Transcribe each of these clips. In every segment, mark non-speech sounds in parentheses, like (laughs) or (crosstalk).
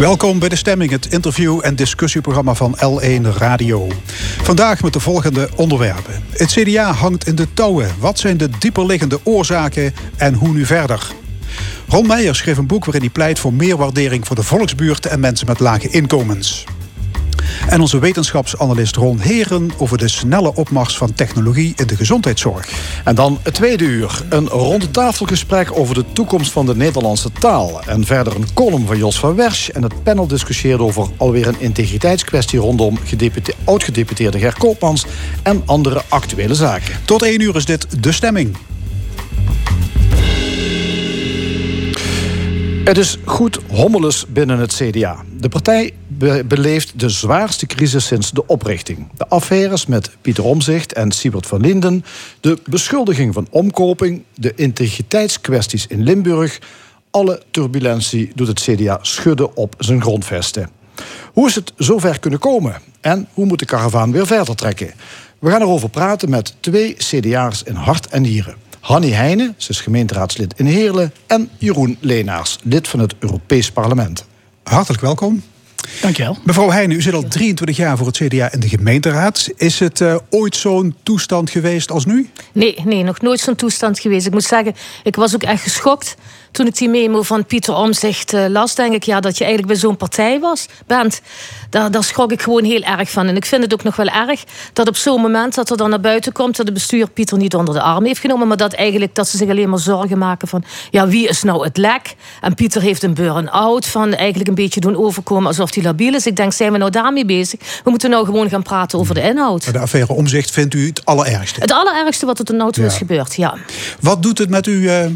Welkom bij De Stemming, het interview- en discussieprogramma van L1 Radio. Vandaag met de volgende onderwerpen. Het CDA hangt in de touwen. Wat zijn de dieperliggende oorzaken en hoe nu verder? Ron Meijer schreef een boek waarin hij pleit voor meer waardering voor de volksbuurten en mensen met lage inkomens. En onze wetenschapsanalist Ron Heren over de snelle opmars van technologie in de gezondheidszorg. En dan het tweede uur. Een rondetafelgesprek over de toekomst van de Nederlandse taal. En verder een column van Jos van Wersch. En het panel discussieert over alweer een integriteitskwestie rondom oud-gedeputeerde Ger Koopmans en andere actuele zaken. Tot één uur is dit De Stemming. Het is goed hommeles binnen het CDA. De partij beleeft de zwaarste crisis sinds de oprichting. De affaires met Pieter Omzicht en Siebert van Linden... de beschuldiging van omkoping... de integriteitskwesties in Limburg... alle turbulentie doet het CDA schudden op zijn grondvesten. Hoe is het zover kunnen komen? En hoe moet de karavaan weer verder trekken? We gaan erover praten met twee CDA'ers in hart en nieren. Hanny Heijnen, ze is gemeenteraadslid in Heerlen... en Jeroen Leenaars, lid van het Europees Parlement. Hartelijk welkom. Dankjewel. Mevrouw Heijnen, u zit al 23 jaar voor het CDA in de gemeenteraad. Is het uh, ooit zo'n toestand geweest als nu? Nee, nee nog nooit zo'n toestand geweest. Ik moet zeggen, ik was ook echt geschokt toen ik die memo van Pieter Omzicht uh, las, denk ik ja, dat je eigenlijk bij zo'n partij was, bent. Daar, daar schrok ik gewoon heel erg van. En ik vind het ook nog wel erg dat op zo'n moment dat er dan naar buiten komt dat het bestuur Pieter niet onder de arm heeft genomen, maar dat eigenlijk dat ze zich alleen maar zorgen maken van ja, wie is nou het lek? En Pieter heeft een burn-out van eigenlijk een beetje doen overkomen alsof hij labiel is. Ik denk, zijn we nou daarmee bezig? We moeten nou gewoon gaan praten over de inhoud. De affaire Omzicht vindt u het allerergste? Het allerergste wat er tot nu toe is gebeurd, ja. Wat doet het met u? Uh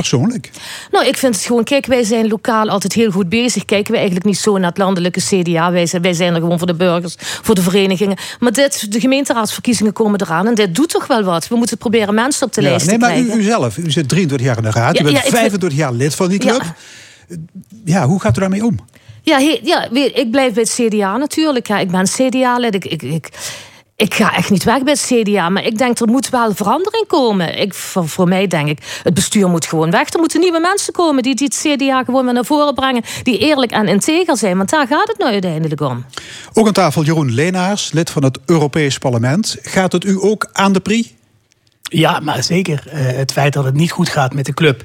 persoonlijk? Nou, ik vind het gewoon, kijk, wij zijn lokaal altijd heel goed bezig. Kijken we eigenlijk niet zo naar het landelijke CDA. Wij zijn, wij zijn er gewoon voor de burgers, voor de verenigingen. Maar dit, de gemeenteraadsverkiezingen komen eraan en dit doet toch wel wat. We moeten proberen mensen op de lijst nee, te krijgen. Nee, maar u, zelf, u zit 23 jaar in de raad. u bent 25 jaar lid van die club. Ja. hoe gaat u daarmee om? Ja, ja, ik blijf bij het CDA natuurlijk. Ja, ik ben CDA-lid. ik, ik ik ga echt niet weg bij het CDA, maar ik denk er moet wel verandering komen. Ik, voor, voor, mij denk ik, het bestuur moet gewoon weg. Er moeten nieuwe mensen komen die, die het CDA gewoon weer naar voren brengen. Die eerlijk en integer zijn, want daar gaat het nou uiteindelijk om. Ook aan tafel Jeroen Leenaars, lid van het Europees Parlement. Gaat het u ook aan de pri? Ja, maar zeker. Uh, het feit dat het niet goed gaat met de club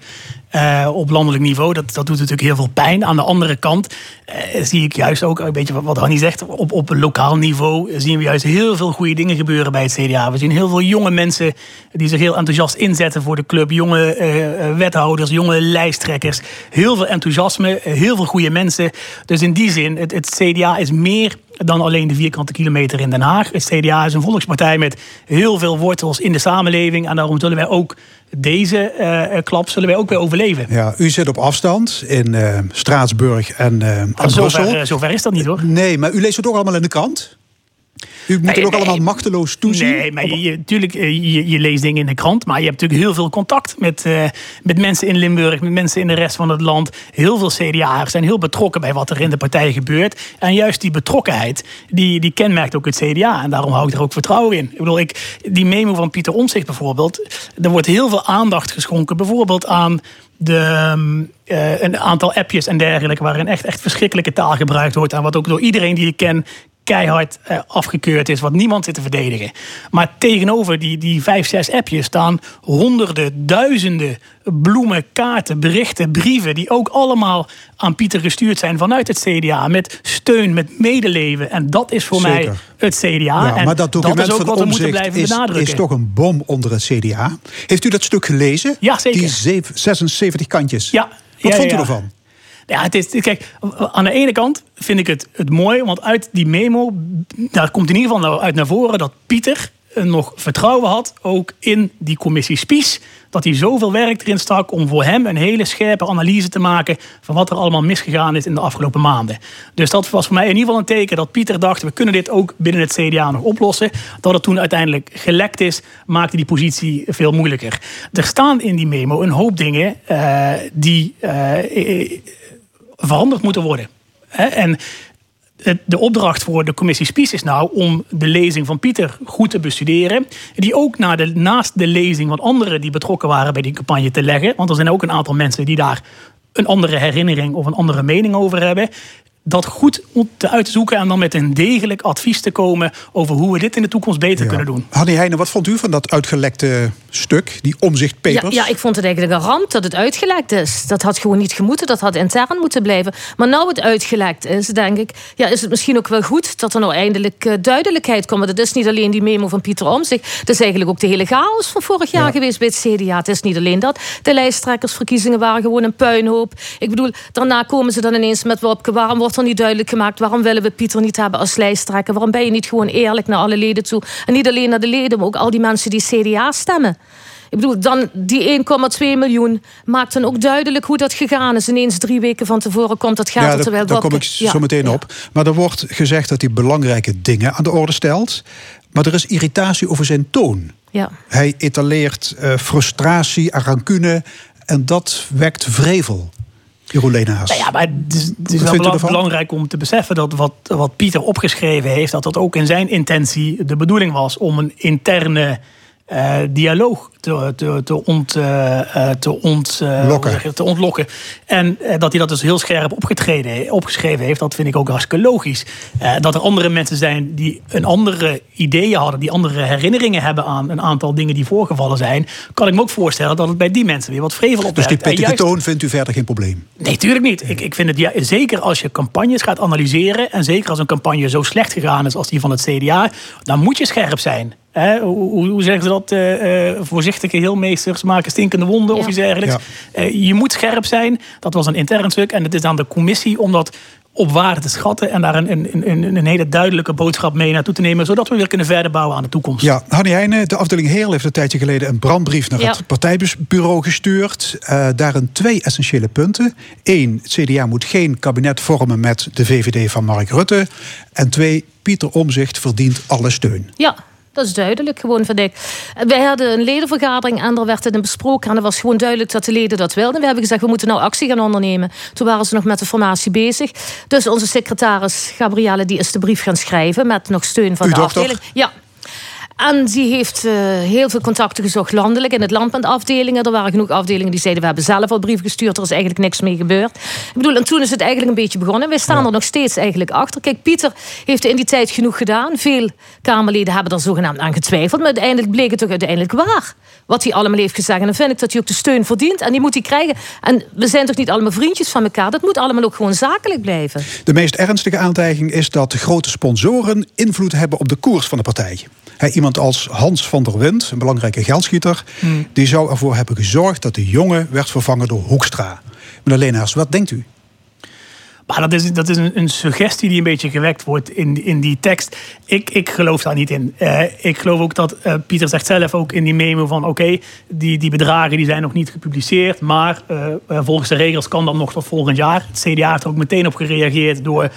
uh, op landelijk niveau. Dat, dat doet natuurlijk heel veel pijn. Aan de andere kant uh, zie ik juist ook, een beetje wat Hanni zegt, op, op lokaal niveau zien we juist heel veel goede dingen gebeuren bij het CDA. We zien heel veel jonge mensen die zich heel enthousiast inzetten voor de club. Jonge wethouders, jonge lijsttrekkers. Heel veel enthousiasme, heel veel goede mensen. Dus in die zin, het, het CDA is meer dan alleen de vierkante kilometer in Den Haag. Het CDA is een volkspartij met heel veel wortels in de samenleving. En daarom zullen wij ook deze uh, klap zullen wij ook weer overleven. Ja, u zit op afstand in uh, Straatsburg en, uh, en zover, zover is dat niet hoor. Nee, maar u leest het ook allemaal in de krant? U moet er ook allemaal machteloos toezien? Nee, maar je, natuurlijk, eh, je, je, leest dingen in de krant. Maar je hebt natuurlijk heel veel contact met, uh, met mensen in Limburg, met mensen in de rest van het land. Heel veel CDA'ers zijn heel betrokken bij wat er in de partij gebeurt. En juist die betrokkenheid, die, die kenmerkt ook het CDA. En daarom hou ik er ook vertrouwen in. Ik bedoel, ik, die memo van Pieter Omtzigt bijvoorbeeld. Er wordt heel veel aandacht geschonken, bijvoorbeeld aan de, uh, een aantal appjes en dergelijke, waarin echt, echt verschrikkelijke taal gebruikt wordt. En wat ook door iedereen die ik ken keihard uh, afgekeurd is, wat niemand zit te verdedigen. Maar tegenover die, die vijf, zes appjes staan honderden, duizenden bloemen, kaarten, berichten, brieven, die ook allemaal aan Pieter gestuurd zijn vanuit het CDA. Met steun, met medeleven. En dat is voor mij het CDA. Ja, en maar dat document dat is ook wat we moeten blijven is, benadrukken. is toch een bom onder het CDA. Heeft u dat stuk gelezen? Ja, zeker. Die 76 kantjes. Ja. Wat ja, vond u ja. ervan? Ja, het is, kijk, aan de ene kant vind ik het, het mooi, want uit die memo, daar komt in ieder geval uit naar voren dat Pieter nog vertrouwen had, ook in die commissie Spies. Dat hij zoveel werk erin stak om voor hem een hele scherpe analyse te maken van wat er allemaal misgegaan is in de afgelopen maanden. Dus dat was voor mij in ieder geval een teken dat Pieter dacht: we kunnen dit ook binnen het CDA nog oplossen. Dat het toen uiteindelijk gelekt is, maakte die positie veel moeilijker. Er staan in die memo een hoop dingen uh, die. Uh, veranderd moeten worden. En de opdracht voor de commissie Spies is nou om de lezing van Pieter goed te bestuderen. Die ook naar de, naast de lezing van anderen die betrokken waren bij die campagne te leggen. Want er zijn ook een aantal mensen die daar een andere herinnering of een andere mening over hebben. Dat goed te uit te zoeken en dan met een degelijk advies te komen over hoe we dit in de toekomst beter kunnen doen. Hanni Heijnen, wat vond u van dat uitgelekte stuk, die omzichtpapers? Ja, ja, ik vond het eigenlijk een ramp dat het uitgelekt is. Dat had gewoon niet gemoeten, dat had intern moeten blijven. Maar nou het uitgelekt is, denk ik, ja, is het misschien ook wel goed dat er nou eindelijk uh, duidelijkheid komt. Want het is niet alleen die memo van Pieter Omzicht, het is eigenlijk ook de hele chaos van vorig jaar geweest bij het CDA. Het is niet alleen dat. De lijsttrekkersverkiezingen waren gewoon een puinhoop. Ik bedoel, daarna komen ze dan ineens met Wopke, waarom wordt er niet duidelijk gemaakt, waarom willen we Pieter niet hebben als lijsttrekker? Waarom ben je niet gewoon eerlijk naar alle leden toe? En niet alleen naar de leden, maar ook al die mensen die CDA stemmen. Ik bedoel, dan die 1,2 miljoen maakt dan ook duidelijk hoe dat gegaan is. Ineens drie weken van tevoren komt dat geld. Ja, terwijl daar kom ik zo meteen op. Maar er wordt gezegd dat hij belangrijke dingen aan de orde stelt. Maar er is irritatie over zijn toon. Ja. Hij etaleert uh, frustratie, rancune. En dat wekt vrevel. Jeroen Leenaars. Nou ja, maar het is, het is wel belangrijk om te beseffen dat wat, wat Pieter opgeschreven heeft, dat dat ook in zijn intentie de bedoeling was om een interne uh, dialoog te, te, te, ont, uh, te, ont, te ontlokken. En dat hij dat dus heel scherp opgetreden, opgeschreven heeft, dat vind ik ook hartstikke logisch. dat er andere mensen zijn die een andere ideeën hadden, die andere herinneringen hebben aan een aantal dingen die voorgevallen zijn, kan ik me ook voorstellen dat het bij die mensen weer wat vrevel op Dus die pittige toon vindt u verder geen probleem? Nee, tuurlijk niet. Ik, ik vind het ja, zeker als je campagnes gaat analyseren, en zeker als een campagne zo slecht gegaan is als die van het CDA, dan moet je scherp zijn. Hoe, hoe, zeggen ze dat? Uh, voorzichtige heelmeesters maken stinkende wonden of iets dergelijks. Uh, je moet scherp zijn. Dat was een intern stuk. En het is aan de commissie om dat op waarde te schatten. En daar een, een, een, een, hele duidelijke boodschap mee naartoe te nemen. Zodat we weer kunnen verder bouwen aan de toekomst. Ja, Hanni Heijnen, de afdeling Heel heeft een tijdje geleden een brandbrief naar het partijbureau gestuurd. Uh, daarin twee essentiële punten. Eén, het CDA moet geen kabinet vormen met de VVD van Mark Rutte. En twee, Pieter Omzicht verdient alle steun. Ja, dat is duidelijk, gewoon vind ik. Wij hadden een ledenvergadering en er werd het besproken. En er was gewoon duidelijk dat de leden dat wilden. We hebben gezegd, we moeten nou actie gaan ondernemen. Toen waren ze nog met de formatie bezig. Dus onze secretaris Gabrielle die is de brief gaan schrijven... met nog steun van de afdeling. Ja, en die heeft uh, heel veel contacten gezocht landelijk in het land met afdelingen. Er waren genoeg afdelingen die zeiden: We hebben zelf al brief gestuurd, er is eigenlijk niks mee gebeurd. Ik bedoel, en toen is het eigenlijk een beetje begonnen. Wij staan er nog steeds eigenlijk achter. Kijk, Pieter heeft in die tijd genoeg gedaan. Veel Kamerleden hebben er zogenaamd aan getwijfeld. Maar uiteindelijk bleek het toch uiteindelijk waar. Wat hij allemaal heeft gezegd. En dan vind ik dat hij ook de steun verdient. En die moet hij krijgen. En we zijn toch niet allemaal vriendjes van elkaar. Dat moet allemaal ook gewoon zakelijk blijven. De meest ernstige aantijging is dat de grote sponsoren invloed hebben op de koers van de partij iemand als Hans van der Wind, een belangrijke geldschieter, hmm. die zou ervoor hebben gezorgd dat de jongen werd vervangen door Hoekstra. Meneer Leenhaars, wat denkt u? Maar dat is, dat is een, een, suggestie die een beetje gewekt wordt in, in die tekst. Ik, ik geloof daar niet in. Uh, ik geloof ook dat uh, Pieter zegt zelf ook in die memo van... oké, die, die bedragen die zijn nog niet gepubliceerd... maar uh, volgens de regels kan dat nog tot volgend jaar. Het CDA heeft er ook meteen op gereageerd... door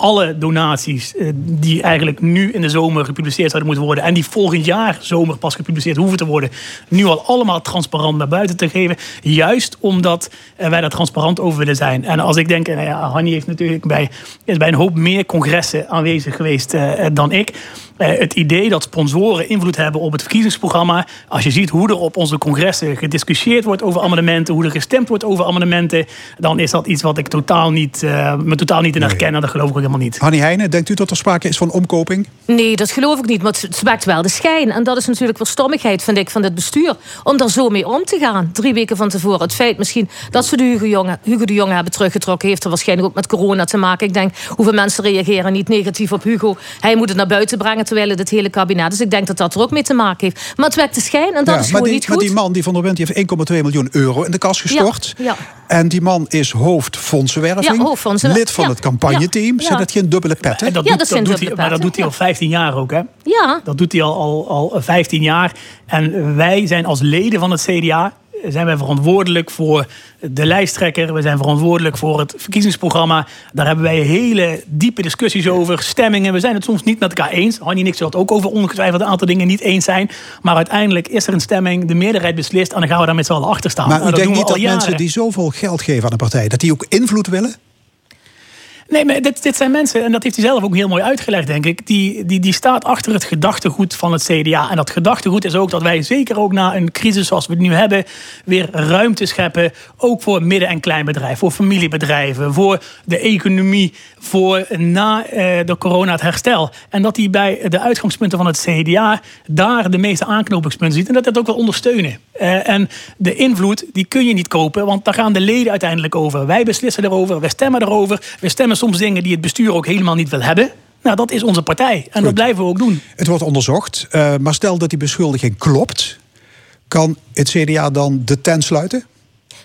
alle donaties eh, die eigenlijk nu in de zomer gepubliceerd zouden moeten worden en die volgend jaar zomer pas gepubliceerd hoeven te worden, nu al allemaal transparant naar buiten te geven. Juist omdat eh, wij daar transparant over willen zijn. En als ik denk, en ja, Hanni heeft natuurlijk bij, is bij een hoop meer congressen aanwezig geweest uh, dan ik. het idee dat sponsoren invloed hebben op het verkiezingsprogramma. Als je ziet hoe er op onze congressen gediscussieerd wordt over amendementen, hoe er gestemd wordt over amendementen, dan is dat iets wat ik totaal niet, me totaal niet in herken. En dat geloof ik ook helemaal niet. Hanni Heijnen, denkt u dat er sprake is van omkoping? Nee, dat geloof ik niet. Maar het maakt wel de schijn. En dat is natuurlijk wel stommigheid, vind ik, van het bestuur. Om daar zo mee om te gaan. Drie weken van tevoren. Het feit misschien dat ze de Hugo, Jonge, Hugo de Jonge hebben teruggetrokken... heeft er waarschijnlijk ook met corona te maken. Ik denk, hoeveel mensen reageren niet negatief op Hugo. Hij moet het naar buiten brengen, terwijl het het hele kabinet... Dus ik denk dat dat er ook mee te maken heeft. Maar het wekt de schijn en dat is gewoon niet goed. Maar die man die van der Wind heeft 1,2 miljoen euro in de kas gestort. Ja, En die man is hoofd fondsenwerving. Ja. Lid van het campagneteam. Zijn dat geen dubbele pet, hè? Dat ja, doet, dat, doet hij, maar dat doet hij al 15 jaar ook, hè? Ja. Dat doet hij al, al, al 15 jaar. En wij zijn als leden van het CDA zijn wij verantwoordelijk voor de lijsttrekker. We zijn verantwoordelijk voor het verkiezingsprogramma. Daar hebben wij hele diepe discussies over, stemmingen. We zijn het soms niet met elkaar eens. Hanni en ik zullen het ook over ongetwijfeld een aantal dingen niet eens zijn. Maar uiteindelijk is er een stemming, de meerderheid beslist... en dan gaan we daar met z'n allen achter staan. Maar u denkt niet dat mensen die zoveel geld geven aan een partij... dat die ook invloed willen? Nee, maar dit, dit zijn mensen, en dat heeft hij zelf ook heel mooi uitgelegd, denk ik. Die, die, die staat achter het gedachtegoed van het CDA. En dat gedachtegoed is ook dat wij, zeker ook na een crisis zoals we het nu hebben, weer ruimte scheppen. Ook voor midden- en kleinbedrijven, voor familiebedrijven, voor de economie, voor na eh, de corona het herstel. En dat hij bij de uitgangspunten van het CDA daar de meeste aanknopingspunten ziet. En dat dat ook wil ondersteunen. Uh, en de invloed, die kun je niet kopen, want daar gaan de leden uiteindelijk over. Wij beslissen erover, wij stemmen erover. We stemmen soms dingen die het bestuur ook helemaal niet wil hebben. Nou, dat is onze partij. En dat blijven we ook doen. Het wordt onderzocht. Uh, maar stel dat die beschuldiging klopt. Kan het CDA dan de tent sluiten?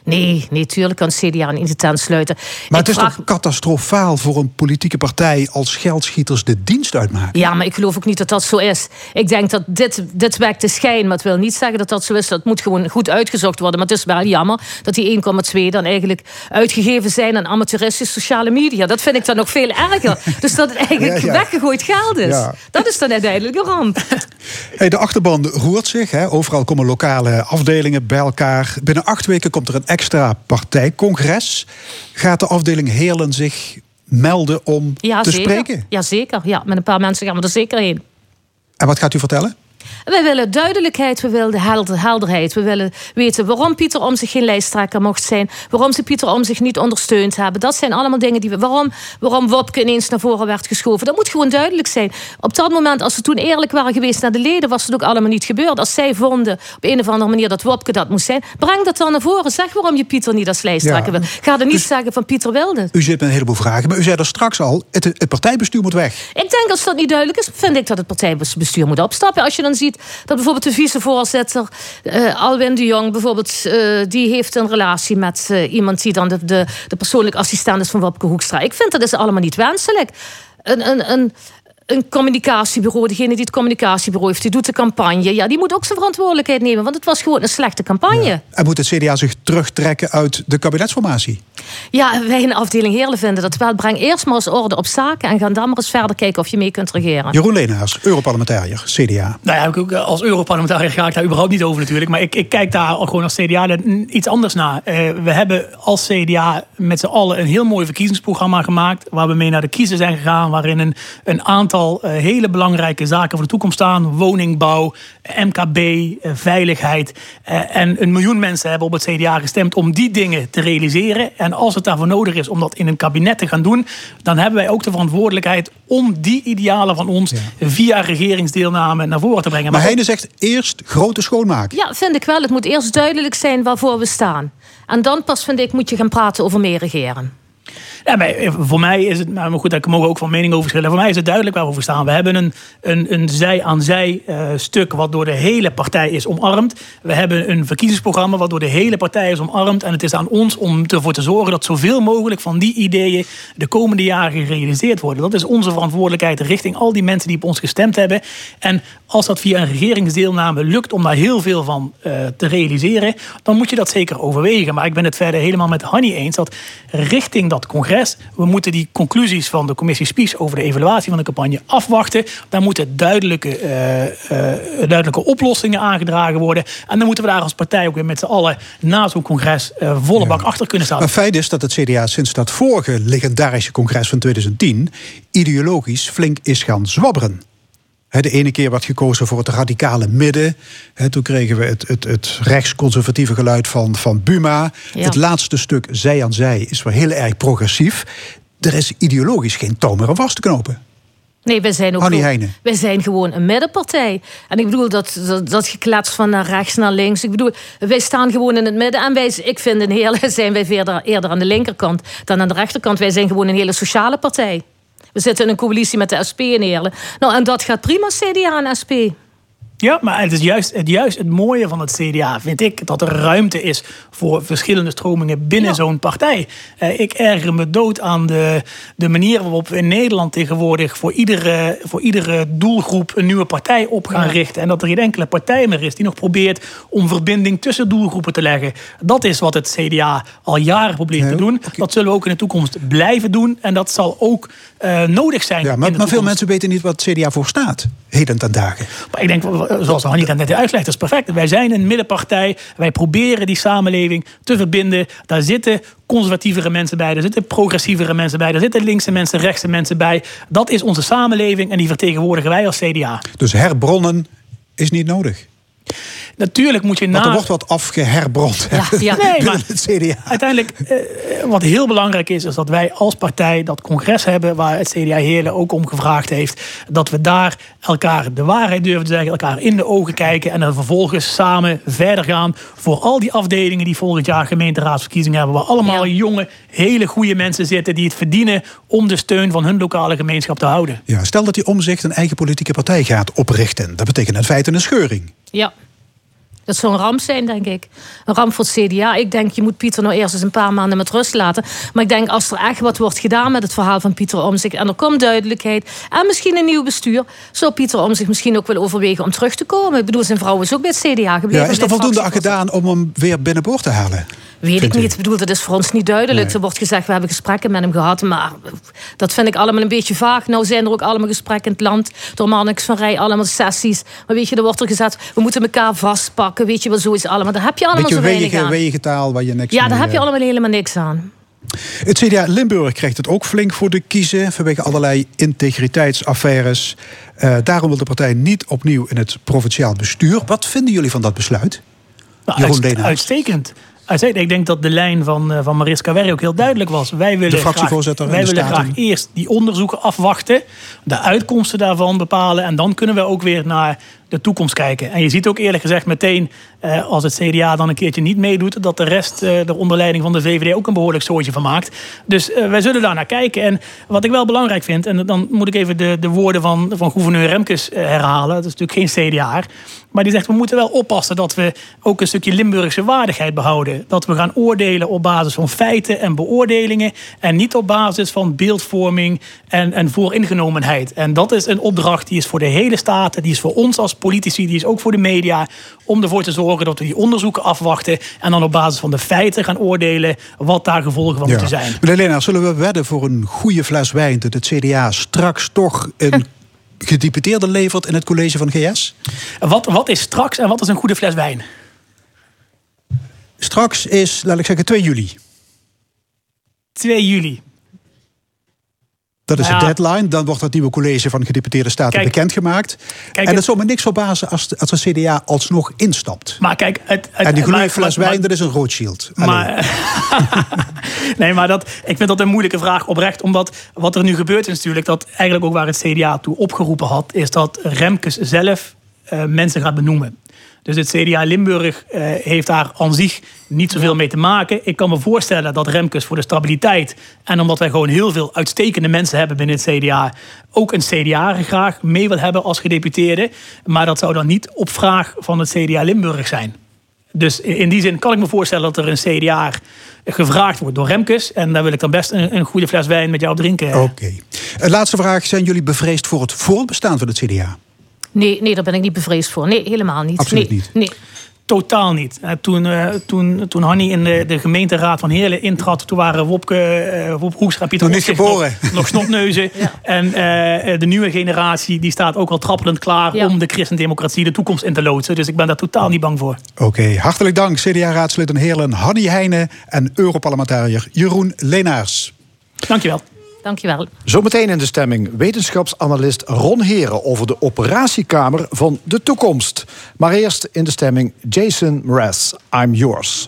Nee, nee, tuurlijk kan het CDA niet de tent sluiten. Maar ik het is vraag... toch catastrofaal voor een politieke partij als geldschieters de dienst uitmaken? Ja, maar ik geloof ook niet dat dat zo is. Ik denk dat dit, dit wekt de schijn, maar het wil niet zeggen dat dat zo is. Dat moet gewoon goed uitgezocht worden. Maar het is wel jammer dat die 1,2 dan eigenlijk uitgegeven zijn aan amateuristische sociale media. Dat vind ik dan nog veel erger. (laughs) dus dat het eigenlijk ja, ja. weggegooid geld is. Ja. Dat is dan uiteindelijk een ramp. (laughs) Hey, de achterban roert zich. Hè. Overal komen lokale afdelingen bij elkaar. Binnen acht weken komt er een extra partijcongres. Gaat de afdeling Heerlen zich melden om ja, te zeker. spreken? Jazeker, ja, met een paar mensen gaan we er zeker heen. En wat gaat u vertellen? Wij willen duidelijkheid, we willen helder, helderheid. We willen weten waarom Pieter om zich geen lijsttrekker mocht zijn. Waarom ze Pieter om zich niet ondersteund hebben. Dat zijn allemaal dingen die we. Waarom, waarom Wopke ineens naar voren werd geschoven. Dat moet gewoon duidelijk zijn. Op dat moment, als ze toen eerlijk waren geweest naar de leden, was het ook allemaal niet gebeurd. Als zij vonden op een of andere manier dat Wopke dat moest zijn, breng dat dan naar voren. Zeg waarom je Pieter niet als lijsttrekker ja. wil. Ga er niet dus, zeggen van Pieter wilde. U zit met een heleboel vragen, maar u zei er straks al: het, het partijbestuur moet weg. Ik denk als dat niet duidelijk is, vind ik dat het partijbestuur moet opstappen. Als je dan ziet dat bijvoorbeeld de vicevoorzitter uh, Alwin de Jong, bijvoorbeeld, uh, die heeft een relatie met uh, iemand die dan de, de, de persoonlijke assistent is van Wopke Hoekstra. Ik vind dat is allemaal niet wenselijk. Een, een, een, een communicatiebureau, degene die het communicatiebureau heeft, die doet de campagne. Ja, die moet ook zijn verantwoordelijkheid nemen, want het was gewoon een slechte campagne. Ja. En moet het CDA zich terugtrekken uit de kabinetsformatie? Ja, wij in de afdeling Heerlen vinden dat wel. Breng eerst maar eens orde op zaken en ga dan maar eens verder kijken of je mee kunt regeren. Jeroen Leenaars, Europarlementariër, CDA. Nou ja, als Europarlementariër ga ik daar überhaupt niet over natuurlijk. Maar ik, ik kijk daar gewoon als CDA iets anders naar. Uh, we hebben als CDA met z'n allen een heel mooi verkiezingsprogramma gemaakt. Waar we mee naar de kiezer zijn gegaan. Waarin een, een aantal uh, hele belangrijke zaken voor de toekomst staan. Woningbouw, MKB, uh, veiligheid. en een miljoen mensen hebben op het CDA gestemd om die dingen te realiseren. En als het daarvoor nodig is om dat in een kabinet te gaan doen, dan hebben wij ook de verantwoordelijkheid om die idealen van ons ja. via regeringsdeelname naar voren te brengen. Maar, maar Heine zegt eerst grote schoonmaak. Ja, vind ik wel. Het moet eerst duidelijk zijn waarvoor we staan. En dan pas, vind ik, moet je gaan praten over meer regeren. Ja, maar voor mij is het, nou, maar goed, daar mogen ook van mening over verschillen. Voor mij is het duidelijk waar we voor staan. We hebben een, een, een zij-aan-zij uh, stuk wat door de hele partij is omarmd. We hebben een verkiezingsprogramma wat door de hele partij is omarmd. En het is aan ons om ervoor te zorgen dat zoveel mogelijk van die ideeën de komende jaren gerealiseerd worden. Dat is onze verantwoordelijkheid richting al die mensen die op ons gestemd hebben. En als dat via een regeringsdeelname lukt om daar heel veel van uh, te realiseren, dan moet je dat zeker overwegen. Maar ik ben het verder helemaal met Hanny eens dat richting dat congres we moeten die conclusies van de commissie Spies over de evaluatie van de campagne afwachten. Daar moeten duidelijke, uh, uh, duidelijke oplossingen aangedragen worden. En dan moeten we daar als partij ook weer met z'n allen na zo'n congres uh, volle bak achter kunnen staan. Maar feit is dat het CDA sinds dat vorige legendarische congres van 2010 ideologisch flink is gaan zwabberen. De ene keer werd gekozen voor het radicale midden. Toen kregen we het, het, het rechtsconservatieve geluid van, van Buma. Ja. Het laatste stuk, zij aan zij, is wel heel erg progressief. Er is ideologisch geen touw meer aan vast te knopen. Nee, wij zijn ook gewoon, wij zijn gewoon een middenpartij. En ik bedoel, dat, dat, dat van naar rechts naar links. Ik bedoel, wij staan gewoon in het midden. En wij, ik vind in Heerlen (laughs) zijn wij eerder, eerder aan de linkerkant dan aan de rechterkant. Wij zijn gewoon een hele sociale partij. We zitten in een coalitie met de SP Heerlen. Nou, en dat gaat prima, CDA en SP. Ja, maar het is juist het, juist het mooie van het CDA, vind ik, dat er ruimte is voor verschillende stromingen binnen ja. zo'n partij. Uh, ik erger me dood aan de, de manier waarop we in Nederland tegenwoordig voor iedere, voor iedere doelgroep een nieuwe partij op gaan ja. richten. En dat er geen enkele partij meer is die nog probeert om verbinding tussen doelgroepen te leggen. Dat is wat het CDA al jaren probeert nee, te doen. Okay. Dat zullen we ook in de toekomst blijven doen. En dat zal ook uh, nodig zijn. Ja, maar, maar veel mensen weten niet wat het CDA voor staat, heden ten dagen. Maar ik denk, zoals Hanni dat net uitlegt, is perfect. Wij zijn een middenpartij. Wij proberen die samenleving te verbinden. Daar zitten conservatievere mensen bij, daar zitten progressievere mensen bij, daar zitten linkse mensen, rechtse mensen bij. Dat is onze samenleving en die vertegenwoordigen wij als CDA. Dus herbronnen is niet nodig. Natuurlijk moet je na... er wordt wat afgeherbrand. Ja, ja. (laughs) Nee, maar (laughs) het CDA. uiteindelijk, eh, wat heel belangrijk is, is dat wij als partij dat congres hebben, waar het CDA Heerlen ook om gevraagd heeft, dat we daar elkaar de waarheid durven te zeggen, elkaar in de ogen kijken en dan vervolgens samen verder gaan voor al die afdelingen die volgend jaar gemeenteraadsverkiezingen hebben, waar allemaal jonge, hele goede mensen zitten die het verdienen om de steun van hun lokale gemeenschap te houden. Ja, stel dat die omzicht een eigen politieke partij gaat oprichten. Dat betekent in feite een scheuring. Ja. Dat zou een ramp zijn, denk ik. Een ramp voor het CDA. Ik denk, je moet Pieter nou eerst eens een paar maanden met rust laten. Maar ik denk, als er echt wat wordt gedaan met het verhaal van Pieter Omzicht... en er komt duidelijkheid en misschien een nieuw bestuur... zou Pieter Omzicht misschien ook wel overwegen om terug te komen. Ik bedoel, zijn vrouw is ook bij het CDA gebleven. Ja, is er voldoende gedaan om hem weer binnenboord te halen? Weet ik niet. Ik bedoel, dat is voor ons niet duidelijk. Er wordt gezegd, we hebben gesprekken met hem gehad. Maar dat vind ik allemaal een beetje vaag. Nou zijn er ook allemaal gesprekken in het land. Door Mannix van Rij, allemaal sessies. Maar weet je, er wordt er gezegd, we moeten elkaar vastpakken. Weet je wel, zo is allemaal. Daar heb je allemaal beetje zo weinig wege, aan. Wege taal waar je niks Ja, daar heb je allemaal helemaal niks aan. Het CDA Limburg krijgt het ook flink voor de kiezen vanwege allerlei integriteitsaffaires. Uh, daarom wil de partij niet opnieuw in het provinciaal bestuur. Wat vinden jullie van dat besluit? Nou, Jeroen Ik denk dat de lijn van, eh, van Mariska Werri ook heel duidelijk was. Wij willen, de fractievoorzitter graag, wij willen graag eerst die onderzoeken afwachten, de uitkomsten daarvan bepalen. En dan kunnen we ook weer naar de toekomst kijken. En je ziet ook eerlijk gezegd meteen, eh, als het CDA dan een keertje niet meedoet, dat de rest, eh, de onderleiding van de VVD, ook een behoorlijk soortje van maakt. Dus eh, wij zullen daar naar kijken. En wat ik wel belangrijk vind, en dan moet ik even de, de woorden van, van gouverneur Remkes herhalen. Dat is natuurlijk geen CDA. Maar die zegt, we moeten wel oppassen dat we ook een stukje Limburgse waardigheid behouden. Dat we gaan oordelen op basis van feiten en beoordelingen. En niet op basis van beeldvorming en, en vooringenomenheid. En dat is een opdracht die is voor de hele Staten, die is voor ons als politici, die is ook voor de media. Om ervoor te zorgen dat we die onderzoeken afwachten. En dan op basis van de feiten gaan oordelen wat daar gevolgen van moeten zijn. Meneer Lena, zullen we wedden voor een goede fles wijn dat het CDA straks toch een (laughs) gedeputeerde levert in het college van GS? Wat, wat is straks en wat is een goede fles wijn? Straks is, laat ik zeggen, 2 juli. 2 juli. Dat is nou de deadline. Dan wordt het nieuwe college van gedeputeerde staten bekendgemaakt. Kijk, en het zal me niks verbazen als, als de CDA alsnog instapt. Maar kijk, het, het, en die groene fles wijn, dat is een Rothschild. Maar, (laughs) nee, maar dat, ik vind dat een moeilijke vraag oprecht. Omdat wat er nu gebeurt is natuurlijk... dat eigenlijk ook waar het CDA toe opgeroepen had... is dat Remkes zelf uh, mensen gaat benoemen. Dus het CDA Limburg uh, heeft daar aan zich niet zoveel mee te maken. Ik kan me voorstellen dat Remkes voor de stabiliteit... en omdat wij gewoon heel veel uitstekende mensen hebben binnen het CDA... ook een CDA graag mee wil hebben als gedeputeerde. Maar dat zou dan niet op vraag van het CDA Limburg zijn. Dus in die zin kan ik me voorstellen dat er een CDA gevraagd wordt door Remkes. En daar wil ik dan best een, een goede fles wijn met jou drinken. Oké. Okay. Eh, laatste vraag. Zijn jullie bevreesd voor het voortbestaan van het CDA? Nee, nee, daar ben ik niet bevreesd voor. Nee, helemaal niet. Absoluut nee, niet. Nee. Totaal niet. Toen, uh, toen, toen Hanny in de, de gemeenteraad van Heerlen intrad... toen waren Wopke, uh, Wop Hoekstra, Pieter niet geboren. Nog, nog snotneuzen. (laughs) En uh, de nieuwe generatie die staat ook al trappelend klaar... om de christendemocratie de toekomst in te loodsen. Dus ik ben daar totaal niet bang voor. Oké, hartelijk dank CDA-raadslid in Heerlen Hanny Heijnen... en Europarlementariër Jeroen Leenaars. Dankjewel. Dankjewel. Zometeen in de stemming wetenschapsanalist Ron Heren over de operatiekamer van de toekomst. Maar eerst in de stemming Jason Mraz, I'm Yours.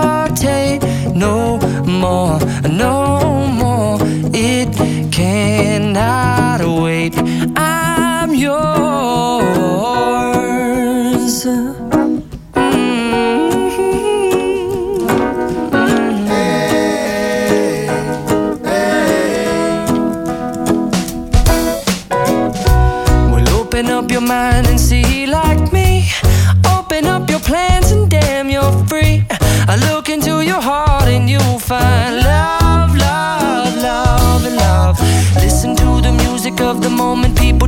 more, no more. It cannot wait. I'm yours. up your mind and see like me. Open up your plans and damn, you're free. I look into your heart you will find love, love, love, love. Listen to the music of the moment, people.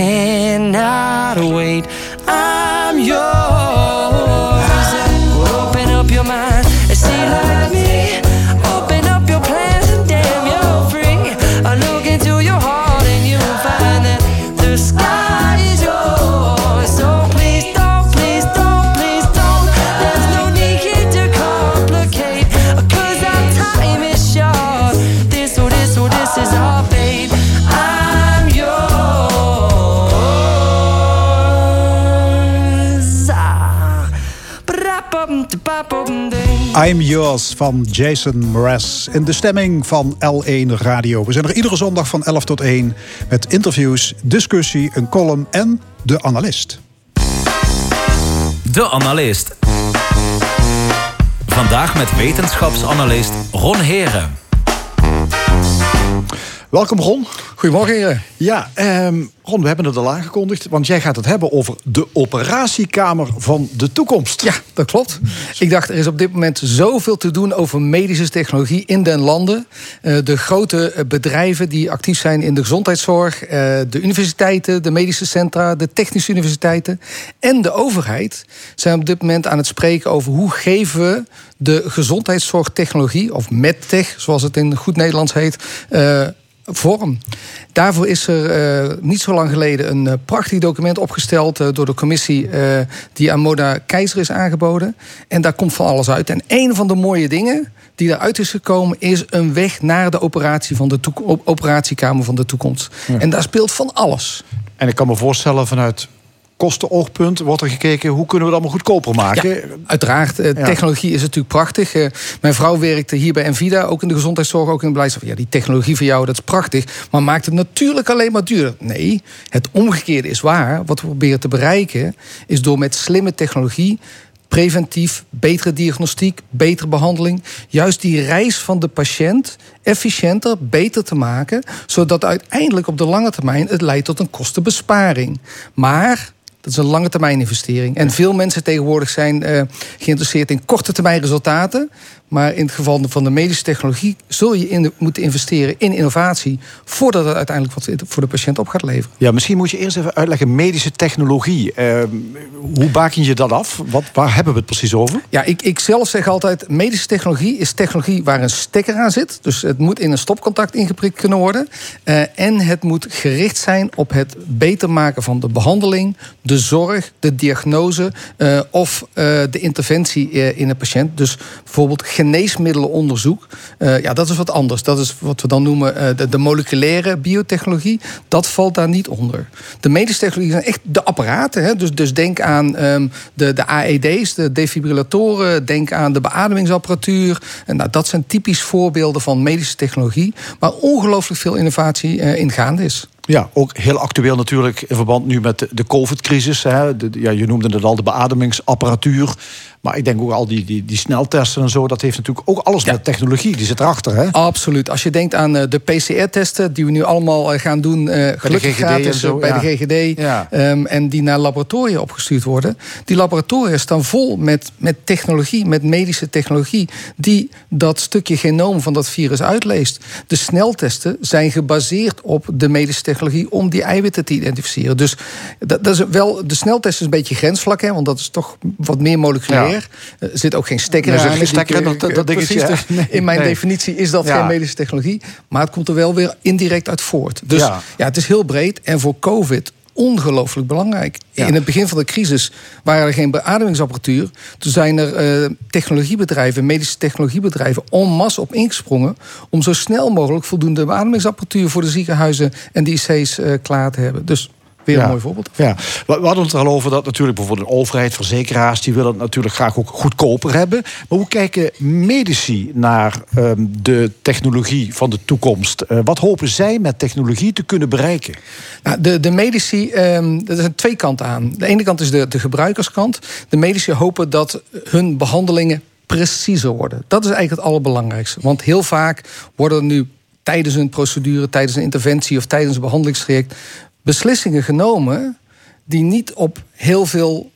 Cannot wait. I'm yours. I'm Yours van Jason Mraz in de stemming van L1 Radio. We zijn er iedere zondag van 11 tot 1 met interviews, discussie, een column en de analist. De Analist. Vandaag met wetenschapsanalist Ron Heren. Welkom Ron. Goedemorgen, heren. Ja, ehm, Ron, we hebben het al aangekondigd, want jij gaat het hebben over de operatiekamer van de toekomst. Ja, dat klopt. Ik dacht, er is op dit moment zoveel te doen over medische technologie in den landen. Eh, de grote eh, bedrijven die actief zijn in de gezondheidszorg, eh, de universiteiten, de medische centra, de technische universiteiten en de overheid zijn op dit moment aan het spreken over hoe geven we de gezondheidszorgtechnologie, of medtech, zoals het in goed Nederlands heet, vorm. Daarvoor is er eh, niet zo lang geleden een eh, prachtig document opgesteld eh, door de commissie die aan Mona Keizer is aangeboden. En daar komt van alles uit. En een van de mooie dingen die daaruit is gekomen, is een weg naar de operatie van de toek- operatiekamer van de toekomst. En daar speelt van alles. En ik kan me voorstellen, vanuit kostenoogpunt wordt er gekeken hoe kunnen we het allemaal goedkoper maken. Ja, uiteraard. Eh, Ja. Technologie is natuurlijk prachtig. Eh, mijn vrouw werkte hier bij Envida, ook in de gezondheidszorg, ook in het beleid. Ja, die technologie van jou, dat is prachtig. Maar maakt het natuurlijk alleen maar duurder. Nee, het omgekeerde is waar. Wat we proberen te bereiken, is door met slimme technologie preventief, betere diagnostiek, betere behandeling. Juist die reis van de patiënt efficiënter, beter te maken. Zodat uiteindelijk op de lange termijn het leidt tot een kostenbesparing. Maar dat is een lange termijn investering. En veel mensen tegenwoordig zijn eh, geïnteresseerd in korte termijn resultaten. Maar in het geval van de medische technologie zul je in de- moeten investeren in innovatie. voordat het uiteindelijk wat voor de patiënt op gaat leveren. Ja, misschien moet je eerst even uitleggen, medische technologie. Ehm, hoe baken je dat af? Wat, waar hebben we het precies over? Ja, ik, ik zelf zeg altijd: medische technologie is technologie waar een stekker aan zit. Dus het moet in een stopcontact ingeprikt kunnen worden. Eh, en het moet gericht zijn op het beter maken van de behandeling, de zorg, de diagnose eh, of eh, de interventie in een patiënt. Dus bijvoorbeeld geneesmiddelenonderzoek. Eh, ja, dat is wat anders. Dat is wat we dan noemen eh, de, moleculaire biotechnologie. Dat valt daar niet onder. De medische technologie zijn echt de apparaten. Hè? Dus, dus denk aan ehm, de, de AED's, de defibrillatoren. Denk aan de beademingsapparatuur. En nou, dat zijn typisch voorbeelden van medische technologie. Waar ongelooflijk veel innovatie eh, in gaande is. Ja, ook heel actueel natuurlijk in verband nu met de, de COVID-crisis. hè. De- de- ja, je noemde het al, de beademingsapparatuur. Maar ik denk ook al die, die, die sneltesten en zo. Dat heeft natuurlijk ook alles Ja. met technologie. Die zit erachter, hè? Absoluut. Als je denkt aan eh, de PCR-testen die we nu allemaal eh, gaan doen, eh gelukkig GGD en gratis zo, eh, bij ja. de GGD, ehm, en die naar laboratoria opgestuurd worden. Die laboratoria staan vol met, met technologie, met medische technologie, die dat stukje genoom van dat virus uitleest. De sneltesten zijn gebaseerd op de medische technologie om die eiwitten te identificeren. Dus dat, dat is wel, de sneltest is een beetje grensvlak, hè, want dat is toch wat meer moleculair. Er zit ook geen stekker Er zit aan. geen stekker in je- dat- dat dingetje, Precies, dus Nee, in mijn nee. definitie is dat Ja. geen medische technologie. Maar het komt er wel weer indirect uit voort. Dus Ja. ja, het is heel breed. En voor COVID ongelooflijk belangrijk. Ja. In het begin van de crisis waren er geen beademingsapparatuur. Toen zijn er eh, technologiebedrijven, medische technologiebedrijven... en masse op ingesprongen... om zo snel mogelijk voldoende beademingsapparatuur... voor de ziekenhuizen en de IC's eh, klaar te hebben. Dus weer Ja. een mooi voorbeeld. Ja, we hadden het er al over dat natuurlijk bijvoorbeeld de overheid, verzekeraars, die willen het natuurlijk graag ook goedkoper hebben. Maar hoe kijken medici naar ehm, de technologie van de toekomst? Eh, wat hopen zij met technologie te kunnen bereiken? Nou, de, de medici, ehm, er zijn twee kanten aan. De ene kant is de, de gebruikerskant. De medici hopen dat hun behandelingen preciezer worden. Dat is eigenlijk het allerbelangrijkste. Want heel vaak worden er nu tijdens een procedure, tijdens een interventie of tijdens een behandelingstraject beslissingen genomen die niet op heel veel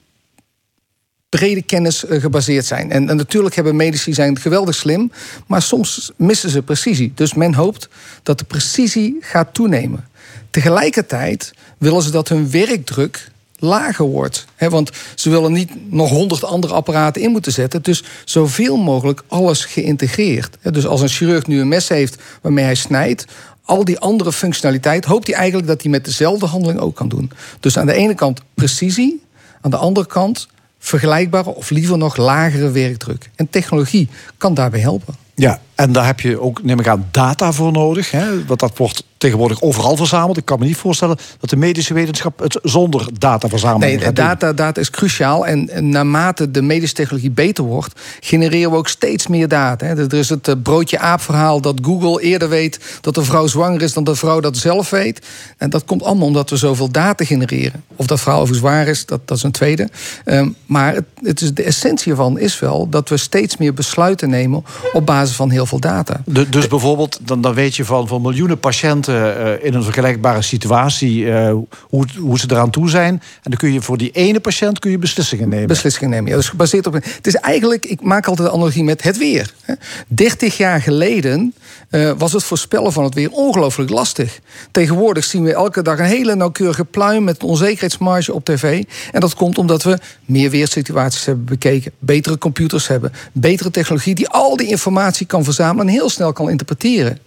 brede kennis eh, gebaseerd zijn. En, natuurlijk hebben medici zijn geweldig slim, maar soms missen ze precisie. Dus men hoopt dat de precisie gaat toenemen. Tegelijkertijd willen ze dat hun werkdruk lager wordt. Want ze willen niet nog honderd andere apparaten in moeten zetten. Dus zoveel mogelijk alles geïntegreerd. Dus als een chirurg nu een mes heeft waarmee hij snijdt... al die andere functionaliteit hoopt hij eigenlijk dat hij met dezelfde handeling ook kan doen. Dus aan de ene kant precisie, aan de andere kant vergelijkbare of liever nog lagere werkdruk. En technologie kan daarbij helpen. Ja, en daar heb je ook, neem ik aan, data voor nodig. Hè? Want dat wordt tegenwoordig overal verzameld. Ik kan me niet voorstellen dat de medische wetenschap het zonder dataverzameling Nee, gaat doen. data, data is cruciaal. En, naarmate de medische technologie beter wordt, genereren we ook steeds meer data. hè. Er is het eh, broodje aap verhaal dat Google eerder weet dat de vrouw zwanger is dan de vrouw dat zelf weet. En dat komt allemaal omdat we zoveel data genereren. Of dat verhaal overigens waar is, dat, dat is een tweede. Ehm, maar het, het is, de essentie ervan is wel dat we steeds meer besluiten nemen op basis van heel veel data. De- dus bijvoorbeeld, dan, dan weet je van, van miljoenen patiënten eh, in een vergelijkbare situatie eh, hoe, hoe ze eraan toe zijn. En dan kun je voor die ene patiënt kun je beslissingen nemen. beslissingen nemen. Ja, dus gebaseerd op. Het is eigenlijk, ik maak altijd de analogie met het weer. hè. 30 jaar geleden eh, was het voorspellen van het weer ongelooflijk lastig. Tegenwoordig zien we elke dag een hele nauwkeurige pluim met een onzekerheidsmarge op tv. En dat komt omdat we meer weersituaties hebben bekeken, betere computers hebben, betere technologie die al die informatie kan verzamelen en heel snel kan interpreteren.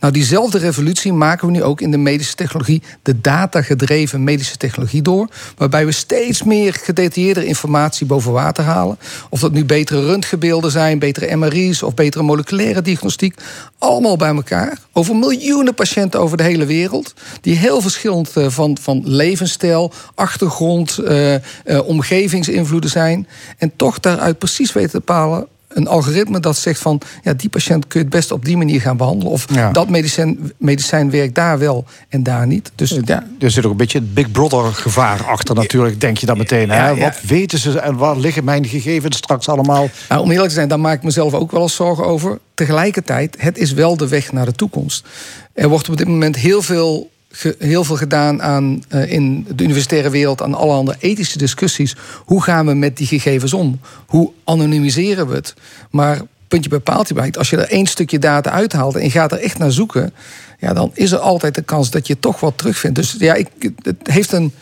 Nou, diezelfde revolutie maken we nu ook in de medische technologie, de datagedreven medische technologie door, waarbij we steeds meer gedetailleerde informatie boven water halen. Of dat nu betere röntgenbeelden zijn, betere MRI's of betere moleculaire diagnostiek, allemaal bij elkaar. Over miljoenen patiënten over de hele wereld, die heel verschillend eh, van, van levensstijl, achtergrond, eh, eh, omgevingsinvloeden zijn. En toch daaruit precies weten te bepalen een algoritme dat zegt van ja, die patiënt kun je het best op die manier gaan behandelen. Of Ja. dat medicijn, medicijn werkt daar wel en daar niet. Dus ja, Er zit ook een beetje het Big Brother gevaar achter natuurlijk, denk je dan meteen. Hè? Ja. Wat weten ze en waar liggen mijn gegevens straks allemaal? Nou, om eerlijk te zijn, daar maak ik mezelf ook wel eens zorgen over. Tegelijkertijd, het is wel de weg naar de toekomst. Er wordt op dit moment heel veel, heel veel gedaan aan, eh, in de universitaire wereld... aan allerhande ethische discussies. Hoe gaan we met die gegevens om? Hoe anonimiseren we het? Maar puntje bij paaltje blijkt... als je er één stukje data uithaalt en je gaat er echt naar zoeken... Ja, dan is er altijd de kans dat je toch wat terugvindt. Dus ja, ik, het heeft een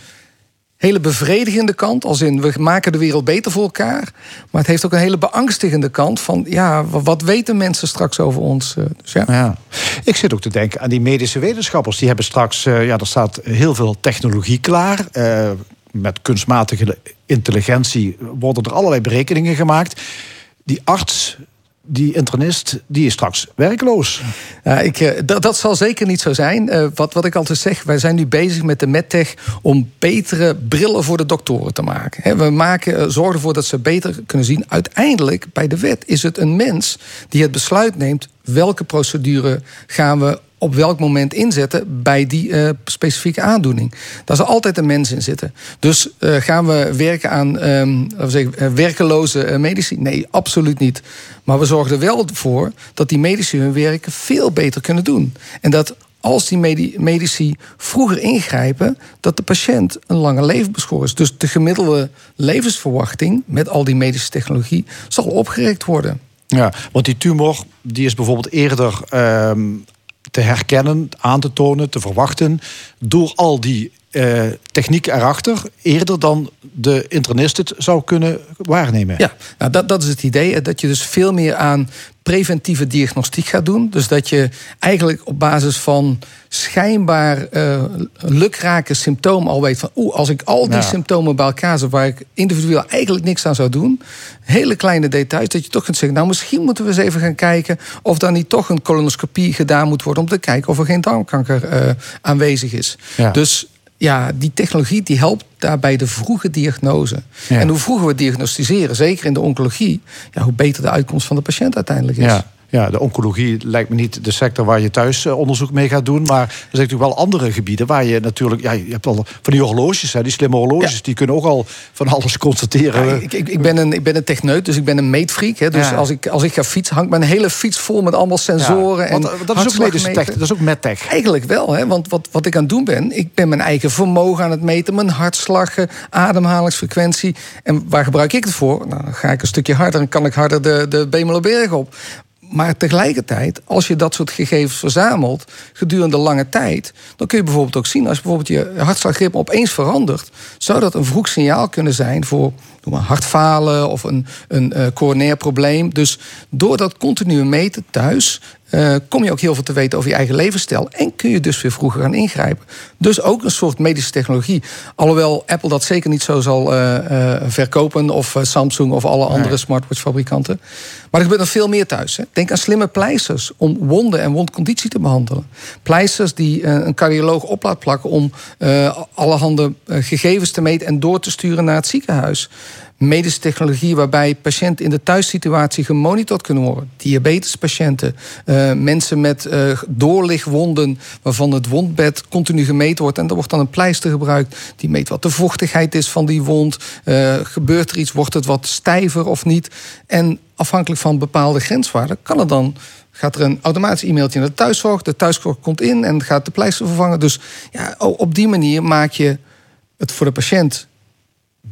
hele bevredigende kant. Als in, we maken de wereld beter voor elkaar. Maar het heeft ook een hele beangstigende kant. Van, ja, wa- wat weten mensen straks over ons? eh, Dus ja. Ja. Ik zit ook te denken aan die medische wetenschappers. Die hebben straks, eh, ja, er staat heel veel technologie klaar. Eh, met kunstmatige intelligentie worden er allerlei berekeningen gemaakt. Die arts, die internist, die is straks werkloos. Ik, eh, dat, dat zal zeker niet zo zijn. Eh, wat, wat ik altijd zeg, wij zijn nu bezig met de medtech... om betere brillen voor de doktoren te maken. We maken, eh, zorgen ervoor dat ze beter kunnen zien. Uiteindelijk, bij de wet, is het een mens die het besluit neemt... welke procedure gaan we op welk moment inzetten bij die eh, specifieke aandoening. Daar zal altijd een mens in zitten. Dus eh, gaan we werken aan laten we zeggen, eh, werkeloze medici? Nee, absoluut niet. Maar we zorgen er wel voor dat die medici hun werk veel beter kunnen doen. En dat als die medi- medici vroeger ingrijpen, dat de patiënt een langer leven beschoren is. Dus de gemiddelde levensverwachting met al die medische technologie zal opgerekt worden. Ja, want die tumor die is bijvoorbeeld eerder ehm, te herkennen, aan te tonen, te verwachten... door al die eh, techniek erachter... eerder dan de internist het zou kunnen waarnemen. Ja, nou dat, dat is het idee. Dat je dus veel meer aan preventieve diagnostiek gaat doen. Dus dat je eigenlijk op basis van schijnbaar eh lukrake symptomen al weet van... oeh, als ik al die Ja. symptomen bij elkaar zet... waar ik individueel eigenlijk niks aan zou doen... hele kleine details, dat je toch kunt zeggen... nou, misschien moeten we eens even gaan kijken... of dan niet toch een colonoscopie gedaan moet worden... om te kijken of er geen darmkanker eh, aanwezig is. Ja. Dus ja, die technologie die helpt daarbij de vroege diagnose. Ja. En hoe vroeger we diagnosticeren, zeker in de oncologie, ja, hoe beter de uitkomst van de patiënt uiteindelijk is. Ja. Ja, de oncologie lijkt me niet de sector waar je thuis eh, onderzoek mee gaat doen. Maar er zijn natuurlijk wel andere gebieden waar je natuurlijk. Ja, je hebt al van die horloges, hè, die slimme horloges, Ja. die kunnen ook al van alles constateren. Ja, ik, ik, ik, ben een, ik ben een techneut, dus ik ben een meetfreak. Hè. Dus Ja. als, ik, als ik ga fietsen, hangt mijn hele fiets vol met allemaal sensoren. En want, eh, dat is ook medische tech, dat is ook medtech. Eigenlijk wel, hè? want wat, wat ik aan het doen ben... ik ben mijn eigen vermogen aan het meten... mijn hartslag, ademhalingsfrequentie. En waar gebruik ik het voor? Nou, dan ga ik een stukje harder en kan ik harder de, de Bemelerberg op. Maar tegelijkertijd, als je dat soort gegevens verzamelt... gedurende lange tijd... dan kun je bijvoorbeeld ook zien... als bijvoorbeeld je hartslagritme opeens verandert... zou dat een vroeg signaal kunnen zijn voor noem maar, hartfalen... of een, een eh, coronair probleem. Dus door dat continue meten thuis... eh, kom je ook heel veel te weten over je eigen levensstijl. En kun je dus weer vroeger gaan ingrijpen. Dus ook een soort medische technologie. Alhoewel Apple dat zeker niet zo zal eh, eh, verkopen. Of Samsung of alle andere smartwatchfabrikanten. Maar er gebeurt nog veel meer thuis. Hè. Denk aan slimme pleisters om wonden en wondconditie te behandelen. Pleisters die een cardioloog op laat plakken om allerhande gegevens te meten en door te sturen naar het ziekenhuis. Medische technologie waarbij patiënten in de thuissituatie gemonitord kunnen worden. Diabetespatiënten, eh, mensen met eh doorligwonden waarvan het wondbed continu gemeten wordt. En er wordt dan een pleister gebruikt die meet wat de vochtigheid is van die wond. Eh, gebeurt er iets, wordt het wat stijver of niet? En afhankelijk van bepaalde grenswaarden kan er dan gaat er een automatisch e-mailtje naar de thuiszorg. De thuiszorg komt in en gaat de pleister vervangen. Dus ja, op die manier maak je het voor de patiënt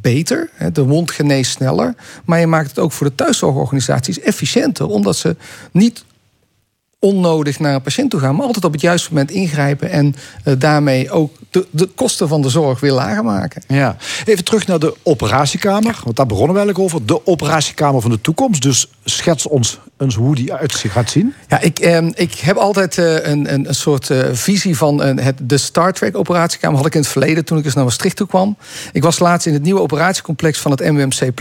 beter. De wond geneest sneller. Maar je maakt het ook voor de thuiszorgorganisaties efficiënter. Omdat ze niet onnodig naar een patiënt toe gaan... maar altijd op het juiste moment ingrijpen... en eh, daarmee ook de, de kosten van de zorg weer lager maken. Ja. Even terug naar de operatiekamer. Want daar begonnen we eigenlijk over. De operatiekamer van de toekomst. Dus schets ons eens hoe die uit gaat zien. Ja, ik, eh, ik heb altijd eh, een, een, soort eh, visie van eh, het, de Star Trek operatiekamer. Had ik in het verleden toen ik eens naar Maastricht toe kwam. Ik was laatst in het nieuwe operatiecomplex van het MWMC.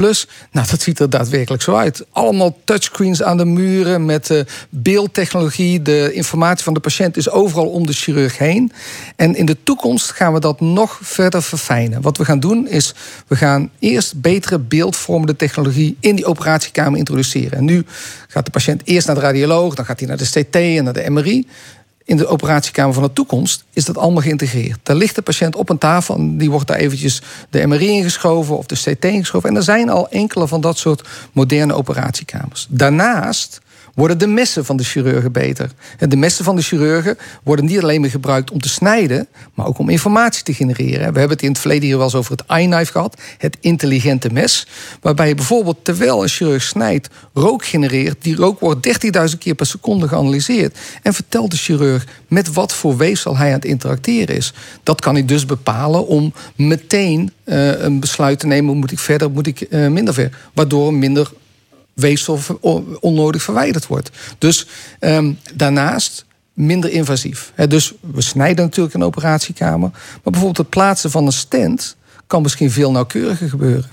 Nou, dat ziet er daadwerkelijk zo uit. Allemaal touchscreens aan de muren met eh, beeldtechnologie. De informatie van de patiënt is overal om de chirurg heen. En in de toekomst gaan we dat nog verder verfijnen. Wat we gaan doen is, we gaan eerst betere beeldvormende technologie in die operatiekamer introduceren. En nu gaat de patiënt eerst naar de radioloog, dan gaat hij naar de CT en naar de MRI. In de operatiekamer van de toekomst is dat allemaal geïntegreerd. Daar ligt de patiënt op een tafel en die wordt daar eventjes de MRI ingeschoven of de CT ingeschoven. En er zijn al enkele van dat soort moderne operatiekamers. Daarnaast worden de messen van de chirurgen beter. De messen van de chirurgen worden niet alleen meer gebruikt om te snijden, maar ook om informatie te genereren. We hebben het in het verleden hier wel eens over het iKnife gehad, het intelligente mes. Waarbij je bijvoorbeeld terwijl een chirurg snijdt, rook genereert. Die rook wordt 13.000 keer per seconde geanalyseerd. En vertelt de chirurg met wat voor weefsel hij aan het interacteren is. Dat kan hij dus bepalen om meteen eh, een besluit te nemen: moet ik verder, moet ik eh, minder ver. Waardoor minder weefsel onnodig verwijderd wordt. Dus ehm, daarnaast minder invasief. Dus we snijden natuurlijk een operatiekamer. Maar bijvoorbeeld het plaatsen van een stent kan misschien veel nauwkeuriger gebeuren.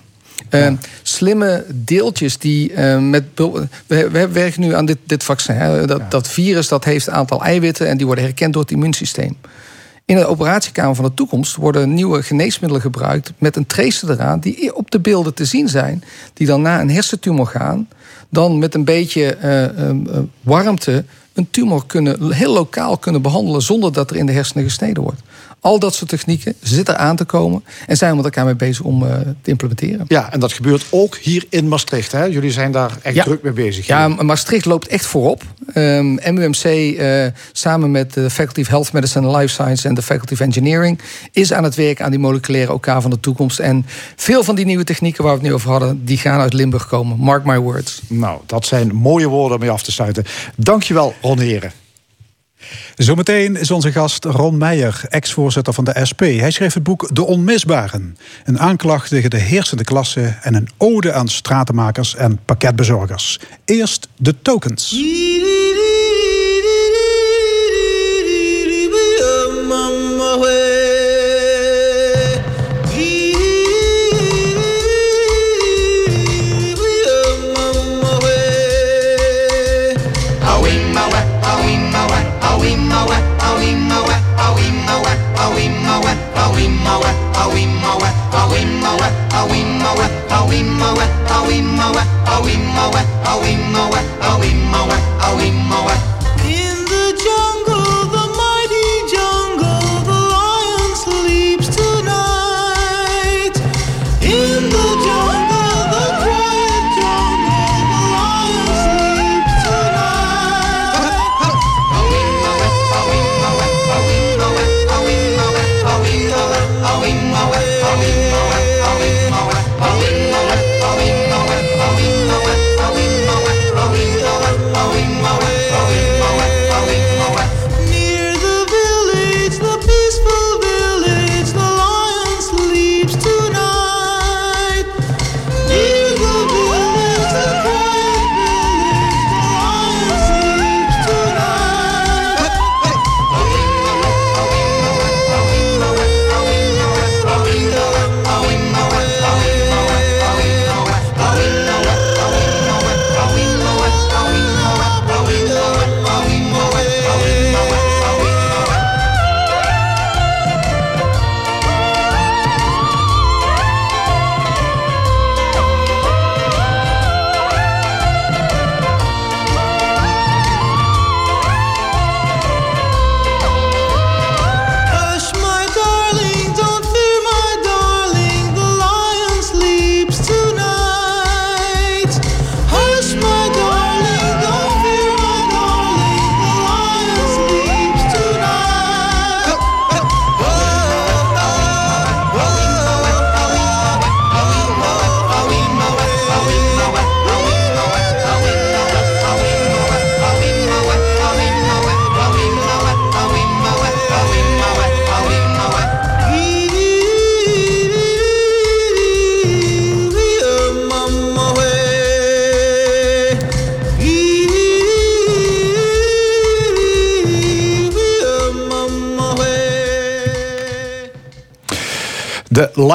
Ehm, slimme deeltjes die ehm, met. we werken nu aan dit, dit vaccin. Hè. Dat, dat virus dat heeft een aantal eiwitten en die worden herkend door het immuunsysteem. In de operatiekamer van de toekomst worden nieuwe geneesmiddelen gebruikt met een tracer eraan die op de beelden te zien zijn, die dan na een hersentumor gaan, dan met een beetje eh, eh, eh, warmte een tumor kunnen, heel lokaal kunnen behandelen zonder dat er in de hersenen gesneden wordt. Al dat soort technieken zitten aan te komen en zijn we met elkaar mee bezig om eh, te implementeren. Ja, en dat gebeurt ook hier in Maastricht. Hè? Jullie zijn daar echt Ja. druk mee bezig. Ja. Maastricht loopt echt voorop. Ehm MUMC, eh, samen met de Faculty of Health Medicine and Life Science en de Faculty of Engineering, is aan het werk aan die moleculaire OK van de toekomst. En veel van die nieuwe technieken waar we het nu over hadden, die gaan uit Limburg komen. Mark my words. Nou, dat zijn mooie woorden om mee af te sluiten. Dankjewel, Ron Heren. Zometeen is onze gast Ron Meijer, ex-voorzitter van de SP. Hij schreef het boek De Onmisbaren. Een aanklacht tegen de heersende klasse en een ode aan stratenmakers en pakketbezorgers. Eerst de tokens. mawe, awi mawe, awi mawe, awi mawe, awi mawe, awi mawe, awi mawe, awi mawe, awi mawe, awi mawe.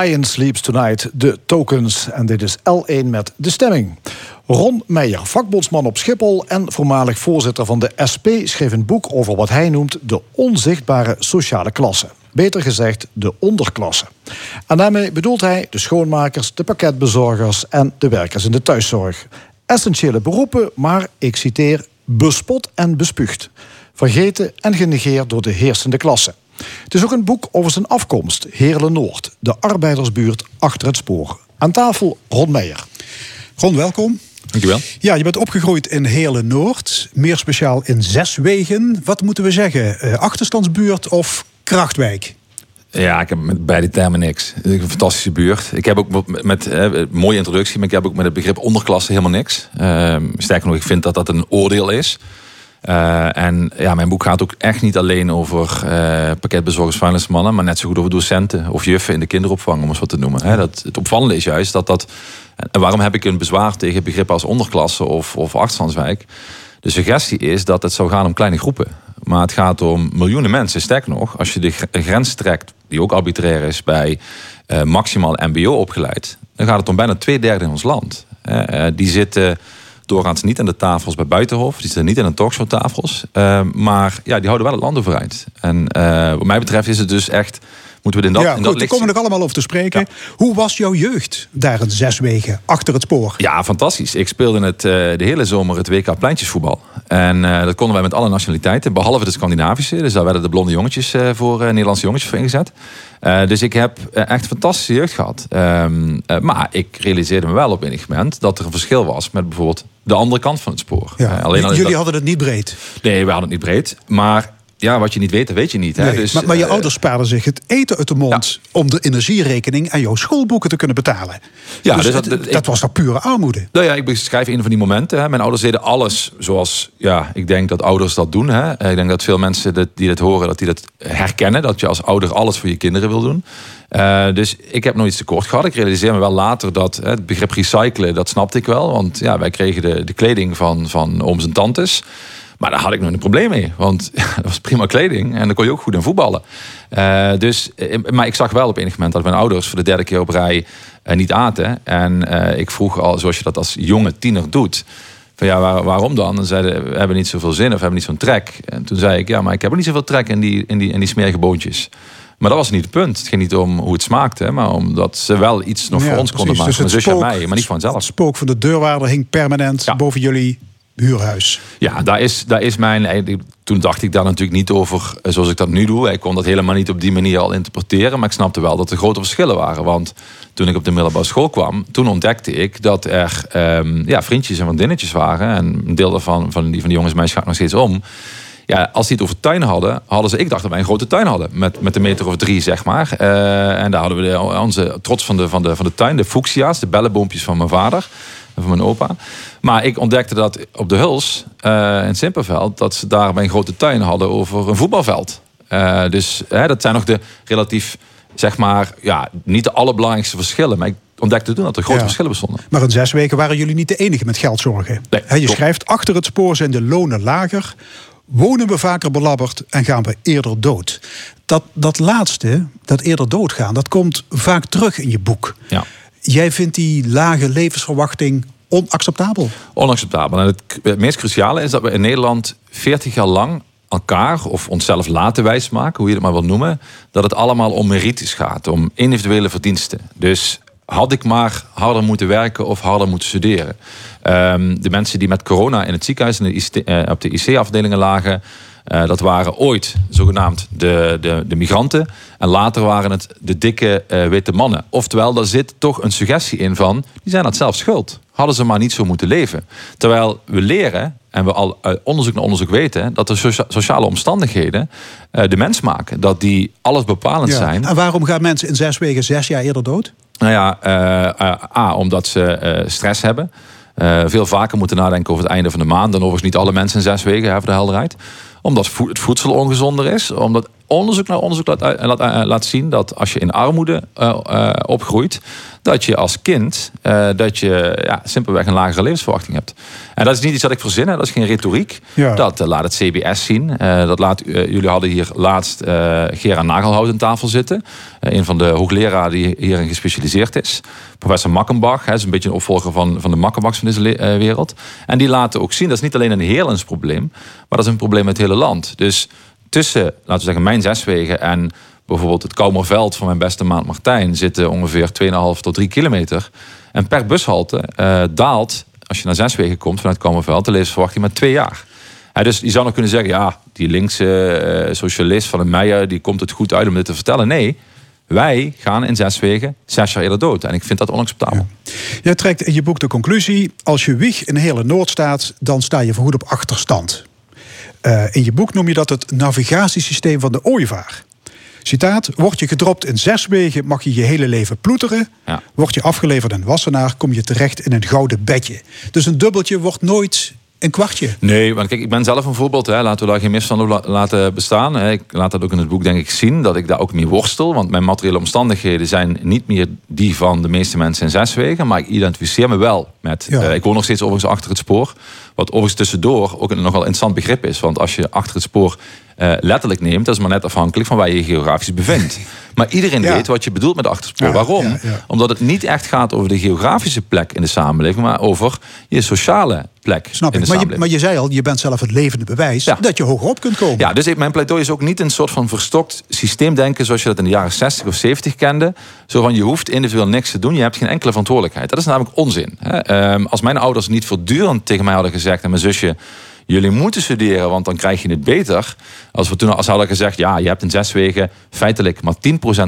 Lion Sleeps Tonight, de tokens. En dit is L1 met de stemming. Ron Meijer, vakbondsman op Schiphol en voormalig voorzitter van de SP, schreef een boek over wat hij noemt de onzichtbare sociale klasse. Beter gezegd, de onderklasse. En daarmee bedoelt hij de schoonmakers, de pakketbezorgers en de werkers in de thuiszorg. Essentiële beroepen, maar ik citeer, bespot en bespuugd. Vergeten en genegeerd door de heersende klasse. Het is ook een boek over zijn afkomst, Heerlen Noord, de arbeidersbuurt achter het spoor. Aan tafel Ron Meijer. Ron, welkom. Dankjewel. Ja, je bent opgegroeid in Heerlen Noord, meer speciaal in Zeswegen. Wat moeten we zeggen? Eh, achterstandsbuurt of krachtwijk? Ja, ik heb met beide termen niks. Een fantastische buurt. Ik heb ook met, met eh, mooie introductie, maar ik heb ook met het begrip onderklasse helemaal niks. Ehm, sterker nog, ik vind dat dat een oordeel is. Eh, en ja, mijn boek gaat ook echt niet alleen over eh pakketbezorgers, vuilnismannen, maar net zo goed over docenten of juffen in de kinderopvang, om eens wat te noemen. Dat, het opvallende is juist dat dat. En waarom heb ik een bezwaar tegen begrippen als onderklasse of, of? De suggestie is dat het zou gaan om kleine groepen. Maar het gaat om miljoenen mensen. Sterker nog, als je de gr- grens trekt, die ook arbitrair is bij eh, maximaal MBO opgeleid, dan gaat het om bijna twee derde in ons land. Die zitten doorgaans niet aan de tafels bij Buitenhof, die zitten niet aan de talkshowtafels. Eh, maar ja, die houden wel het land overeind. En eh, wat mij betreft is het dus echt. Moeten we in dat, ja, in goed, dat daar licht komen we nog allemaal over te spreken. Hoe was jouw jeugd daar in Zeswegen, achter het spoor? Ja, fantastisch. Ik speelde het, eh, de hele zomer het WK pleintjesvoetbal. En eh, dat konden wij met alle nationaliteiten, behalve de Scandinavische. Dus daar werden de blonde jongetjes eh, voor, Nederlandse jongetjes voor ingezet. Dus ik heb echt fantastische jeugd gehad. Ehm, eh, maar ik realiseerde me wel op enig moment dat er een verschil was met bijvoorbeeld de andere kant van het spoor. Ja. Alleen Jullie dat- hadden het niet breed. Nee, we hadden het niet breed. Maar ja, wat je niet weet, dat weet je niet. Hè? Nee, Dus, maar, maar je eh, ouders spaarden zich het eten uit de mond om de energierekening en jouw schoolboeken te kunnen betalen. Ja, dus dus het- dat- dat, ik- was toch pure armoede? Nou ja, ik beschrijf een van die momenten. Hè. Mijn ouders deden alles zoals ja, ik denk dat ouders dat doen. Hè. Ik denk dat veel mensen dat, die dit horen, dat die dat herkennen. Dat je als ouder alles voor je kinderen wil doen. Eh, dus ik heb nooit iets tekort gehad. Ik realiseer me wel later dat hè, het begrip recyclen, dat snapte ik wel. Want ja, wij kregen de, de kleding van, van ooms en tantes. Maar daar had ik nooit een probleem mee. Want ja, (laughs) dat was prima kleding. En dan kon je ook goed in voetballen. Eh, dus, eh, maar ik zag wel op enig moment dat mijn ouders voor de derde keer op rij eh, niet aten. En ik vroeg al, zoals je dat als jonge tiener doet. Van ja, waar- waarom dan? En zeiden we hebben niet zoveel zin of we hebben niet zo'n trek. En toen zei ik, ja, maar ik heb er niet zoveel trek in die, in die, in die smerige boontjes. Maar dat was niet het punt. Het ging niet om hoe het smaakte, maar omdat ze wel iets nog Ja, voor ons konden maken. Dus en spook- mij, maar niet van zelf. Het spook van de deurwaarder hing permanent Ja. boven jullie huurhuis. Ja, daar is, daar is mijn. eh, Toen dacht ik daar natuurlijk niet over eh, zoals ik dat nu doe. Ik kon dat helemaal niet op die manier al interpreteren. Maar ik snapte wel dat er grote verschillen waren. Want toen ik op de middelbare school kwam, toen ontdekte ik dat er ehm, ja, vriendjes en vriendinnetjes waren. En een deel daarvan, van die, van die jongens gaat nog steeds om. Ja, als die het over tuin hadden, hadden ze, ik dacht dat wij een grote tuin hadden. Met, met een meter of drie, zeg maar. Eh, en daar hadden we de, onze trots van de, van, de, van de tuin, de fuchsia's, de bellenboompjes van mijn vader en van mijn opa. Maar ik ontdekte dat op de Huls, eh in Simperveld, dat ze daar bij een grote tuin hadden over een voetbalveld. Eh, dus hè, dat zijn nog de relatief, zeg maar, ja, niet de allerbelangrijkste verschillen. Maar ik ontdekte toen dat er grote Ja. verschillen bestonden. Maar in zes weken waren jullie niet de enige met geldzorgen. Nee, je klopt. schrijft, achter het spoor zijn de lonen lager... wonen we vaker belabberd en gaan we eerder dood. Dat, dat laatste, dat eerder doodgaan, dat komt vaak terug in je boek. Ja. Jij vindt die lage levensverwachting onacceptabel. Onacceptabel. En het, meest cruciale is dat we in Nederland 40 jaar lang elkaar of onszelf laten wijsmaken, hoe je het maar wil noemen, dat het allemaal om merites gaat, om individuele verdiensten. Dus had ik maar harder moeten werken of harder moeten studeren. Ehm, de mensen die met corona in het ziekenhuis en eh, op de IC-afdelingen lagen, eh, dat waren ooit zogenaamd de, de, de migranten. En later waren het de dikke eh, witte mannen. Oftewel, daar zit toch een suggestie in van... die zijn dat zelf schuld. Hadden ze maar niet zo moeten leven. Terwijl we leren, en we al uit onderzoek naar onderzoek weten... dat de socia- sociale omstandigheden eh, de mens maken. Dat die alles bepalend zijn. En waarom gaan mensen in zes weken zes jaar eerder dood? Nou ja, eh, eh, A, omdat ze eh, stress hebben. Eh, veel vaker moeten nadenken over het einde van de maand. Dan overigens niet alle mensen in zes weken, hè, voor de helderheid. Omdat het voedsel ongezonder is. Omdat onderzoek naar onderzoek laat, laat, laat zien dat als je in armoede eh, eh, opgroeit... dat je als kind eh, dat je, ja, simpelweg een lagere levensverwachting hebt. En dat is niet iets dat ik verzin, hè, dat is geen retoriek. Ja. Dat eh, laat het CBS zien. Eh, dat laat, eh, jullie hadden hier laatst eh Gerard Nagelhout aan tafel zitten. Eh, een van de hoogleraren die hierin gespecialiseerd is. Professor Makkenbach, hè, is een beetje een opvolger van, van de Makkenbachs van deze eh, wereld. En die laten ook zien, dat is niet alleen een Heerlens probleem, maar dat is een probleem met het hele land. Dus tussen, laten we zeggen, mijn zeswegen en bijvoorbeeld het Koumerveld van mijn beste maat Martijn zitten ongeveer 2,5 tot 3 kilometer. En per bushalte eh, daalt, als je naar zeswegen komt vanuit Koumerveld, de levensverwachting met twee jaar. Hè, dus je zou nog kunnen zeggen, ja, die linkse eh, socialist van een Meijer, die komt het goed uit om dit te vertellen. Nee, wij gaan in zes weken zes jaar eerder dood. En ik vind dat onacceptabel. Jij trekt in je boek de conclusie... als je wieg in hele Noord staat, dan sta je voorgoed op achterstand. Eh, in je boek noem je dat het navigatiesysteem van de ooievaar. Citaat, word je gedropt in zes wegen, mag je je hele leven ploeteren. Ja. Word je afgeleverd in Wassenaar, kom je terecht in een gouden bedje. Dus een dubbeltje wordt nooit een kwartje. Nee, want kijk, ik ben zelf een voorbeeld. Hè. Laten we daar geen op la- laten bestaan. hè. Ik laat dat ook in het boek denk ik zien. Dat ik daar ook mee worstel. Want mijn materiële omstandigheden zijn niet meer die van de meeste mensen in Zeswegen. Maar ik identificeer me wel met... Ja. eh, ik woon nog steeds overigens achter het spoor. Wat overigens tussendoor ook een nogal interessant begrip is. Want als je achter het spoor eh, letterlijk neemt... dat is maar net afhankelijk van waar je je geografisch bevindt. (laughs) Maar iedereen Ja. weet wat je bedoelt met achterspoor. Ja, Waarom? ja. Omdat het niet echt gaat over de geografische plek in de samenleving... maar over je sociale plek Snap in ik. de Maar je, samenleving. maar je zei al, je bent zelf het levende bewijs... Dat je hogerop kunt komen. Ja, dus mijn pleidooi is ook niet een soort van verstokt systeemdenken zoals je dat in de jaren 60 of 70 kende. Zo van je hoeft individueel niks te doen, je hebt geen enkele verantwoordelijkheid. Dat is namelijk onzin. Hè. Ehm, als mijn ouders niet voortdurend tegen mij hadden gezegd en mijn zusje. Jullie moeten studeren, want dan krijg je het beter. Als we toen als hadden gezegd, ja, je hebt in zes weken feitelijk maar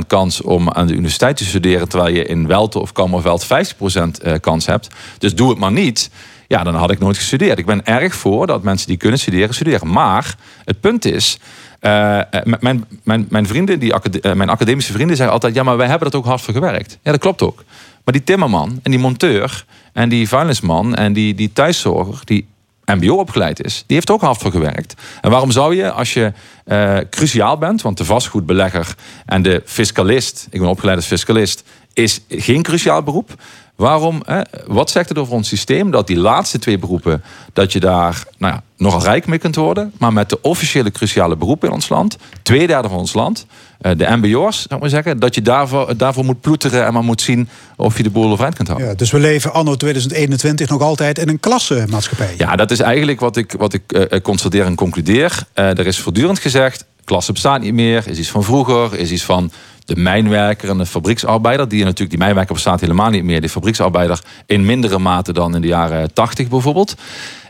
10% kans om aan de universiteit te studeren, terwijl je in Welte of Kammerveld 50% eh, kans hebt. Dus doe het maar niet. Ja, dan had ik nooit gestudeerd. Ik ben erg voor dat mensen die kunnen studeren, studeren. Maar het punt is, eh, eh, mijn, mijn, mijn vrienden, die mijn academische vrienden zeggen altijd... ja, maar wij hebben er ook hard voor gewerkt. Ja, dat klopt ook. Maar die timmerman en die monteur en die vuilnisman en die, die thuiszorger... die mbo opgeleid is, die heeft ook hard voor gewerkt. En waarom zou je, als je eh, cruciaal bent... want de vastgoedbelegger en de fiscalist... ik ben opgeleid als fiscalist, is geen cruciaal beroep... Waarom, hè, wat zegt het over ons systeem dat die laatste twee beroepen, dat je daar nou ja, nogal rijk mee kunt worden, maar met de officiële cruciale beroepen in ons land, twee derde van ons land, eh, de MBO's, zou ik maar zeggen, dat je daarvoor, daarvoor moet ploeteren en maar moet zien of je de boel overeind kunt houden. Ja, dus we leven anno 2021 nog altijd in een klassenmaatschappij. Ja, dat is eigenlijk wat ik, wat ik eh, constateer en concludeer. Eh, er is voortdurend gezegd, klasse bestaat niet meer, is iets van vroeger, is iets van de mijnwerker en de fabrieksarbeider. Die natuurlijk, die mijnwerker bestaat helemaal niet meer. De fabrieksarbeider in mindere mate dan in de jaren 80 bijvoorbeeld.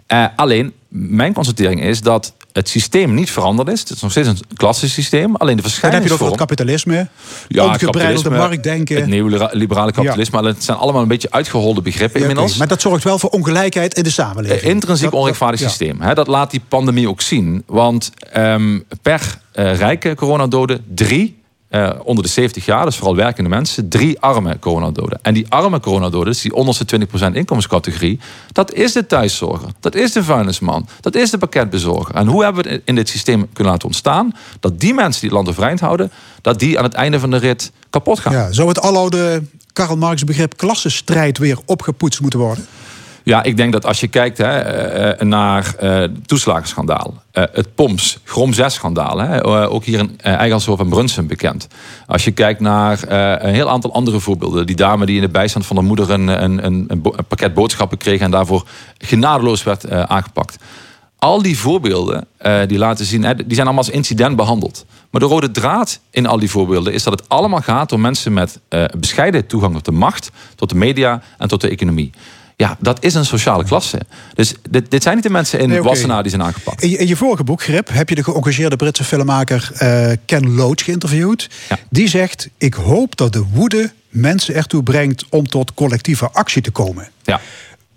Eh, alleen, mijn constatering is dat het systeem niet veranderd is. Het is nog steeds een klassisch systeem. Alleen de Dan heb je het over het kapitalisme, Ja, kapitalisme, marktdenken. Het neoliberale kapitalisme. Het zijn allemaal een beetje uitgeholde begrippen Ja, inmiddels. Maar dat zorgt wel voor ongelijkheid in de samenleving. Een intrinsiek Dat- onrechtvaardig ja. systeem. Dat laat die pandemie ook zien. Want ehm, per eh, rijke coronadoden drie eh, onder de 70 jaar, dus vooral werkende mensen, drie arme coronadoden. En die arme coronadoden, dus die onderste 20% inkomenscategorie, dat is de thuiszorger, dat is de vuilnisman, dat is de pakketbezorger. En hoe hebben we het in dit systeem kunnen laten ontstaan? Dat die mensen die het land overeind houden, dat die aan het einde van de rit kapot gaan. Ja, zou het aloude Karl Marx begrip klassenstrijd weer opgepoetst moeten worden? Ja, ik denk dat als je kijkt hè, eh, naar eh, het toeslagenschandaal, eh, het POMS, Grom 6-schandaal, hè, eh, ook hier in Eigelshof en Brunsen bekend. Als je kijkt naar eh, een heel aantal andere voorbeelden. Die dame die in de bijstand van haar moeder een, een, een, pakket boodschappen kreeg en daarvoor genadeloos werd eh, aangepakt. Al die voorbeelden eh, die laten zien, die zijn allemaal als incident behandeld. Maar de rode draad in al die voorbeelden is dat het allemaal gaat om mensen met eh, bescheiden toegang tot de macht, tot de media en tot de economie. Ja, dat is een sociale klasse. Dus dit, dit zijn niet de mensen in Nee. Wassenaar die zijn aangepakt. In je, in je vorige boek, Grip, heb je de geëngageerde Britse filmmaker eh, Ken Loach geïnterviewd. Ja. Die zegt: Ik hoop dat de woede mensen ertoe brengt om tot collectieve actie te komen. Ja.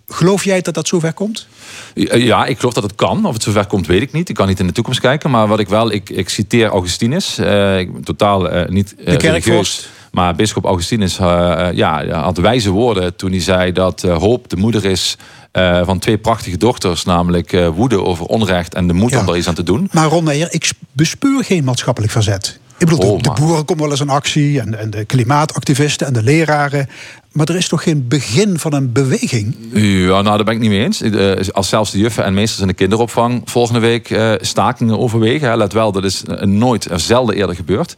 Geloof jij dat dat zover komt? Ja, ik geloof dat het kan. Of het zover komt, weet ik niet. Ik kan niet in de toekomst kijken. Maar wat ik wel, ik, ik citeer Augustinus. eh, ik ben totaal eh, niet eh, kerkvorst. Maar bischop Augustinus eh, eh, ja, had wijze woorden toen hij zei dat eh, hoop de moeder is van twee prachtige dochters. Namelijk woede over onrecht en de moed Ja. om daar iets aan te doen. Maar Ron Meijer, ik bespeur geen maatschappelijk verzet. Ik bedoel, de- Oh, de, boeren komen wel eens in actie en, en de klimaatactivisten en de leraren. Maar er is toch geen begin van een beweging? Ja, nou, daar ben ik niet mee eens. Als zelfs de juffen en meesters in de kinderopvang volgende week stakingen overwegen. hè, Let wel, dat is nooit, zelden eerder gebeurd.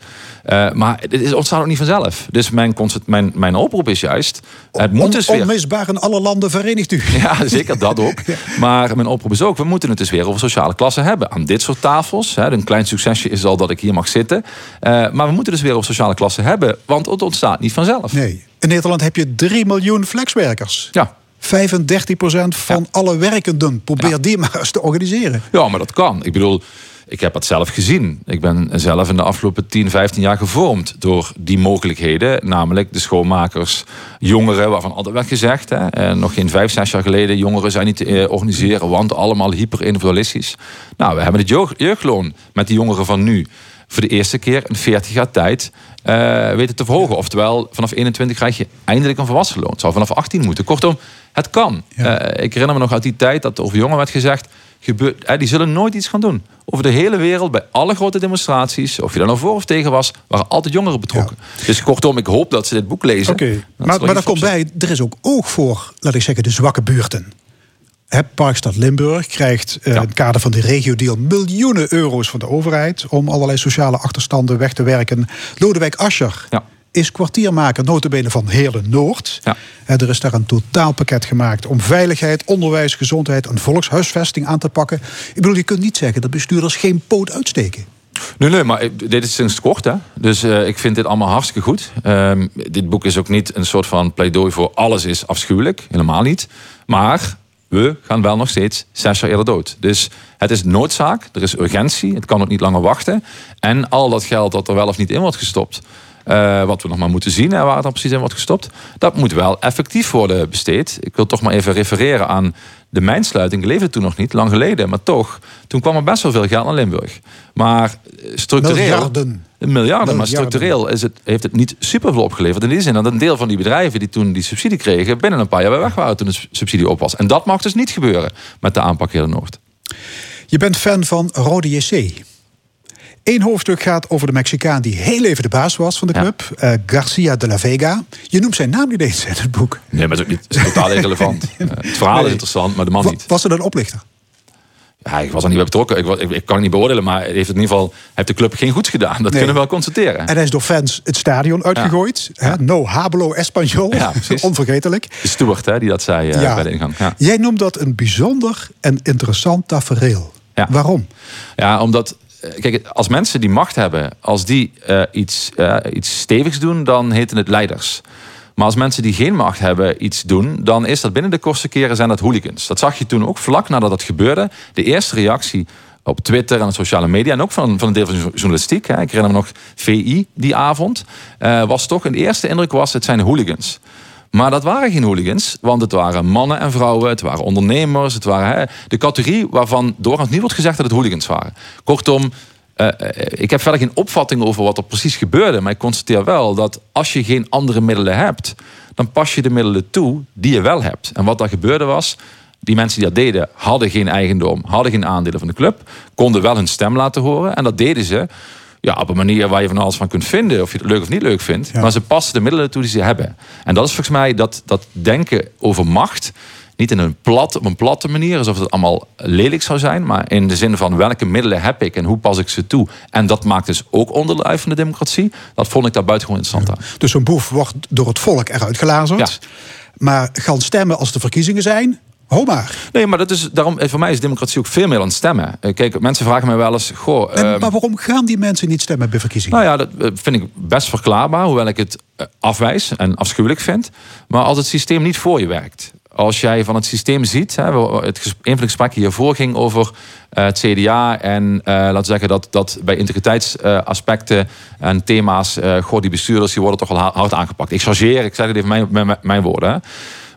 Eh, maar het is- ontstaat ook niet vanzelf. Dus mijn, concert, mijn, mijn oproep is juist, het moet On- dus weer... onmisbaar in alle landen verenigt u. (laughs) Ja, zeker dat ook. Maar mijn oproep is ook, we moeten het dus weer over sociale klassen hebben. Aan dit soort tafels. Hè, een klein succesje is al dat ik hier mag zitten. Eh, maar we moeten dus weer over sociale klassen hebben. Want het ontstaat niet vanzelf. Nee. In Nederland heb je 3 miljoen flexwerkers. Ja. 35% van alle werkenden. Probeer Ja. die maar eens te organiseren. Ja, maar dat kan. Ik bedoel, ik heb dat zelf gezien. Ik ben zelf in de afgelopen 10, 15 jaar gevormd door die mogelijkheden. Namelijk de schoonmakers, jongeren, waarvan altijd werd gezegd. Hè, eh, nog geen vijf, zes jaar geleden, jongeren zijn niet te eh, organiseren, want allemaal hyper-individualistisch. Nou, we hebben het jeugd- jeugdloon met die jongeren van nu voor de eerste keer in 40 jaar tijd eh, weten te verhogen. Oftewel, vanaf 21 krijg je eindelijk een volwassen loon. Het zou vanaf 18 moeten. Kortom, het kan. Ja. Ik herinner me nog uit die tijd dat over jongeren werd gezegd... Gebeurt, eh, die zullen nooit iets gaan doen. Over de hele wereld, bij alle grote demonstraties... of je daar nou voor of tegen was, waren altijd jongeren betrokken. Dus kortom, ik hoop dat ze dit boek lezen. Oké. Maar, maar daar komt bij, er is ook oog voor, laat ik zeggen, de zwakke buurten. Hè, Parkstad Limburg krijgt eh, Ja. in het kader van de regio-deal miljoenen euro's van de overheid om allerlei sociale achterstanden weg te werken. Lodewijk Asscher Ja. Is kwartiermaker notabene van Heerlen Noord. Ja. Er is daar een totaalpakket gemaakt om veiligheid, onderwijs, gezondheid en volkshuisvesting aan te pakken. Ik bedoel, je kunt niet zeggen dat bestuurders geen poot uitsteken. Nee, nee, maar dit is sinds kort, hè. Dus eh, ik vind dit allemaal hartstikke goed. Ehm, dit boek is ook niet een soort van pleidooi voor alles is afschuwelijk. Helemaal niet. Maar we gaan wel nog steeds zes jaar eerder dood. Dus het is noodzaak, er is urgentie, het kan ook niet langer wachten. En al dat geld dat er wel of niet in wordt gestopt... eh, wat we nog maar moeten zien, hè, waar het dan precies in wordt gestopt... dat moet wel effectief worden besteed. Ik wil toch maar even refereren aan de mijnsluiting. Leefde toen nog niet, lang geleden, maar toch... toen kwam er best wel veel geld naar Limburg. Maar eh, structureel... Miljarden. Miljarden, maar structureel is het, heeft het niet superveel opgeleverd. In die zin dat een deel van die bedrijven die toen die subsidie kregen... binnen een paar jaar weer weg waren toen de subsidie op was. En dat mag dus niet gebeuren met de aanpak hier in Noord. Je bent fan van Rode JC. Eén hoofdstuk gaat over de Mexicaan die heel even de baas was van de Ja. club, eh, Garcia de la Vega. Je noemt zijn naam niet eens in het boek. Nee, maar dat is, ook niet, is totaal irrelevant. (laughs) Eh, het verhaal Nee. is interessant, maar de man Wa- niet. Was er een oplichter? Ja, ik was er niet bij betrokken. Ik, was- ik, ik kan het niet beoordelen, maar heeft in ieder geval heeft de club geen goeds gedaan. Dat Nee. kunnen we wel constateren. En hij is door fans het stadion uitgegooid. Hè? No hablo español. Ja. (laughs) Onvergetelijk. De steward hè, die dat zei eh, Ja. bij de ingang. Ja. Jij noemt dat een bijzonder en interessant tafereel. Waarom? Ja, omdat kijk, als mensen die macht hebben, als die eh, iets, eh, iets stevigs doen, dan heten het leiders. Maar als mensen die geen macht hebben iets doen, dan is dat binnen de kortste keren zijn dat hooligans. Dat zag je toen ook vlak nadat dat gebeurde. De eerste reactie op Twitter en sociale media en ook van, van een deel van de journalistiek. Ik herinner me nog VI die avond. eh, was toch een eerste indruk was het zijn hooligans. Maar dat waren geen hooligans, want het waren mannen en vrouwen, het waren ondernemers, het waren hè, de categorie waarvan doorgaans niet wordt gezegd dat het hooligans waren. Kortom, eh, eh, ik heb verder geen opvatting over wat er precies gebeurde, maar ik constateer wel dat als je geen andere middelen hebt, dan pas je de middelen toe die je wel hebt. En wat daar gebeurde was, die mensen die dat deden, hadden geen eigendom, hadden geen aandelen van de club, konden wel hun stem laten horen. En dat deden ze ja, op een manier waar je van alles van kunt vinden, of je het leuk of niet leuk vindt. Maar ze passen de middelen toe die ze hebben. En dat is volgens mij dat, dat denken over macht. Niet in een plat, op een platte manier, alsof het allemaal lelijk zou zijn. Maar in de zin van welke middelen heb ik en hoe pas ik ze toe. En dat maakt dus ook onderdeel van de democratie. Dat vond ik daar buitengewoon interessant aan. Dus zo'n boef wordt door het volk eruit gelazerd. Maar gaan stemmen als de verkiezingen zijn? Ho maar. Nee, maar dat is, daarom, voor mij is democratie ook veel meer dan stemmen. Eh, Kijk, mensen vragen mij wel eens... Goh, En, ehm, maar waarom gaan die mensen niet stemmen bij verkiezingen? Nou ja, dat eh, vind ik best verklaarbaar, hoewel ik het eh, afwijs en afschuwelijk vind. Maar als het systeem niet voor je werkt. Als jij van het systeem ziet, hè, het een van de gesprekken hiervoor ging over eh, het CDA en eh, laten we zeggen dat, dat bij integriteitsaspecten en thema's, eh goh, die bestuurders die worden toch ha- hard aangepakt. Ik chargeer, ik zeg het even mijn, mijn, mijn woorden. Hè.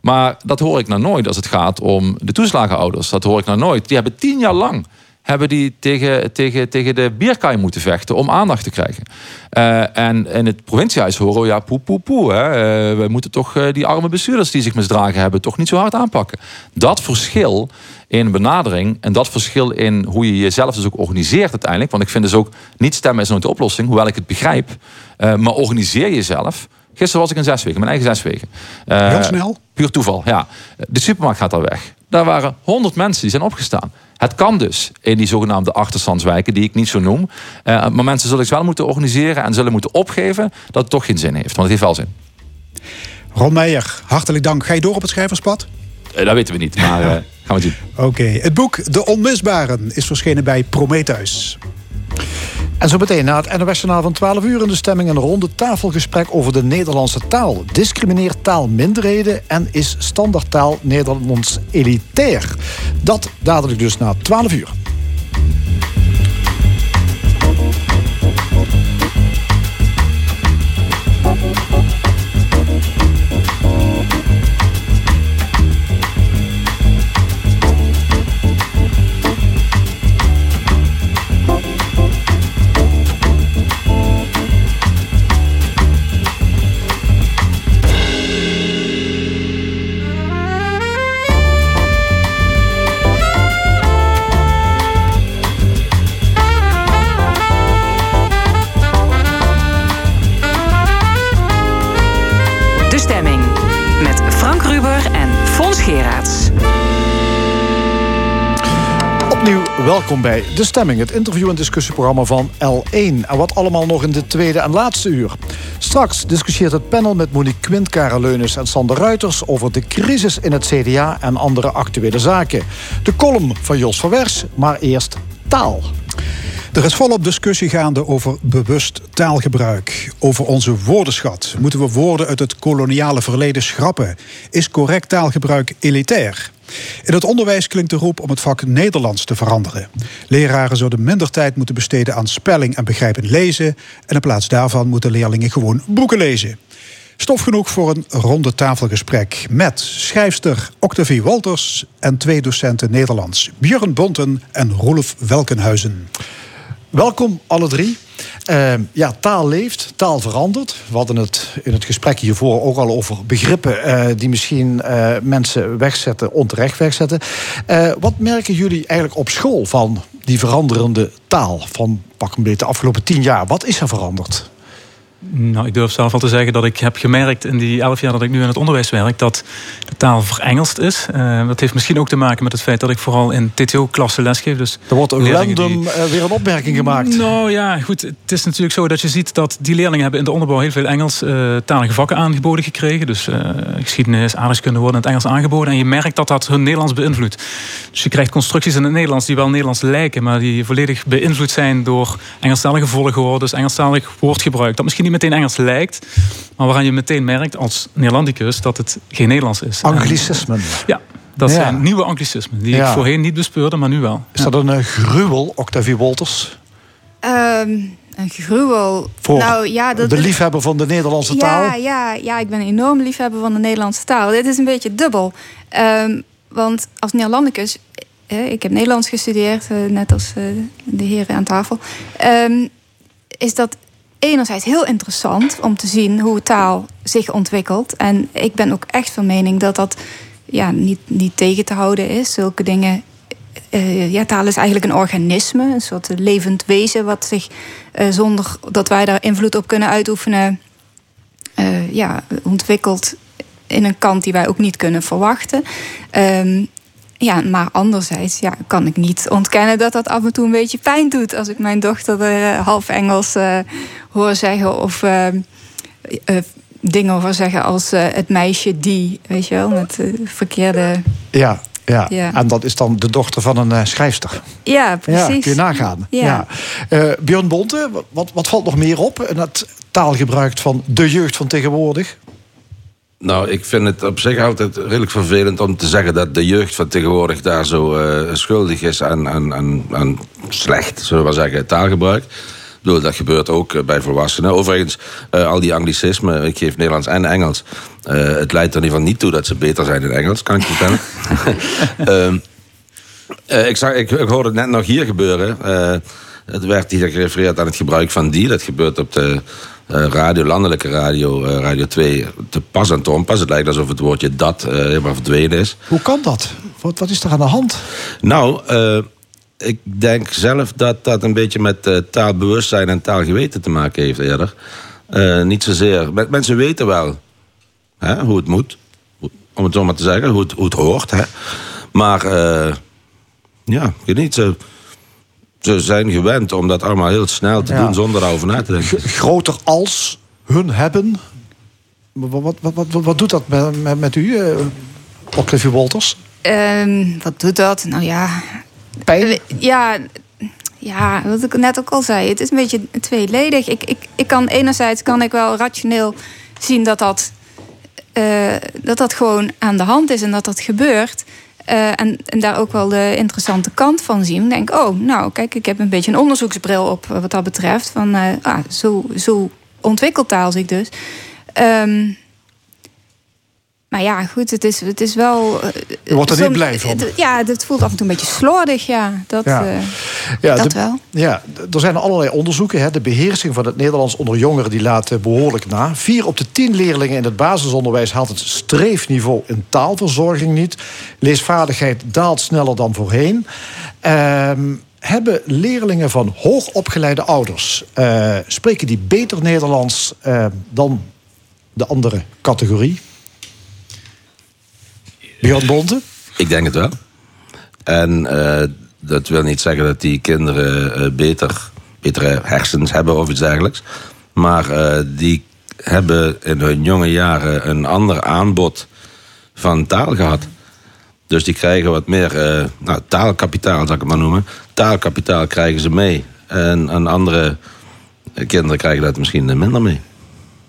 Maar dat hoor ik nou nooit als het gaat om de toeslagenouders. Dat hoor ik nou nooit. Die hebben tien jaar lang hebben die tegen, tegen, tegen de bierkaai moeten vechten om aandacht te krijgen. Eh, en in het provinciehuis horen we, ja, poe, poe, poe. Hè. Eh, we moeten toch eh, die arme bestuurders die zich misdragen hebben... toch niet zo hard aanpakken. Dat verschil in benadering en dat verschil in hoe je jezelf dus ook organiseert uiteindelijk... want ik vind dus ook, niet stemmen is nooit de oplossing, hoewel ik het begrijp... maar organiseer jezelf... Gisteren was ik in Zeswegen, mijn eigen Zeswegen. Eh, Heel snel? Puur toeval, ja. De supermarkt gaat al weg. Daar waren honderd mensen die zijn opgestaan. Het kan dus in die zogenaamde achterstandswijken, die ik niet zo noem. Eh, maar mensen zullen zich wel moeten organiseren en zullen moeten opgeven dat het toch geen zin heeft. Want het heeft wel zin. Ron Meijer, hartelijk dank. Ga je door op het schrijverspad? Eh, dat weten we niet, maar (laughs) gaan we zien. Oké, het boek De Onmisbaren is verschenen bij Prometheus. En zo meteen na het NOS Journaal van 12 uur in de stemming een ronde tafelgesprek over de Nederlandse taal. Discrimineert taal minderheden en is standaardtaal Nederlands elitair? Dat dadelijk dus na 12 uur. Welkom bij De Stemming, het interview- en discussieprogramma van L1. En wat allemaal nog in de tweede en laatste uur. Straks discussieert het panel met Monique Quint, Karel Leunis en Sander Ruiters... over de crisis in het CDA en andere actuele zaken. De column van Jos van Wers, maar eerst taal. Er is volop discussie gaande over bewust taalgebruik. Over onze woordenschat. Moeten we woorden uit het koloniale verleden schrappen? Is correct taalgebruik elitair? In het onderwijs klinkt de roep om het vak Nederlands te veranderen. Leraren zouden minder tijd moeten besteden aan spelling en begrijpend lezen. En in plaats daarvan moeten leerlingen gewoon boeken lezen. Stof genoeg voor een ronde tafelgesprek met schrijfster Octavie Walters en twee docenten Nederlands, Björn Bonten en Rolf Welkenhuizen. Welkom alle drie. Eh, ja, taal leeft, taal verandert. We hadden het in het gesprek hiervoor ook al over begrippen eh, die misschien eh, mensen wegzetten, onterecht wegzetten. Eh, wat merken jullie eigenlijk op school van die veranderende taal van pak een beetje de afgelopen tien jaar? Wat is er veranderd? Nou, ik durf zelf al te zeggen dat ik heb gemerkt in die elf jaar dat ik nu in het onderwijs werk, dat de taal verengelst is. Eh, dat heeft misschien ook te maken met het feit dat ik vooral in TTO-klassen lesgeef. Dus Er wordt random die- eh, weer een opmerking gemaakt. Nou ja, goed. Het is natuurlijk zo dat je ziet dat die leerlingen hebben in de onderbouw heel veel Engelstalige vakken aangeboden gekregen. Dus eh, geschiedenis, aardrijkskunde worden in het Engels aangeboden. En je merkt dat dat hun Nederlands beïnvloedt. Dus je krijgt constructies in het Nederlands die wel Nederlands lijken, maar die volledig beïnvloed zijn door Engelstalige volgwoorden, Engelstalig woordgebruik. Dat misschien niet meteen Engels lijkt, maar waaraan je meteen merkt als Neerlandicus dat het geen Nederlands is. Anglicismen. Ja, dat Ja. zijn nieuwe anglicismen die Ja. ik voorheen niet bespeurde, maar nu wel. Is dat een eh, gruwel, Octavie Wolters? Ehm, een gruwel. Voor nou, ja, dat, de liefhebber van de Nederlandse taal? Ja, ja, ja, ik ben een enorm liefhebber van de Nederlandse taal. Dit is een beetje dubbel. Ehm, want als Neerlandicus, eh, ik heb Nederlands gestudeerd, eh, net als eh, de heren aan tafel. ehm, is dat enerzijds heel interessant om te zien hoe taal zich ontwikkelt. En ik ben ook echt van mening dat dat ja, niet, niet tegen te houden is. Zulke dingen. eh, ja, taal is eigenlijk een organisme, een soort levend wezen, wat zich eh, zonder dat wij daar invloed op kunnen uitoefenen, eh, ja, ontwikkelt in een kant die wij ook niet kunnen verwachten. Ehm, ja, maar anderzijds ja, kan ik niet ontkennen dat dat af en toe een beetje pijn doet. Als ik mijn dochter eh, half Engels eh, hoor zeggen of eh, dingen hoor zeggen als het meisje die, weet je wel, met verkeerde. Ja, ja. Ja. En dat is dan de dochter van een schrijfster. Ja, Ja, precies. kun je nagaan. Ja. Ja. Björn Bonte, wat, wat valt nog meer op in het taalgebruik van de jeugd van tegenwoordig? Nou, ik vind het op zich altijd redelijk vervelend om te zeggen dat de jeugd van tegenwoordig daar zo eh, schuldig is aan, aan, aan, aan slecht, zullen we maar zeggen, taalgebruik. Ik bedoel, dat gebeurt ook eh, bij volwassenen. Overigens, eh, al die anglicismen, ik geef Nederlands en Engels. het leidt er in ieder geval niet toe dat ze beter zijn in Engels, kan ik je vertellen. (laughs) Ehm, eh, ik, zag, ik, ik hoorde het net nog hier gebeuren. Het werd hier gerefereerd aan het gebruik van die. Dat gebeurt op de radio, landelijke radio, eh, Radio 2, te pas en te onpas. Het lijkt alsof het woordje dat eh, helemaal verdwenen is. Hoe kan dat? Wat, wat is er aan de hand? Nou, eh, ik denk zelf dat dat een beetje met eh, taalbewustzijn en taalgeweten te maken heeft eerder. Eh, niet zozeer. Mensen weten wel hè, hoe het moet, om het zo maar te zeggen, hoe het, hoe het hoort. Hè. Maar eh, ja, ik weet niet, ze, ze zijn gewend om dat allemaal heel snel te Ja. doen zonder erover na te denken. Groter als hun hebben. Wat, wat, wat, wat, wat doet dat met, met, met u, eh Octavie Wolters? Ehm, wat doet dat? Nou ja. Pijn? Ja, ja, wat ik net ook al zei. Het is een beetje tweeledig. Ik, ik, ik kan enerzijds kan ik wel rationeel zien dat dat, eh, dat dat gewoon aan de hand is en dat dat gebeurt. Eh, en, en daar ook wel de interessante kant van zien. Denk, oh, nou, kijk, ik heb een beetje een onderzoeksbril op eh, wat dat betreft. Van, eh, ah, zo, zo ontwikkelt taal zich dus. Ehm, maar ja, goed, het is, het is wel. eh, Je wordt er niet blij van. het- ja, het voelt af en toe een beetje slordig, ja. Dat, Ja. eh, Ja, dat de- wel. Ja, er zijn allerlei onderzoeken. Hè. De beheersing van het Nederlands onder jongeren die laat eh, behoorlijk na. Vier op de tien leerlingen in het basisonderwijs haalt het streefniveau in taalverzorging niet. Leesvaardigheid daalt sneller dan voorheen. Ehm, hebben leerlingen van hoogopgeleide ouders... spreken die beter Nederlands dan de andere categorie? Björn Bonte? Ik denk het wel. En eh, dat wil niet zeggen dat die kinderen eh, beter, betere hersens hebben of iets dergelijks. Maar eh, die hebben in hun jonge jaren een ander aanbod van taal gehad. Dus die krijgen wat meer nou, taalkapitaal, zal ik het maar noemen. Taalkapitaal krijgen ze mee. En, en andere kinderen krijgen dat misschien minder mee.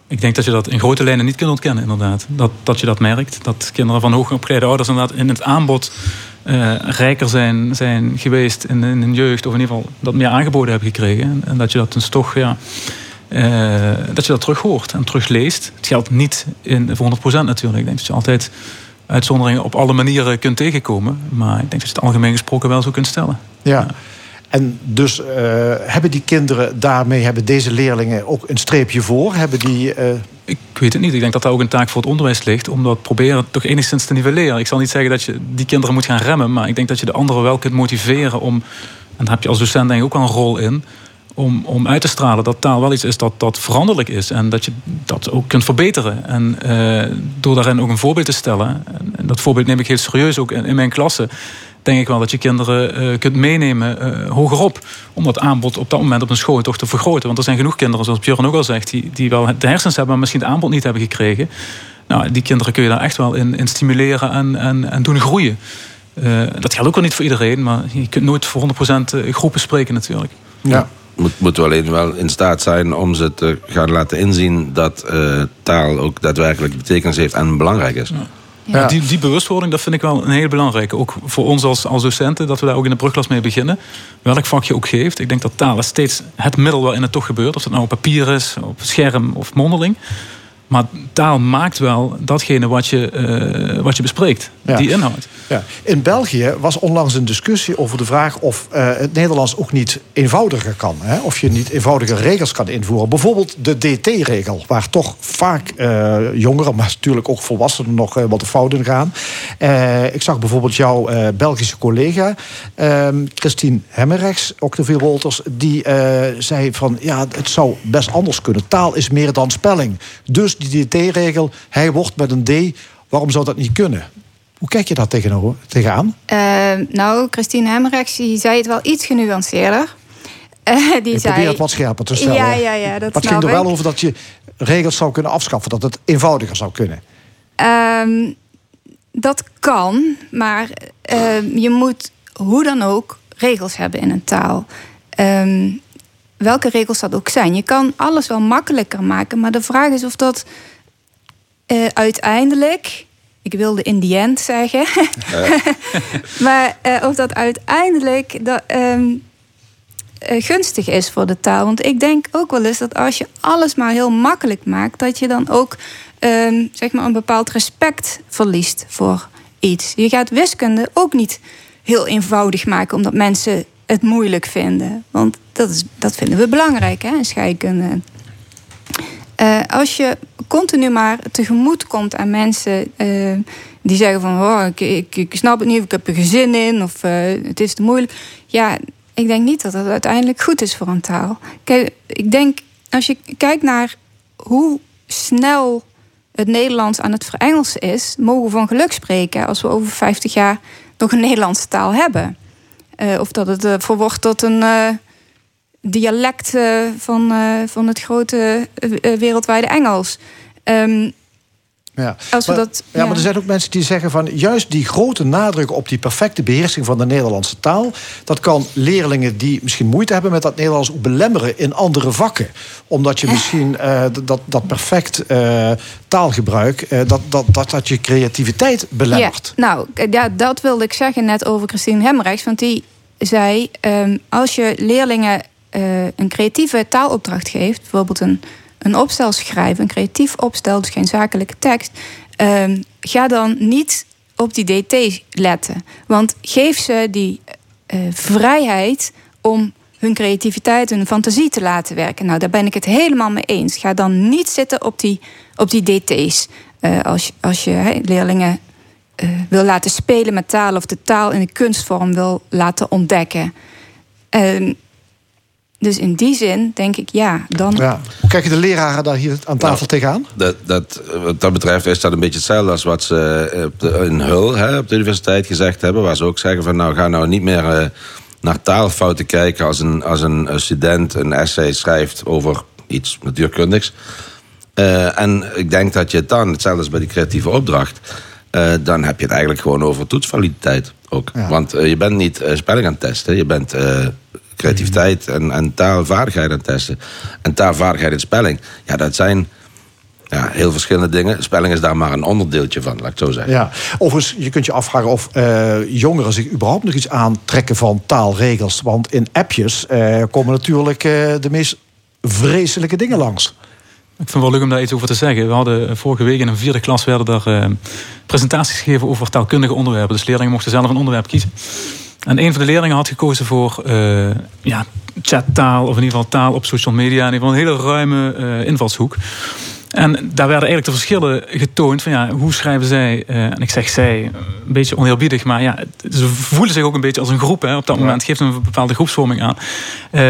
Ik denk dat je dat in grote lijnen niet kunt ontkennen, inderdaad. Dat, dat je dat merkt. Dat kinderen van hoogopgeleide ouders inderdaad in het aanbod eh, rijker zijn, zijn geweest in, in hun jeugd. Of in ieder geval dat meer aangeboden hebben gekregen. En, en dat je dat dus toch, ja, eh, dat je dat terug hoort en terugleest. Het geldt niet in, voor 100% natuurlijk. Ik denk dat je altijd uitzonderingen op alle manieren kunt tegenkomen. Maar ik denk dat je het algemeen gesproken wel zo kunt stellen. Ja. En dus eh, hebben die kinderen daarmee, hebben deze leerlingen ook een streepje voor? Hebben die, eh, Ik weet het niet. Ik denk dat daar ook een taak voor het onderwijs ligt. Om dat proberen toch enigszins te nivelleren. Ik zal niet zeggen dat je die kinderen moet gaan remmen. Maar ik denk dat je de anderen wel kunt motiveren om... en daar heb je als docent denk ik ook wel een rol in... om, om uit te stralen dat taal wel iets is dat, dat veranderlijk is. En dat je dat ook kunt verbeteren. En eh, door daarin ook een voorbeeld te stellen. En, dat voorbeeld neem ik heel serieus ook in, in mijn klasse. Denk ik wel dat je kinderen eh, kunt meenemen eh, hogerop. Om dat aanbod op dat moment op een school toch te vergroten. Want er zijn genoeg kinderen, zoals Björn ook al zegt, die, die wel de hersens hebben, maar misschien het aanbod niet hebben gekregen. Nou, die kinderen kun je daar echt wel in, in stimuleren en, en, en doen groeien. Eh, dat geldt ook wel niet voor iedereen, maar je kunt nooit voor 100% groepen spreken natuurlijk. Ja. Moet, moeten we alleen wel in staat zijn om ze te gaan laten inzien dat eh, taal ook daadwerkelijk betekenis heeft en belangrijk is. Ja. Die, die bewustwording, dat vind ik wel een heel belangrijke. Ook voor ons als, als docenten, dat we daar ook in de brugklas mee beginnen. Welk vak je ook geeft. Ik denk dat taal steeds het middel waarin het toch gebeurt. Of dat nou op papier is, op scherm of mondeling. Maar taal maakt wel datgene wat je, eh, wat je bespreekt. Ja. Die inhoud. Ja. In België was onlangs een discussie over de vraag of eh, het Nederlands ook niet eenvoudiger kan. Hè? Of je niet eenvoudige regels kan invoeren. Bijvoorbeeld de DT-regel, waar toch vaak eh, jongeren, maar natuurlijk ook volwassenen nog wat de fout in gaan. Ik zag bijvoorbeeld jouw Belgische collega, ehm, Christine Hemmerrechts, ook de veel Wolters, die zei van ja, het zou best anders kunnen. Taal is meer dan spelling. Dus die DT-regel, hij wordt met een D, waarom zou dat niet kunnen? Hoe kijk je daar tegenover, tegenaan? Eh, nou, Christine Hemmerrechts die zei het wel iets genuanceerder. (laughs) Die Ik zei, probeer het wat scherper te stellen. Ja, ja, ja, dat maar het ging er wel over dat je regels zou kunnen afschaffen. Dat het eenvoudiger zou kunnen. Ehm, dat kan, maar ehm, je moet hoe dan ook regels hebben in een taal. Ehm, welke regels dat ook zijn. Je kan alles wel makkelijker maken, maar de vraag is of dat eh, uiteindelijk. Ik wilde in the end zeggen. (laughs) maar eh, of dat uiteindelijk dat, ehm, eh, gunstig is voor de taal. Want ik denk ook wel eens dat als je alles maar heel makkelijk maakt, dat je dan ook ehm, zeg maar een bepaald respect verliest voor iets. Je gaat wiskunde ook niet heel eenvoudig maken, omdat mensen het moeilijk vinden. Want dat, is, dat vinden we belangrijk, hè, in scheikunde. Eh, als je continu maar tegemoet komt aan mensen eh, die zeggen van oh, ik, ik, ik snap het niet, of ik heb er geen zin in, of eh, het is te moeilijk. Ja, ik denk niet dat dat uiteindelijk goed is voor een taal. Kijk, ik denk als je kijkt naar hoe snel het Nederlands aan het verengelsen is, mogen we van geluk spreken als we over 50 jaar nog een Nederlandse taal hebben. Of dat het eh, verwoord tot een dialect van, eh, van het grote eh, eh, wereldwijde Engels. Ehm, Ja. Als we maar, dat- ja, ja. maar er zijn ook mensen die zeggen van juist die grote nadruk op die perfecte beheersing van de Nederlandse taal, dat kan leerlingen die misschien moeite hebben met dat Nederlands ook belemmeren in andere vakken. Omdat je misschien dat, dat perfect taalgebruik, dat, dat, dat, dat je creativiteit belemmert. Ja, nou, ja, dat wilde ik zeggen net over Christine Hemmerrechts. Want die zei, ehm, als je leerlingen eh, een creatieve taalopdracht geeft... bijvoorbeeld een, een opstel schrijven, een creatief opstel... dus geen zakelijke tekst... ehm, ga dan niet op die DT letten. Want geef ze die eh, vrijheid om hun creativiteit hun fantasie te laten werken. Nou, daar ben ik het helemaal mee eens. Ga dan niet zitten op die, op die DT's. Eh, als, als je leerlingen wil laten spelen met taal... of de taal in een kunstvorm wil laten ontdekken. Ehm, dus in die zin denk ik, ja, dan... Ja. Hoe kijken de leraren daar hier aan tafel tegenaan? Dat, dat, wat dat betreft is dat een beetje hetzelfde als wat ze eh, op de, in Hull hè, op de universiteit gezegd hebben. Waar ze ook zeggen van nou ga nou niet meer eh, naar taalfouten kijken als een, als een eh, student een essay schrijft over iets natuurkundigs. Eh, en ik denk dat je het dan, hetzelfde als bij die creatieve opdracht, eh, dan heb je het eigenlijk gewoon over toetsvaliditeit ook. Want je bent niet spelling aan het testen, je bent eh, creativiteit en, en taalvaardigheid aan testen. En taalvaardigheid en spelling, ja, dat zijn ja, heel verschillende dingen. Spelling is daar maar een onderdeeltje van, laat ik zo zeggen. Ja, overigens, je kunt je afvragen of eh, jongeren zich überhaupt nog iets aantrekken van taalregels. Want in appjes eh, komen natuurlijk eh, de meest vreselijke dingen langs. Ik vind het wel leuk om daar iets over te zeggen. We hadden vorige week in een vierde klas werden er eh, presentaties gegeven over taalkundige onderwerpen. Dus leerlingen mochten zelf een onderwerp kiezen. En een van de leerlingen had gekozen voor eh, ja, chattaal, of in ieder geval taal op social media. In ieder geval een hele ruime eh, invalshoek. En daar werden eigenlijk de verschillen getoond van ja, hoe schrijven zij, eh, en ik zeg zij, een beetje oneerbiedig, maar ja, ze voelen zich ook een beetje als een groep. Hè, op dat moment geeft een bepaalde groepsvorming aan. Eh,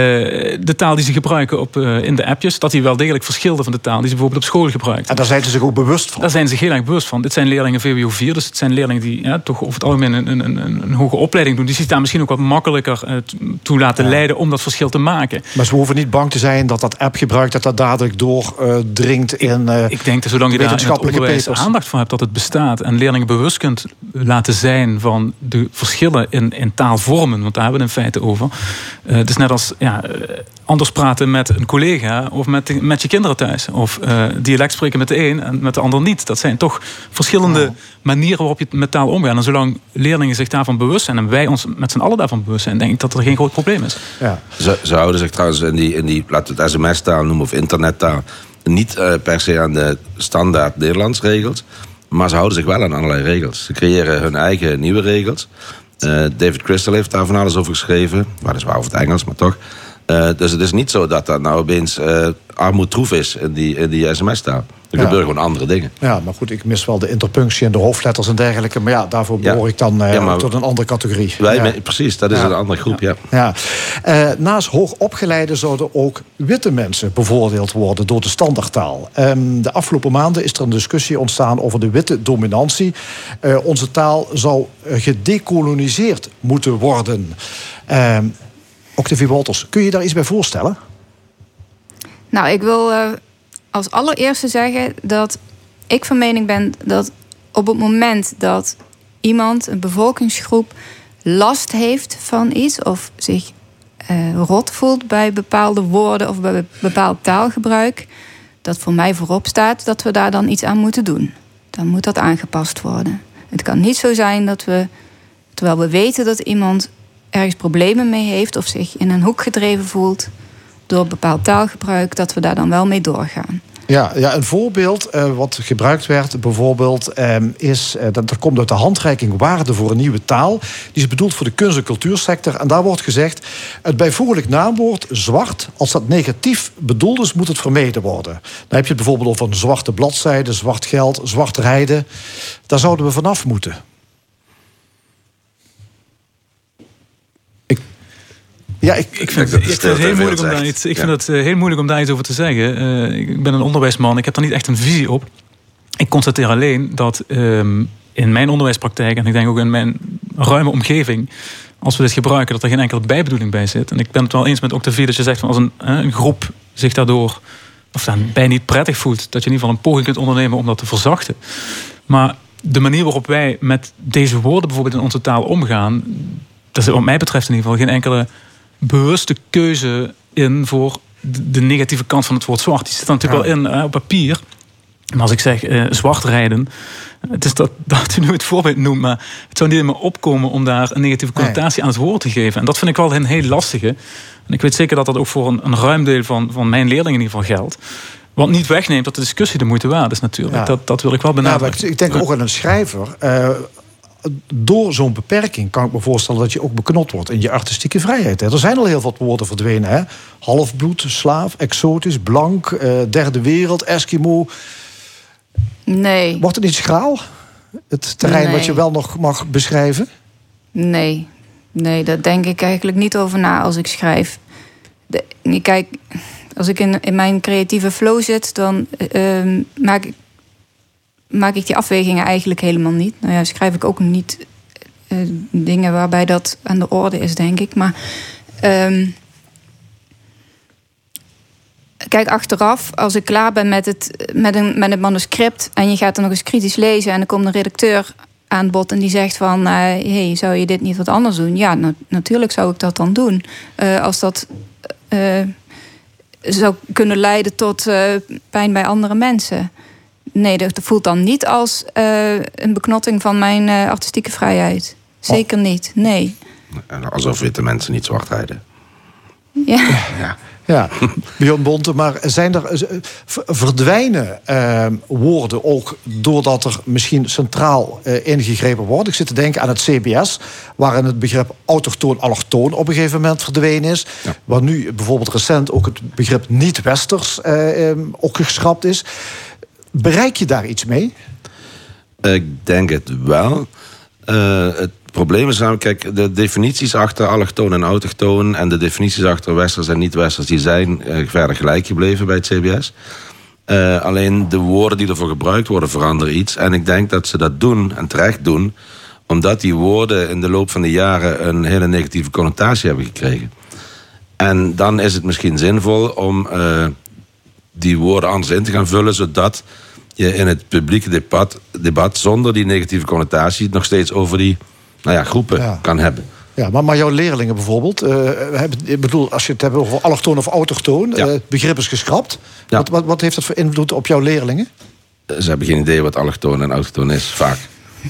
de taal die ze gebruiken op, eh, in de appjes, dat die wel degelijk verschilde van de taal die ze bijvoorbeeld op school gebruikt. En daar zijn ze zich ook bewust van. Daar zijn ze zich heel erg bewust van. Dit zijn leerlingen VWO 4, dus het zijn leerlingen die ja, toch over het algemeen een, een, een, een hoge opleiding doen. Die zich daar misschien ook wat makkelijker eh, toe laten leiden om dat verschil te maken. Maar ze hoeven niet bang te zijn dat dat appgebruik dat dat dadelijk doordringt in eh, Ik denk dat zolang je daar in het onderwijs papers. aandacht voor hebt dat het bestaat en leerlingen bewust kunt laten zijn van de verschillen in, in taalvormen, want daar hebben we het in feite over. Eh, het is net als ja, eh, anders praten met een collega of met, met je kinderen thuis. Of eh, dialect spreken met de een en met de ander niet. Dat zijn toch verschillende manieren waarop je met taal omgaat. En zolang leerlingen zich daarvan bewust zijn en wij ons met z'n allen daarvan bewust zijn, denk ik dat er geen groot probleem is. Ja. Ze, ze houden zich trouwens in die, in die laten we het sms-taal noemen of internettaal, niet eh, per se aan de standaard Nederlands regels, maar ze houden zich wel aan allerlei regels. Ze creëren hun eigen nieuwe regels. Eh, David Crystal heeft daar van alles over geschreven, weliswaar over het Engels, maar toch. Eh, dus het is niet zo dat dat nou opeens armoedtroef is in die, in die sms-taal. Er Ja. gebeuren gewoon andere dingen. Ja, maar goed, ik mis wel de interpunctie en de hoofdletters en dergelijke. Maar ja, daarvoor Ja. behoor ik dan eh, Ja, maar- tot een andere categorie. Wij, precies, dat is Ja. een andere groep, ja. Ja. Eh, naast hoogopgeleiden zouden ook witte mensen bevoordeeld worden door de standaardtaal. Ehm, de afgelopen maanden is er een discussie ontstaan over de witte dominantie. Eh, onze taal zou gedecoloniseerd moeten worden. Ehm Octavie Wolters, kun je daar iets bij voorstellen? Nou, ik wil eh, als allereerste zeggen dat ik van mening ben dat op het moment dat iemand, een bevolkingsgroep, last heeft van iets of zich eh, rot voelt bij bepaalde woorden of bij bepaald taalgebruik, dat voor mij voorop staat dat we daar dan iets aan moeten doen. Dan moet dat aangepast worden. Het kan niet zo zijn dat we, terwijl we weten dat iemand ergens problemen mee heeft of zich in een hoek gedreven voelt door bepaald taalgebruik, dat we daar dan wel mee doorgaan. Ja, ja een voorbeeld eh, wat gebruikt werd bijvoorbeeld ehm, is... eh, dat, dat komt uit de handreiking Waarde voor een Nieuwe Taal. Die is bedoeld voor de kunst- en cultuursector. En daar wordt gezegd... het bijvoeglijk naamwoord zwart, als dat negatief bedoeld is... moet het vermeden worden. Dan heb je het bijvoorbeeld over een zwarte bladzijde... zwart geld, zwart rijden. Daar zouden we vanaf moeten. Ja, ik, Ik vind, dat ik de vind het heel moeilijk om daar iets, ik vind het eh, heel moeilijk om daar iets over te zeggen. Eh, ik ben een onderwijsman, ik heb daar niet echt een visie op. Ik constateer alleen dat ehm, in mijn onderwijspraktijk... en ik denk ook in mijn ruime omgeving... als we dit gebruiken, dat er geen enkele bijbedoeling bij zit. En ik ben het wel eens met Octavie dat je zegt... van als een, een groep zich daardoor of daarbij niet prettig voelt... dat je in ieder geval een poging kunt ondernemen om dat te verzachten. Maar de manier waarop wij met deze woorden bijvoorbeeld in onze taal omgaan... daar zit wat mij betreft in ieder geval geen enkele bewuste keuze in voor de negatieve kant van het woord zwart. Die zit er natuurlijk wel in op papier. Maar als ik zeg eh, zwart rijden, het is dat, (laughs) dat u nu het voorbeeld noemt, maar het zou niet in me opkomen om daar een negatieve connotatie aan het woord te geven. En dat vind ik wel een heel lastige. En ik weet zeker dat dat ook voor een, een ruim deel van, van mijn leerlingen in ieder geval geldt. Wat niet wegneemt dat de discussie de moeite waard is natuurlijk. Ja. Dat, dat wil ik wel benadrukken. ik, ik denk ook aan een schrijver. eh, door zo'n beperking kan ik me voorstellen dat je ook beknot wordt in je artistieke vrijheid. Hè. Er zijn al heel wat woorden verdwenen. Hè? Halfbloed, slaaf, exotisch, blank, eh, derde wereld, Eskimo. Nee, Wordt het niet schraal? Het terrein wat je wel nog mag beschrijven? nee, nee, daar denk ik eigenlijk niet over na als ik schrijf. De, kijk, als ik in, in mijn creatieve flow zit, dan eh, ehm, maak, ik, maak ik die afwegingen eigenlijk helemaal niet. Nou ja, schrijf ik ook niet eh, dingen waarbij dat aan de orde is, denk ik. Maar ehm, kijk, achteraf, als ik klaar ben met het, met, een, met het manuscript en je gaat er nog eens kritisch lezen en er komt een redacteur aan bod en die zegt van, eh hey, zou je dit niet wat anders doen? Ja, na- natuurlijk zou ik dat dan doen. Eh, als dat zou kunnen leiden tot pijn bij andere mensen. Nee, dat voelt dan niet als eh, een beknotting van mijn eh, artistieke vrijheid. Zeker niet, nee. En Alsof witte mensen niet zwart rijden. Ja. Ja. Ja, Björn Bonte, maar zijn er, eh, verdwijnen eh, woorden ook doordat er misschien centraal eh, ingegrepen wordt? Ik zit te denken aan het CBS, waarin het begrip autochtoon-allochtoon op een gegeven moment verdwenen is. Waar nu bijvoorbeeld recent ook het begrip niet-westers eh, eh, ook geschrapt is. Bereik je daar iets mee? Ik denk het wel. Eh, het probleem is namelijk, kijk, de definities achter allochtoon en autochtoon... en de definities achter westers en niet-westers... die zijn eh, verder gelijk gebleven bij het CBS. Eh, alleen de woorden die ervoor gebruikt worden veranderen iets. En ik denk dat ze dat doen, en terecht doen... omdat die woorden in de loop van de jaren... een hele negatieve connotatie hebben gekregen. En dan is het misschien zinvol om die woorden anders in te gaan vullen... zodat je in het publieke debat, debat zonder die negatieve connotatie... nog steeds over die nou ja, groepen kan hebben. Ja, maar, maar jouw leerlingen bijvoorbeeld, eh, hebben, ik bedoel, als je het hebt over allochtoon of autochtoon, eh, het begrip is geschrapt. Wat, wat, wat heeft dat voor invloed op jouw leerlingen? Ze hebben geen idee wat allochtoon en autochtoon is, vaak.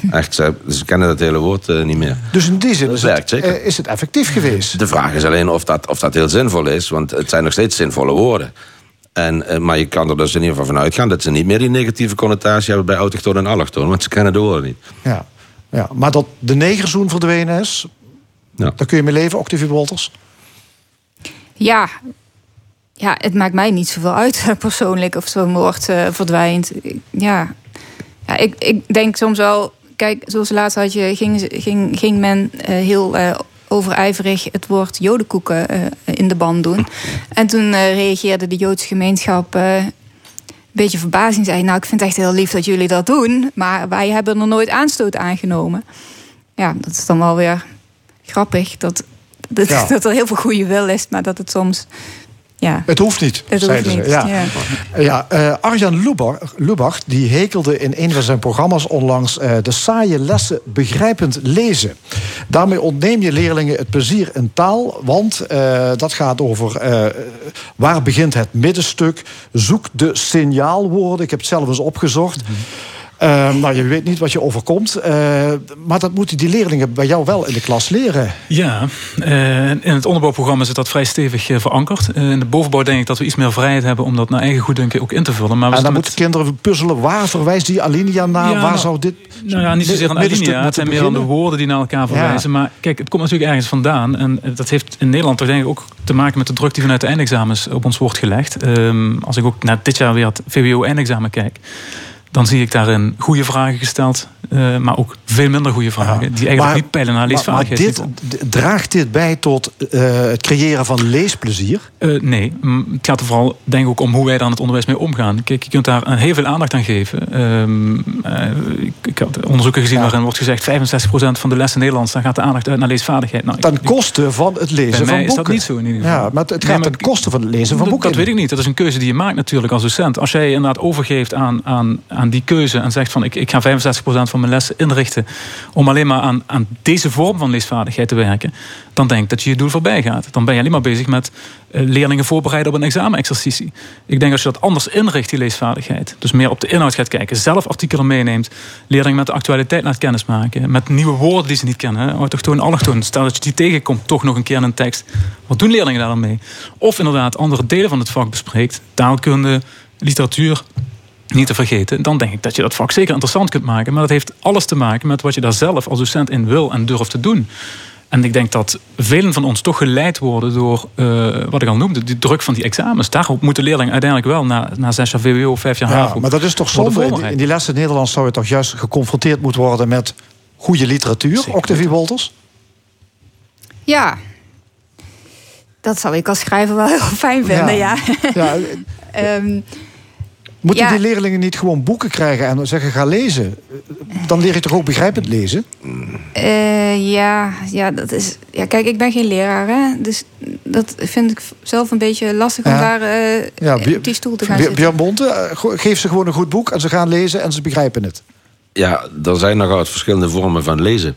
(laughs) Echt, ze, ze kennen dat hele woord eh, niet meer. Dus in die zin is, werkt het, eh, is het effectief geweest. De vraag is alleen of dat, of dat heel zinvol is, want het zijn nog steeds zinvolle woorden. En, eh, maar je kan er dus in ieder geval van uitgaan dat ze niet meer die negatieve connotatie hebben bij autochtoon en allochtoon, want ze kennen de woorden niet. Ja. Ja, maar dat de negerzoen verdwenen is, Ja. daar kun je mee leven, Octavie Wolters. Ja. ja, het maakt mij niet zoveel uit (laughs) persoonlijk of zo'n woord eh, verdwijnt. Ja, ja ik, ik denk soms wel, kijk, zoals laatst had je, ging, ging, ging men eh, heel eh, overijverig het woord jodenkoeken eh, in de band doen. En toen eh, reageerde de Joodse gemeenschap eh, een beetje verbazing. Zei, nou, ik vind het echt heel lief dat jullie dat doen, maar wij hebben er nooit aanstoot aangenomen. Ja, dat is dan wel weer grappig dat, dat, Ja. (laughs) dat er heel veel goede wil is, maar dat het soms. Ja. Het hoeft niet, Het hoeft niet, ze. Ja. ja. Ja, eh, Arjan Lubach, Lubach die hekelde in een van zijn programma's onlangs eh, de saaie lessen begrijpend lezen. Daarmee ontneem je leerlingen het plezier in taal, want eh, dat gaat over waar begint het middenstuk. Zoek de signaalwoorden. Ik heb het zelf eens opgezocht. Eh, nou, je weet niet wat je overkomt, eh, maar dat moeten die leerlingen bij jou wel in de klas leren. Ja, eh, in het onderbouwprogramma zit dat vrij stevig eh, verankerd. In de bovenbouw denk ik dat we iets meer vrijheid hebben om dat naar eigen goeddunken ook in te vullen. Maar we en dan moeten kinderen puzzelen, waar verwijst die alinea naar? Ja, waar nou, zou dit Nou ja, niet zozeer een alinea. Het zijn meer dan de woorden die naar elkaar verwijzen. Maar kijk, het komt natuurlijk ergens vandaan. En dat heeft in Nederland toch denk ik ook te maken met de druk die vanuit de eindexamens op ons wordt gelegd. Ehm, als ik ook naar dit jaar weer het VWO-eindexamen kijk. Dan zie ik daarin goede vragen gesteld, eh, maar ook veel minder goede vragen. Die eigenlijk Maar- niet peilen naar maar- Maar, leesvaardigheid. dit, draagt dit bij tot eh, het creëren van leesplezier? Eh, nee, het gaat er vooral denk ik ook om hoe wij daar in het onderwijs mee omgaan. Kijk, je kunt daar een heel veel aandacht aan geven. Ehm, eh, ik, ik had onderzoeken gezien waarin wordt gezegd... 65% van de lessen Nederlands, daar gaat de aandacht uit naar leesvaardigheid. Nou, Ten koste van het lezen bij van mij boeken. is dat niet zo in ieder geval. Ja, maar het, het Nee, gaat maar ten koste van het lezen van dat, boeken. dat weet ik niet. Dat is een keuze die je maakt natuurlijk als docent. Als jij inderdaad overgeeft aan, aan, aan die keuze en zegt van... ik, ik ga 65% van mijn lessen inrichten... om alleen maar aan, aan deze vorm van leesvaardigheid te werken... dan denk ik dat je je doel voorbij gaat. Dan ben je alleen maar bezig met eh, leerlingen voorbereiden op een examenexercitie. Ik denk als je dat anders inricht, die leesvaardigheid... dus meer op de inhoud gaat kijken, zelf artikelen meeneemt... leerlingen met de actualiteit laat kennismaken... met nieuwe woorden die ze niet kennen, autochtoon, allochtoon. Stel dat je die tegenkomt toch nog een keer in een tekst. Wat doen leerlingen daar dan mee? Of inderdaad andere delen van het vak bespreekt. Taalkunde, literatuur, niet te vergeten. Dan denk ik dat je dat vak zeker interessant kunt maken. Maar dat heeft alles te maken met wat je daar zelf als docent in wil en durft te doen. En ik denk dat velen van ons toch geleid worden door eh, wat ik al noemde, die druk van die examens. Daarop moeten leerlingen uiteindelijk wel na, na zes jaar VWO, vijf jaar Ja, HAVO. maar dat is toch zonde. In, die- in die lessen Nederlands zou je toch juist geconfronteerd moeten worden met goede literatuur, Octavie Wolters? Ja. Dat zou ik als schrijver wel heel fijn vinden, ja. Ja, (laughs) Ehm, moeten Ja. die leerlingen niet gewoon boeken krijgen en zeggen ga lezen? Dan leer je toch ook begrijpend lezen? eh, ja, ja, dat is. Ja, kijk, ik ben geen leraar, hè. Dus dat vind ik zelf een beetje lastig om Ja. daar eh, Ja, op die stoel te gaan zitten. Björn Bonte, eh, geef ze gewoon een goed boek en ze gaan lezen en ze begrijpen het. Ja, er zijn nogal verschillende vormen van lezen.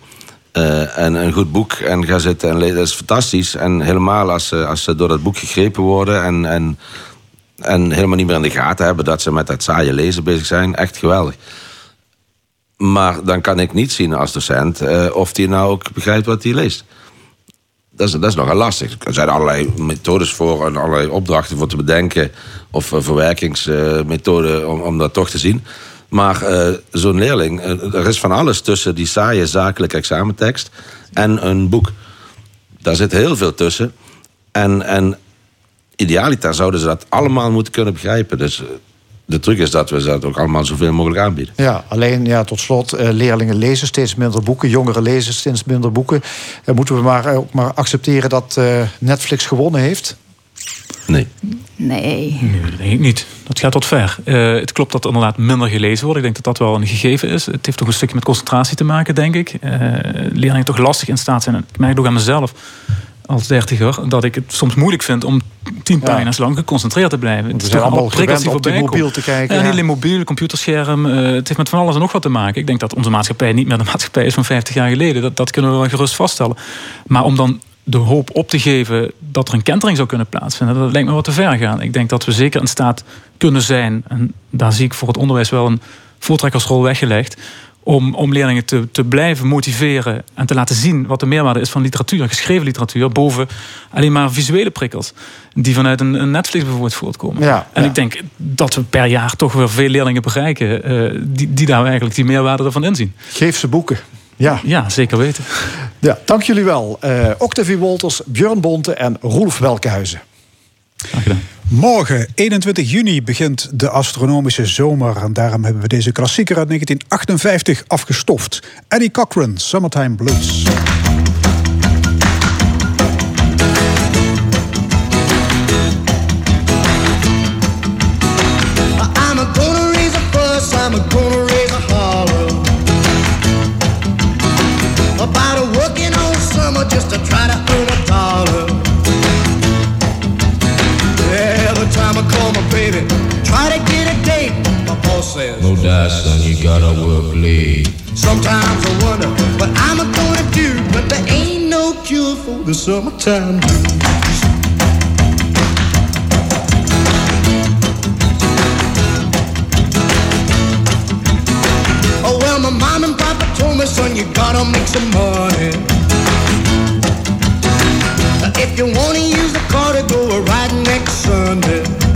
Eh, en een goed boek en gaan zitten en lezen, dat is fantastisch. En helemaal als ze, als ze door dat boek gegrepen worden... En, en, en helemaal niet meer in de gaten hebben... dat ze met dat saaie lezen bezig zijn, echt geweldig. Maar dan kan ik niet zien als docent... eh, of die nou ook begrijpt wat hij leest. Dat is, dat is nogal lastig. Er zijn allerlei methodes voor en allerlei opdrachten voor te bedenken. Of eh, verwerkingsmethoden om, om dat toch te zien. Maar eh, zo'n leerling, eh, er is van alles tussen die saaie zakelijke examentekst en een boek. Daar zit heel veel tussen. En, en idealiter zouden ze dat allemaal moeten kunnen begrijpen. Dus eh, de truc is dat we dat ook allemaal zoveel mogelijk aanbieden. Ja, alleen ja, tot slot, eh, leerlingen lezen steeds minder boeken, jongeren lezen steeds minder boeken. Eh, moeten we maar, ook maar accepteren dat eh, Netflix gewonnen heeft? Nee. Nee. Nee, dat denk ik niet. Dat gaat tot ver. Eh, het klopt dat er inderdaad minder gelezen wordt. Ik denk dat dat wel een gegeven is. Het heeft toch een stukje met concentratie te maken, denk ik. Eh, leerlingen toch lastig in staat zijn. Ik merk het ook aan mezelf als dertiger... dat ik het soms moeilijk vind om tien pagina's lang geconcentreerd te blijven. Het we zijn allemaal gewend op de mobiel te kijken, Ja, ja. niet alleen mobiel, computerscherm. eh, het heeft met van alles en nog wat te maken. Ik denk dat onze maatschappij niet meer de (laughs) maatschappij is van 50 jaar geleden. Dat, dat kunnen we wel gerust vaststellen. Maar om dan de hoop op te geven dat er een kentering zou kunnen plaatsvinden, dat lijkt me wat te ver gaan. Ik denk dat we zeker in staat kunnen zijn, en daar zie ik voor het onderwijs wel een voortrekkersrol weggelegd, om, om leerlingen te, te blijven motiveren en te laten zien wat de meerwaarde is van literatuur, geschreven literatuur, boven alleen maar visuele prikkels, die vanuit een, een Netflix bijvoorbeeld voortkomen. Ja, en ja. ik denk dat we per jaar toch weer veel leerlingen bereiken eh, die, die daar eigenlijk die meerwaarde ervan inzien. Geef ze boeken. Ja. ja, zeker weten. Ja, dank jullie wel. Eh Octavie Wolters, Björn Bonte en Roelf Welkenhuizen. Morgen, 21 juni, begint de astronomische zomer. En daarom hebben we deze klassieker uit 1958 afgestoft. Eddie Cochran, Summertime Blues. Says, No die, son, you gotta work late. Sometimes I wonder what I'm gonna do, but there ain't no cure for the summertime blues. Oh well, my mom and papa told me, son, you gotta make some money. If you wanna use the car to go a ride next Sunday.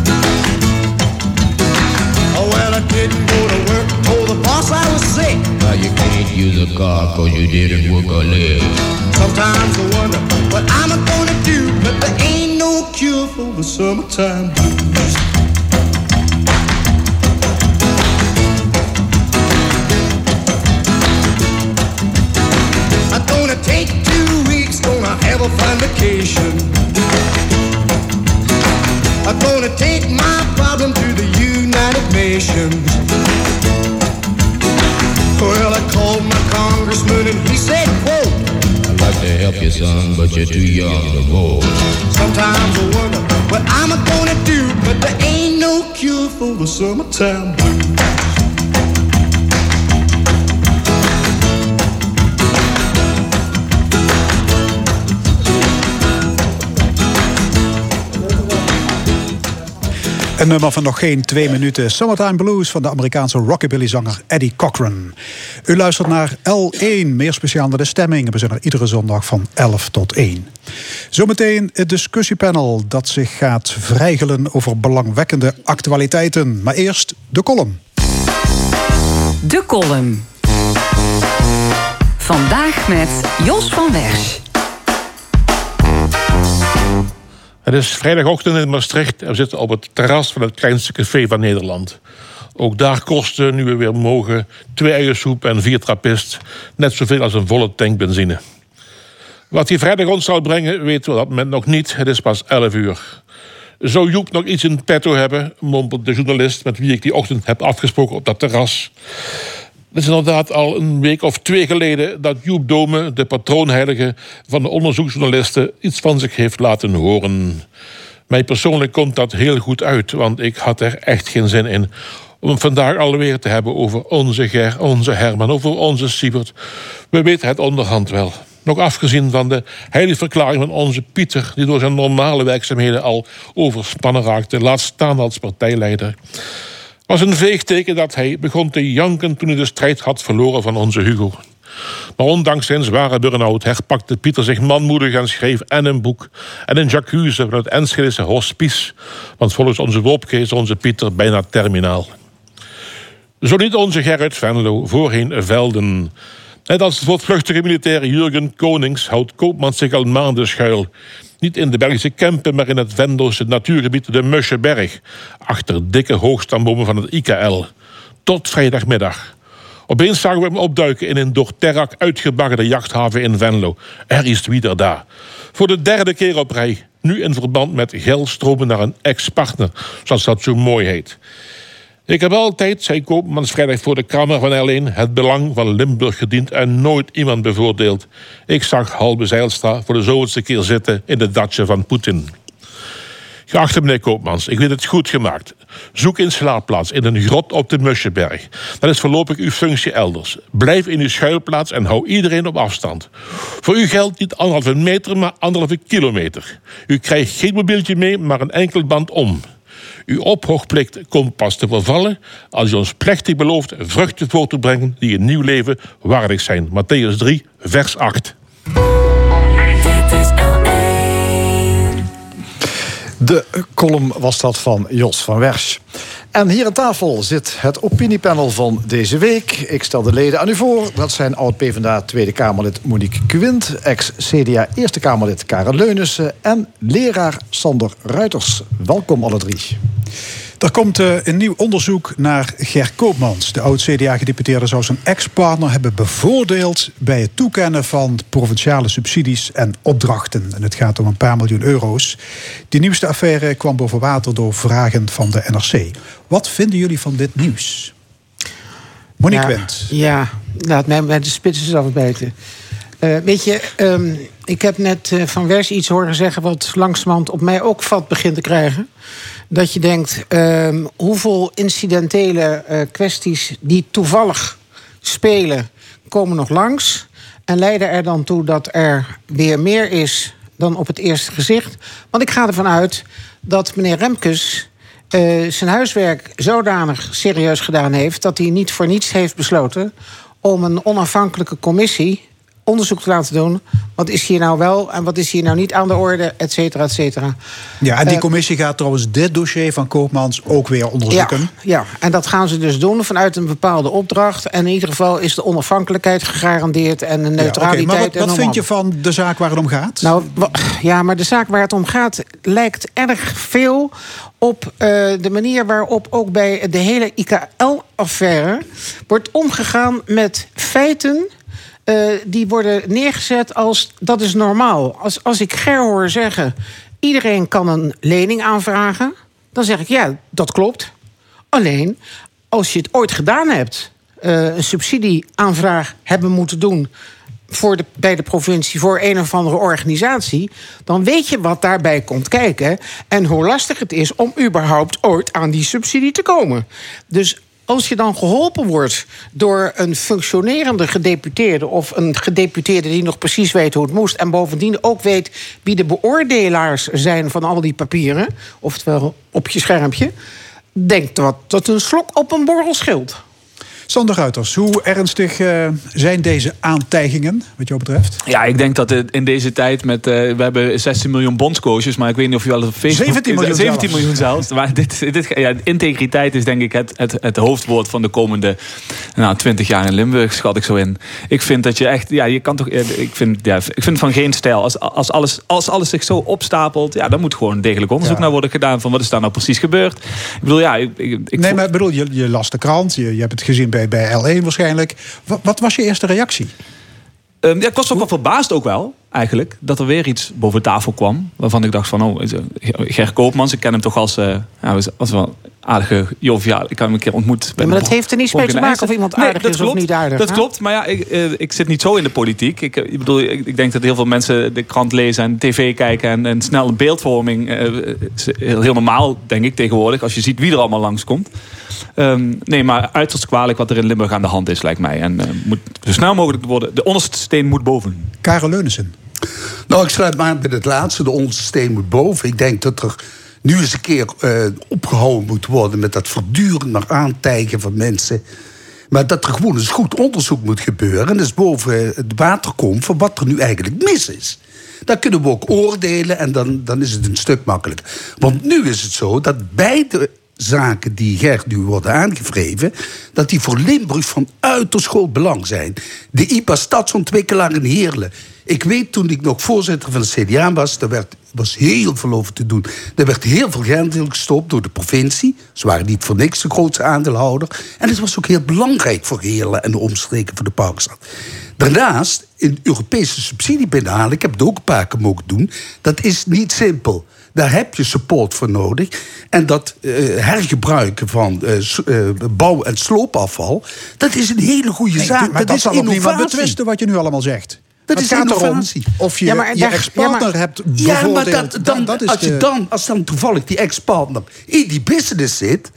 Didn't go to work, told the boss I was sick. Now you can't use a car cause you didn't work a leg. Sometimes I wonder what I'm gonna do, but there ain't no cure for the summertime blues. Summertime Een nummer van nog geen twee minuten. Summertime Blues van de Amerikaanse rockabilly-zanger Eddie Cochran. U luistert naar L1, meer speciaal naar de stemming. We zijn er iedere zondag van 11 tot 1. Zometeen het discussiepanel dat zich gaat vrijgelen over belangwekkende actualiteiten. Maar eerst de column. De column. Vandaag met Jos van Wersch. Het is vrijdagochtend in Maastricht en we zitten op het terras van het kleinste café van Nederland. Ook daar kosten, nu we weer mogen, twee eiersoep en vier trappist net zoveel als een volle tank benzine. Wat die vrijdag ons zal brengen, weten we op dat moment nog niet. Het is pas 11 uur. Zou Joep nog iets in petto hebben, mompelt de journalist met wie ik die ochtend heb afgesproken op dat terras. Het is inderdaad al een week of twee geleden dat Joep Dome, de patroonheilige van de onderzoeksjournalisten, iets van zich heeft laten horen. Mij persoonlijk komt dat heel goed uit, want ik had er echt geen zin in om vandaag alweer te hebben over onze Ger, onze Herman, over onze Siebert. We weten het onderhand wel. Nog afgezien van de heilige verklaring van onze Pieter, die door zijn normale werkzaamheden al overspannen raakte, laat staan als partijleider was een veegteken dat hij begon te janken toen hij de strijd had verloren van onze Hugo. Maar ondanks zijn zware burn-out herpakte Pieter zich manmoedig en schreef en een boek en een jacuzzi van het Enschedese hospice. Want volgens onze Wopke is onze Pieter bijna terminaal. Zo niet onze Gerrit Venlo, voorheen Velden. Net als de voortvluchtige militair Jurgen Konings houdt Koopman zich al maanden schuil. Niet in de Belgische Kempen, maar in het Venlose natuurgebied de Muscheberg. Achter dikke hoogstambomen van het IKL. Tot vrijdagmiddag. Opeens zagen we hem opduiken in een door Terrak uitgebaggerde jachthaven in Venlo. Er is wieder daar. Voor de derde keer op rij. Nu in verband met geldstromen naar een ex-partner, zoals dat zo mooi heet. Ik heb altijd, zei Koopmans vrijdag voor de Kamer van L1... het belang van Limburg gediend en nooit iemand bevoordeeld. Ik zag Halbe Zijlstra voor de zoveelste keer zitten... in de datje van Poetin. Geachte meneer Koopmans, ik weet het goed gemaakt. Zoek een slaapplaats in een grot op de Muscheberg. Dat is voorlopig uw functie elders. Blijf in uw schuilplaats en hou iedereen op afstand. Voor u geldt niet anderhalve meter, maar anderhalve kilometer. U krijgt geen mobieltje mee, maar een enkel band om. Uw ophoogplicht komt pas te vervallen als u ons plechtig belooft vruchten voor te brengen die een nieuw leven waardig zijn. Matthäus 3, vers 8. De column was dat van Jos van Wersch. En hier aan tafel zit het opiniepanel van deze week. Ik stel de leden aan u voor. Dat zijn oud-PVDA Tweede Kamerlid Monique Quint... ex-CDA Eerste Kamerlid Karen Leunissen... en leraar Sander Ruiters. Welkom alle drie. Er komt uh, een nieuw onderzoek naar Ger Koopmans. De oud-CDA-gedeputeerde zou zijn ex-partner hebben bevoordeeld... bij het toekennen van provinciale subsidies en opdrachten. En het gaat om een paar miljoen euro's. Die nieuwste affaire kwam boven water door vragen van de NRC. Wat vinden jullie van dit nieuws? Monique ja, Wendt. Ja, laat mij bij de spitsen zelf weten. Uh, weet je, um, ik heb net uh, van Wers iets horen zeggen... wat langzamerhand op mij ook vat begint te krijgen dat je denkt, um, hoeveel incidentele uh, kwesties die toevallig spelen, komen nog langs. En leiden er dan toe dat er weer meer is dan op het eerste gezicht. Want ik ga ervan uit dat meneer Remkes uh, zijn huiswerk zodanig serieus gedaan heeft dat hij niet voor niets heeft besloten om een onafhankelijke commissie onderzoek te laten doen. Wat is hier nou wel en wat is hier nou niet aan de orde, et cetera, et cetera. Ja, en die Uh, commissie gaat trouwens dit dossier van Koopmans ook weer onderzoeken. Ja, ja, en dat gaan ze dus doen vanuit een bepaalde opdracht. En in ieder geval is de onafhankelijkheid gegarandeerd en de Ja, oké, neutraliteit. Maar wat, vind je van de zaak waar het om gaat? Nou, ja, maar de zaak waar het om gaat lijkt erg veel op eh, de manier waarop ook bij de hele IKL-affaire wordt omgegaan met feiten. Eh, die worden neergezet als dat is normaal. Als, als ik Ger hoor zeggen: iedereen kan een lening aanvragen, dan zeg ik ja, dat klopt. Alleen als je het ooit gedaan hebt, eh, een subsidieaanvraag hebben moeten doen voor de, bij de provincie voor een of andere organisatie, dan weet je wat daarbij komt kijken en hoe lastig het is om überhaupt ooit aan die subsidie te komen. Dus als je dan geholpen wordt door een functionerende gedeputeerde of een gedeputeerde die nog precies weet hoe het moest en bovendien ook weet wie de beoordelaars zijn van al die papieren, oftewel op je schermpje, denk dat dat een slok op een borrel scheelt. Sander Ruiters, hoe ernstig eh, zijn deze aantijgingen, wat jou betreft? Ja, ik denk dat in deze tijd met... eh, we hebben 16 miljoen bondscoaches, maar ik weet niet of je wel op Facebook... 17 miljoen 17 zelfs. miljoen zelfs. Maar (laughs) dit, dit, ja, integriteit is denk ik het, het, het hoofdwoord van de komende nou, 20 jaar in Limburg, schat ik zo in. Ik vind dat je echt... Ja, je kan toch... Ik vind, ja, ik vind van geen stijl. Als, als, alles, als alles zich zo opstapelt, ja, dan moet gewoon een degelijk onderzoek Ja. naar worden gedaan. Van wat is daar nou precies gebeurd? Ik bedoel, ja... Ik, ik, ik nee, maar ik bedoel, je, je las de krant, je, je hebt het gezien bij, bij L1 waarschijnlijk. Wat, wat was je eerste reactie? Ehm, ja, ik was ook wel verbaasd ook wel, eigenlijk, dat er weer iets boven tafel kwam. Waarvan ik dacht van, oh, Ger Koopmans, ik ken hem toch als, eh ja, was wel aardige joviaal. Ik heb hem een keer ontmoet. bij maar dat heeft er niets mee te maken of iemand Nee, aardig dat is klopt, of niet aardig. Dat hè? klopt, maar ja, ik, eh, ik zit niet zo in de politiek. Ik, eh, ik bedoel, ik, ik denk dat heel veel mensen de krant lezen en tv kijken... en, en snel een beeldvorming eh, is heel, heel normaal, denk ik, tegenwoordig... als je ziet wie er allemaal langskomt. Ehm nee, maar uiterst kwalijk wat er in Limburg aan de hand is, lijkt mij. En moet zo snel mogelijk worden. De onderste steen moet boven. Karel Leunissen. Nou, ik sluit me aan bij het laatste. De onderste steen moet boven. Ik denk dat er nu eens een keer eh, opgehouden moet worden... met dat voortdurend maar aantijgen van mensen. Maar dat er gewoon eens goed onderzoek moet gebeuren... en dus boven het water komt van wat er nu eigenlijk mis is. Dan kunnen we ook oordelen en dan, dan is het een stuk makkelijker. Want nu is het zo dat beide zaken die Gert nu worden aangevreven, dat die voor Limburg van uiterst groot belang zijn. De IPA stadsontwikkelaar in Heerlen. Ik weet toen ik nog voorzitter van de CDA was, daar werd, was heel veel over te doen. Er werd heel veel geld in gestopt door de provincie. Ze waren niet voor niks de grootste aandeelhouder. En het was ook heel belangrijk voor Heerlen en de omstreken van de Parkstad. Daarnaast, in Europese subsidie binnenhalen, ik heb het ook een paar keer mogen doen, dat is niet simpel. Daar heb je support voor nodig. En dat eh, hergebruiken van eh, eh, bouw- en sloopafval, dat is een hele goede Nee, zaak. maar dat, is zal ook niemand betwisten wat je nu allemaal zegt. Dat Het is gaat erom innovatie. of je Ja, maar je ex-partner ja, maar- hebt Ja, maar dat, dan, dat is als, je dan, als dan toevallig die ex-partner in die business zit...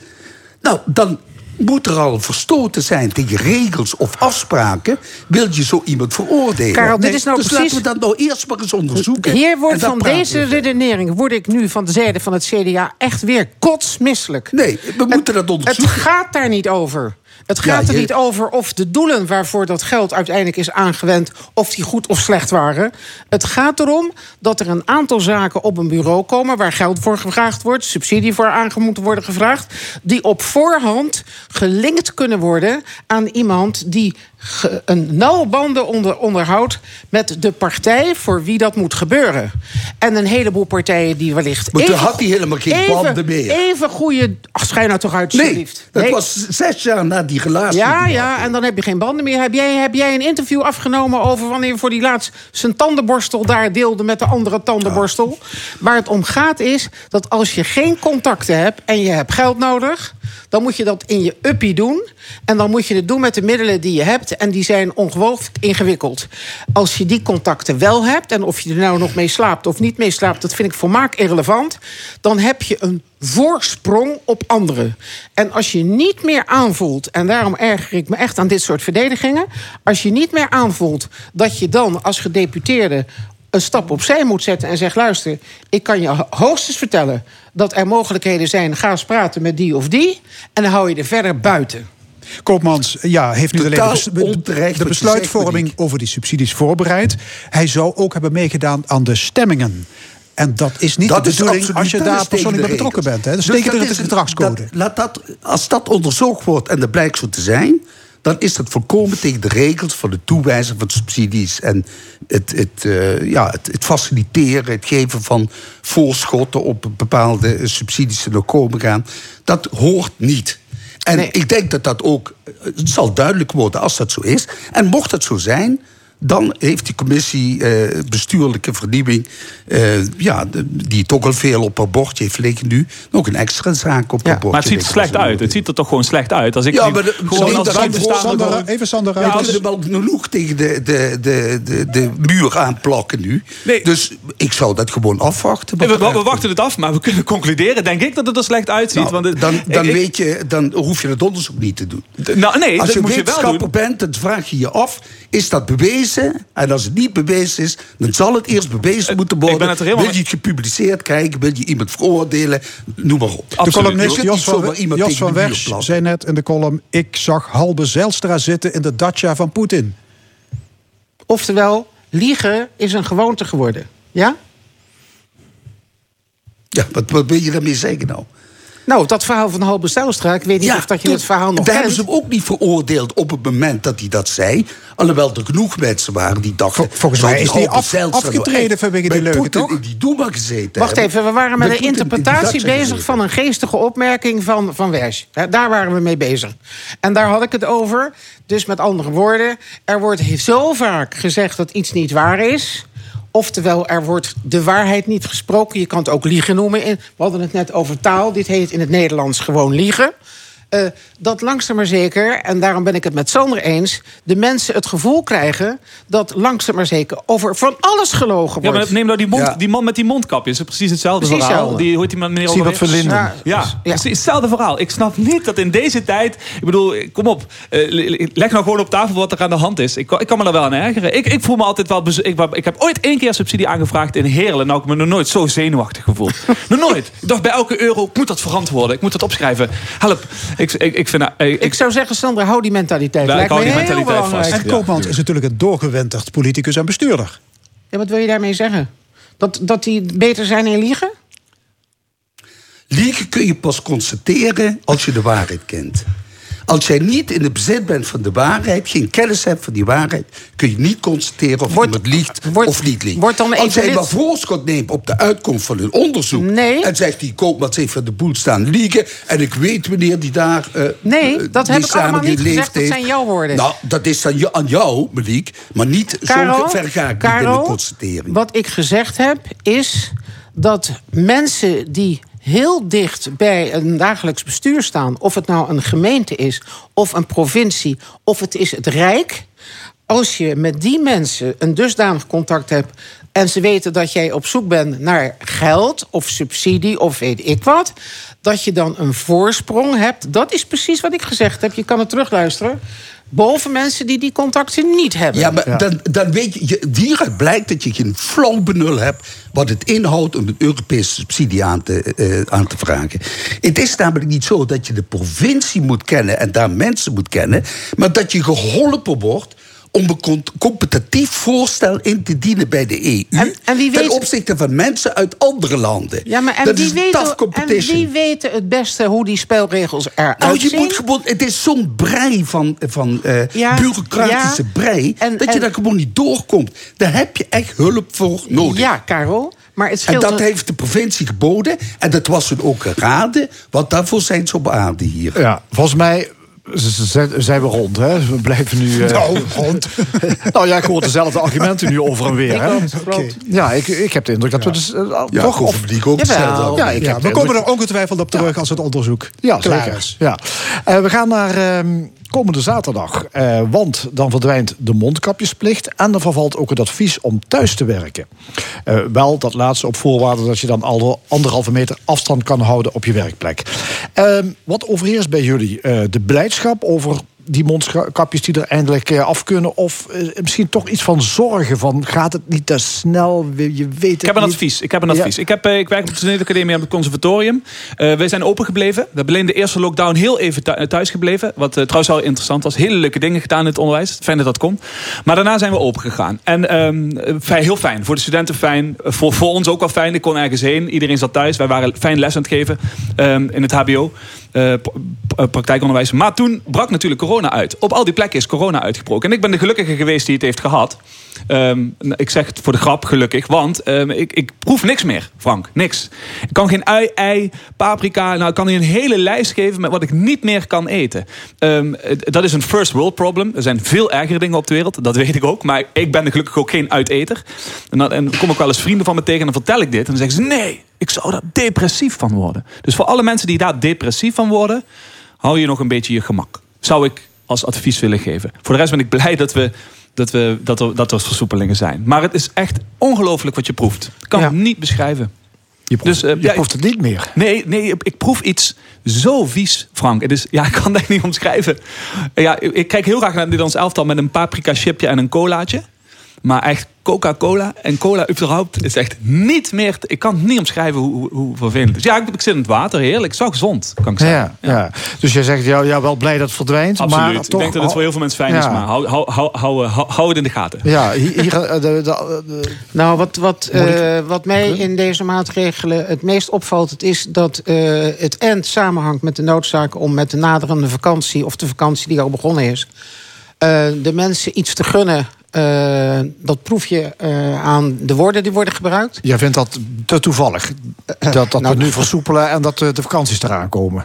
Nou, dan moet er al verstoten zijn tegen regels of afspraken... wil je zo iemand veroordelen. Karel, dit is nou dus precies- laten we dat nou eerst maar eens onderzoeken. Hier En wordt van deze redenering word ik nu van de zijde van het CDA echt weer kotsmisselijk. Nee, we moeten dat onderzoeken. Het gaat daar niet over. Het Ja, gaat er niet over of de doelen waarvoor dat geld uiteindelijk is aangewend, of die goed of slecht waren. Het gaat erom dat er een aantal zaken op een bureau komen waar geld voor gevraagd wordt, subsidie voor aange moet worden gevraagd, die op voorhand gelinkt kunnen worden aan iemand die een nauwe banden onder, onderhoudt met de partij voor wie dat moet gebeuren. En een heleboel partijen die wellicht. Maar toen had hij helemaal geen even, banden meer. Even goede. Ach, schijn nou toch uit, Nee, dat Nee. was zes jaar na die relatie. Ja, ja, en dan heb je geen banden meer. Heb jij, heb jij een interview afgenomen over wanneer voor die laatst zijn tandenborstel daar deelde met de andere tandenborstel? Waar het om gaat is dat als je geen contacten hebt en je hebt geld nodig, dan moet je dat in je uppie doen. En dan moet je het doen met de middelen die je hebt. En die zijn ongelooflijk ingewikkeld. Als je die contacten wel hebt, en of je er nou nog mee slaapt of niet mee slaapt, dat vind ik volmaakt irrelevant. Dan heb je een voorsprong op anderen. En als je niet meer aanvoelt, en daarom erger ik me echt aan dit soort verdedigingen. Als je niet meer aanvoelt dat je dan als gedeputeerde een stap opzij moet zetten en zegt: luister, ik kan je ho- hoogstens vertellen dat er mogelijkheden zijn. Ga eens praten met die of die. En dan hou je er verder buiten. Koopmans ja, heeft niet alleen de, de besluitvorming over die subsidies voorbereid. Hij zou ook hebben meegedaan aan de stemmingen. En dat is niet Dat de bedoeling als je daar persoonlijk bij betrokken bent. Hè. Dat is Dus tegen de gedragscode. dat- laat dat, als dat onderzocht wordt en dat blijkt zo te zijn... dan is dat volkomen tegen de regels van de toewijzing van subsidies... en het, het, eh, ja, het, het faciliteren, het geven van voorschotten... op bepaalde subsidies die nog komen gaan. Dat hoort niet. En ik denk dat dat ook... eh, Het zal duidelijk worden als dat zo is. En mocht dat zo zijn... Dan heeft die commissie eh, bestuurlijke vernieuwing, eh, ja, die toch al veel op haar bordje heeft liggen nu, nog een extra zaak op haar bordje. Maar het ziet er slecht uit. Het ziet er toch gewoon slecht uit. Als ik Ja, maar de, gewoon als Sander, gewoon- even Sander Ja, uit. als... wel genoeg tegen de, de, de, de, de muur aanplakken nu. Dus ik zou dat gewoon afwachten. Nee, we, we wachten het af, maar we kunnen concluderen, denk ik, dat het er slecht uitziet. Nou, want het- dan dan, ik- weet je, dan hoef je het onderzoek niet te doen. Nou, nee, als dat je moet je wel wetenschapper bent, dan vraag je je af... is dat bewezen? En als het niet bewezen is, dan zal het eerst bewezen moeten worden. ben het helemaal Wil je het gepubliceerd krijgen? Wil je iemand veroordelen? Noem maar op. De columnist Je kunt Jos van, iemand Jos van de zei net in de column... ik zag Halbe Zijlstra zitten in de dacha van Poetin. Oftewel, liegen is een gewoonte geworden. Ja? Ja, wat, wat wil je daarmee zeggen nou? Nou, dat verhaal van Halbe Zijlstra, ik weet niet of dat je toen- het verhaal nog Daar hebben ze hem ook niet veroordeeld op het moment dat hij dat zei. Alhoewel er genoeg mensen waren die dachten... volgens mij is af- Zijlstra nou afgetreden vanwege leugen, Poetin toch? in die Doema gezeten Wacht hebben? even, we waren met een die interpretatie bezig gezeten. van een geestige opmerking van, van Daar waren we mee bezig. En daar had ik het over. Dus met andere woorden, er wordt zo vaak gezegd dat iets niet waar is. Oftewel, er wordt de waarheid niet gesproken. Je kan het ook liegen noemen. We hadden het net over taal. Dit heet in het Nederlands gewoon liegen. Eh, dat langzaam maar zeker, en daarom ben ik het met Sander eens... de mensen het gevoel krijgen dat langzaam maar zeker... over van alles gelogen Ja, wordt. maar neem nou die, mond, Ja. die man met die mondkapje. is precies hetzelfde Precies verhaal. hetzelfde. Die hoort die meneer Siebert over- van Linden. Ja, Ja. hetzelfde verhaal. Ik snap niet dat in deze tijd... Ik bedoel, kom op. eh, le- leg nou gewoon op tafel wat er aan de hand is. Ik, kan- ik kan me daar wel aan ergeren. Ik, ik voel me altijd wel... Ik, ik heb ooit één keer subsidie aangevraagd in Heerlen. Nou, ik me nog nooit zo zenuwachtig gevoeld. (laughs) nog nooit. Ik dacht bij elke euro, ik moet dat verantwoorden. Ik moet dat opschrijven. Help. Ik, ik, ik vind... eh, Ik zou zeggen, Sandra, hou die mentaliteit. Ja, ik Lijkt hou me die heel mentaliteit belangrijk. vast. En Koopmans is natuurlijk een doorgewinterd politicus en bestuurder. Ja, wat wil je daarmee zeggen? Dat, dat die beter zijn in liegen? Liegen kun je pas constateren als je de waarheid kent. Als jij niet in het bezit bent van de waarheid, geen kennis hebt van die waarheid, kun je niet constateren of iemand liegt of niet liegt. dan Als jij maar voorschot neemt op de uitkomst van hun onderzoek en zegt die koopmans heeft van de boel staan liegen en ik weet wanneer die daar. eh, Nee, eh, dat die heb ik allemaal niet gezegd. Dat zijn jouw woorden. Nou, dat is dan je- aan jou, Malik, maar niet Karel, zo ver ga ik niet in de constatering. Wat ik gezegd heb, is dat mensen die heel dicht bij een dagelijks bestuur staan, of het nou een gemeente is, of een provincie, of het is het Rijk. Als je met die mensen een dusdanig contact hebt en ze weten dat jij op zoek bent naar geld of subsidie of weet ik wat, dat je dan een voorsprong hebt. Dat is precies wat ik gezegd heb. Je kan het terugluisteren. Boven mensen die die contacten niet hebben. Ja, maar Dan, dan weet je, hieruit blijkt dat je geen flauw benul hebt wat het inhoudt om een Europese subsidie aan te, eh, aan te vragen. Het is namelijk niet zo dat je de provincie moet kennen en daar mensen moet kennen, maar dat je geholpen wordt om een competitief voorstel in te dienen bij de EU. en wie ten weet- opzichte van mensen uit andere landen. Ja, maar en, dat wie is weet, tough en wie weet het beste hoe die spelregels eruit Nou, je zien? moet gewoon, het is zo'n brei van, van eh, Ja, bureaucratische ja. brei... En- dat je en- daar gewoon niet doorkomt. Daar heb je echt hulp voor nodig. Ja, Karel. Maar het En dat heeft de provincie geboden. En dat was hun ook geraden. Want daarvoor zijn ze op aarde hier. Ja, volgens mij zijn we rond. Hè? We blijven nu... eh, Nou, rond. (laughs) nou ja, ik hoor dezelfde argumenten nu over en weer. Hè? Ja, ik, ik heb de indruk dat we dus eh, Ja, toch... Vlieg ook hetzelfde. Ja, ik Ja, heb de we komen indruk- er ongetwijfeld op terug als het onderzoek Ja, klaar zeker. is. Ja. Eh, we gaan naar ehm, komende zaterdag. Eh, want dan verdwijnt de mondkapjesplicht. En er vervalt ook het advies om thuis te werken. Eh, wel dat laatste op voorwaarde dat je dan al anderhalve meter afstand kan houden op je werkplek. Ehm, wat overheerst bij jullie? Eh, de blijdschap over die mondkapjes die er eindelijk eh, af kunnen? Of eh, misschien toch iets van zorgen van gaat het niet te snel? Je weet het Ik heb een niet. advies. Ik heb een Ja. advies. Ik, heb, eh, ik werk op de Toneelacademie aan het conservatorium. Eh wij zijn open gebleven. We hebben alleen de eerste lockdown heel even thu- thuis gebleven. Wat trouwens wel interessant was. Hele leuke dingen gedaan in het onderwijs. Fijn dat dat komt. Maar daarna zijn we open gegaan. En ehm, eh, heel fijn. Voor de studenten fijn. Voor, voor ons ook wel fijn. Ik kon ergens heen. Iedereen zat thuis. Wij waren fijn les aan het geven ehm, in het HBO. Eh, eh, praktijkonderwijs. Maar toen brak natuurlijk corona uit. Op al die plekken is corona uitgebroken. En ik ben de gelukkige geweest die het heeft gehad. Ehm, ik zeg het voor de grap gelukkig, want ehm, ik, ik proef niks meer, Frank. Niks. Ik kan geen ui, ei, paprika. Nou, ik kan je een hele lijst geven met wat ik niet meer kan eten. Ehm, dat is een first world problem. Er zijn veel ergere dingen op de wereld, dat weet ik ook. Maar ik ben gelukkig ook geen uiteter. En dan kom ik wel eens vrienden van me tegen en dan vertel ik dit. En dan zeggen ze, nee, ik zou daar depressief van worden. Dus voor alle mensen die daar depressief van worden... hou je nog een beetje je gemak. Zou ik als advies willen geven. Voor de rest ben ik blij dat we dat, we, dat, er, dat er versoepelingen zijn. Maar het is echt ongelooflijk wat je proeft. Ik kan Ja. het niet beschrijven. Je proeft, Dus, eh, je ja, proeft het niet meer. Nee, nee, ik- ik proef iets zo vies, Frank. Het is, ja, ik kan dat niet omschrijven. Ja, ik, ik kijk heel graag naar het Nederlands elftal met een paprika chipje en een colaatje. Maar echt Coca-Cola en cola überhaupt is echt niet meer... ik kan het niet omschrijven hoe, hoe, hoe vervelend het is. Ja, ik, ik zit in het water, heerlijk. Zo gezond, kan ik zeggen. Ja, ja. Dus jij zegt ja, ja, wel blij dat het verdwijnt. Absoluut. Maar ik toch, denk dat het voor heel veel mensen fijn is, maar hou, hou, hou, hou, hou, hou het in de gaten. Ja, hier, hier, eh, de, de, de- Nou, wat, wat, eh, wat mij in deze maatregelen het meest opvalt... het is dat eh, het end samenhangt met de noodzaak... om met de naderende vakantie, of de vakantie die al begonnen is... eh, de mensen iets te gunnen. Eh, dat proef je eh, aan de woorden die worden gebruikt. jij vindt dat te toevallig. Dat, dat nou, we nu versoepelen en dat eh, de vakanties eraan komen.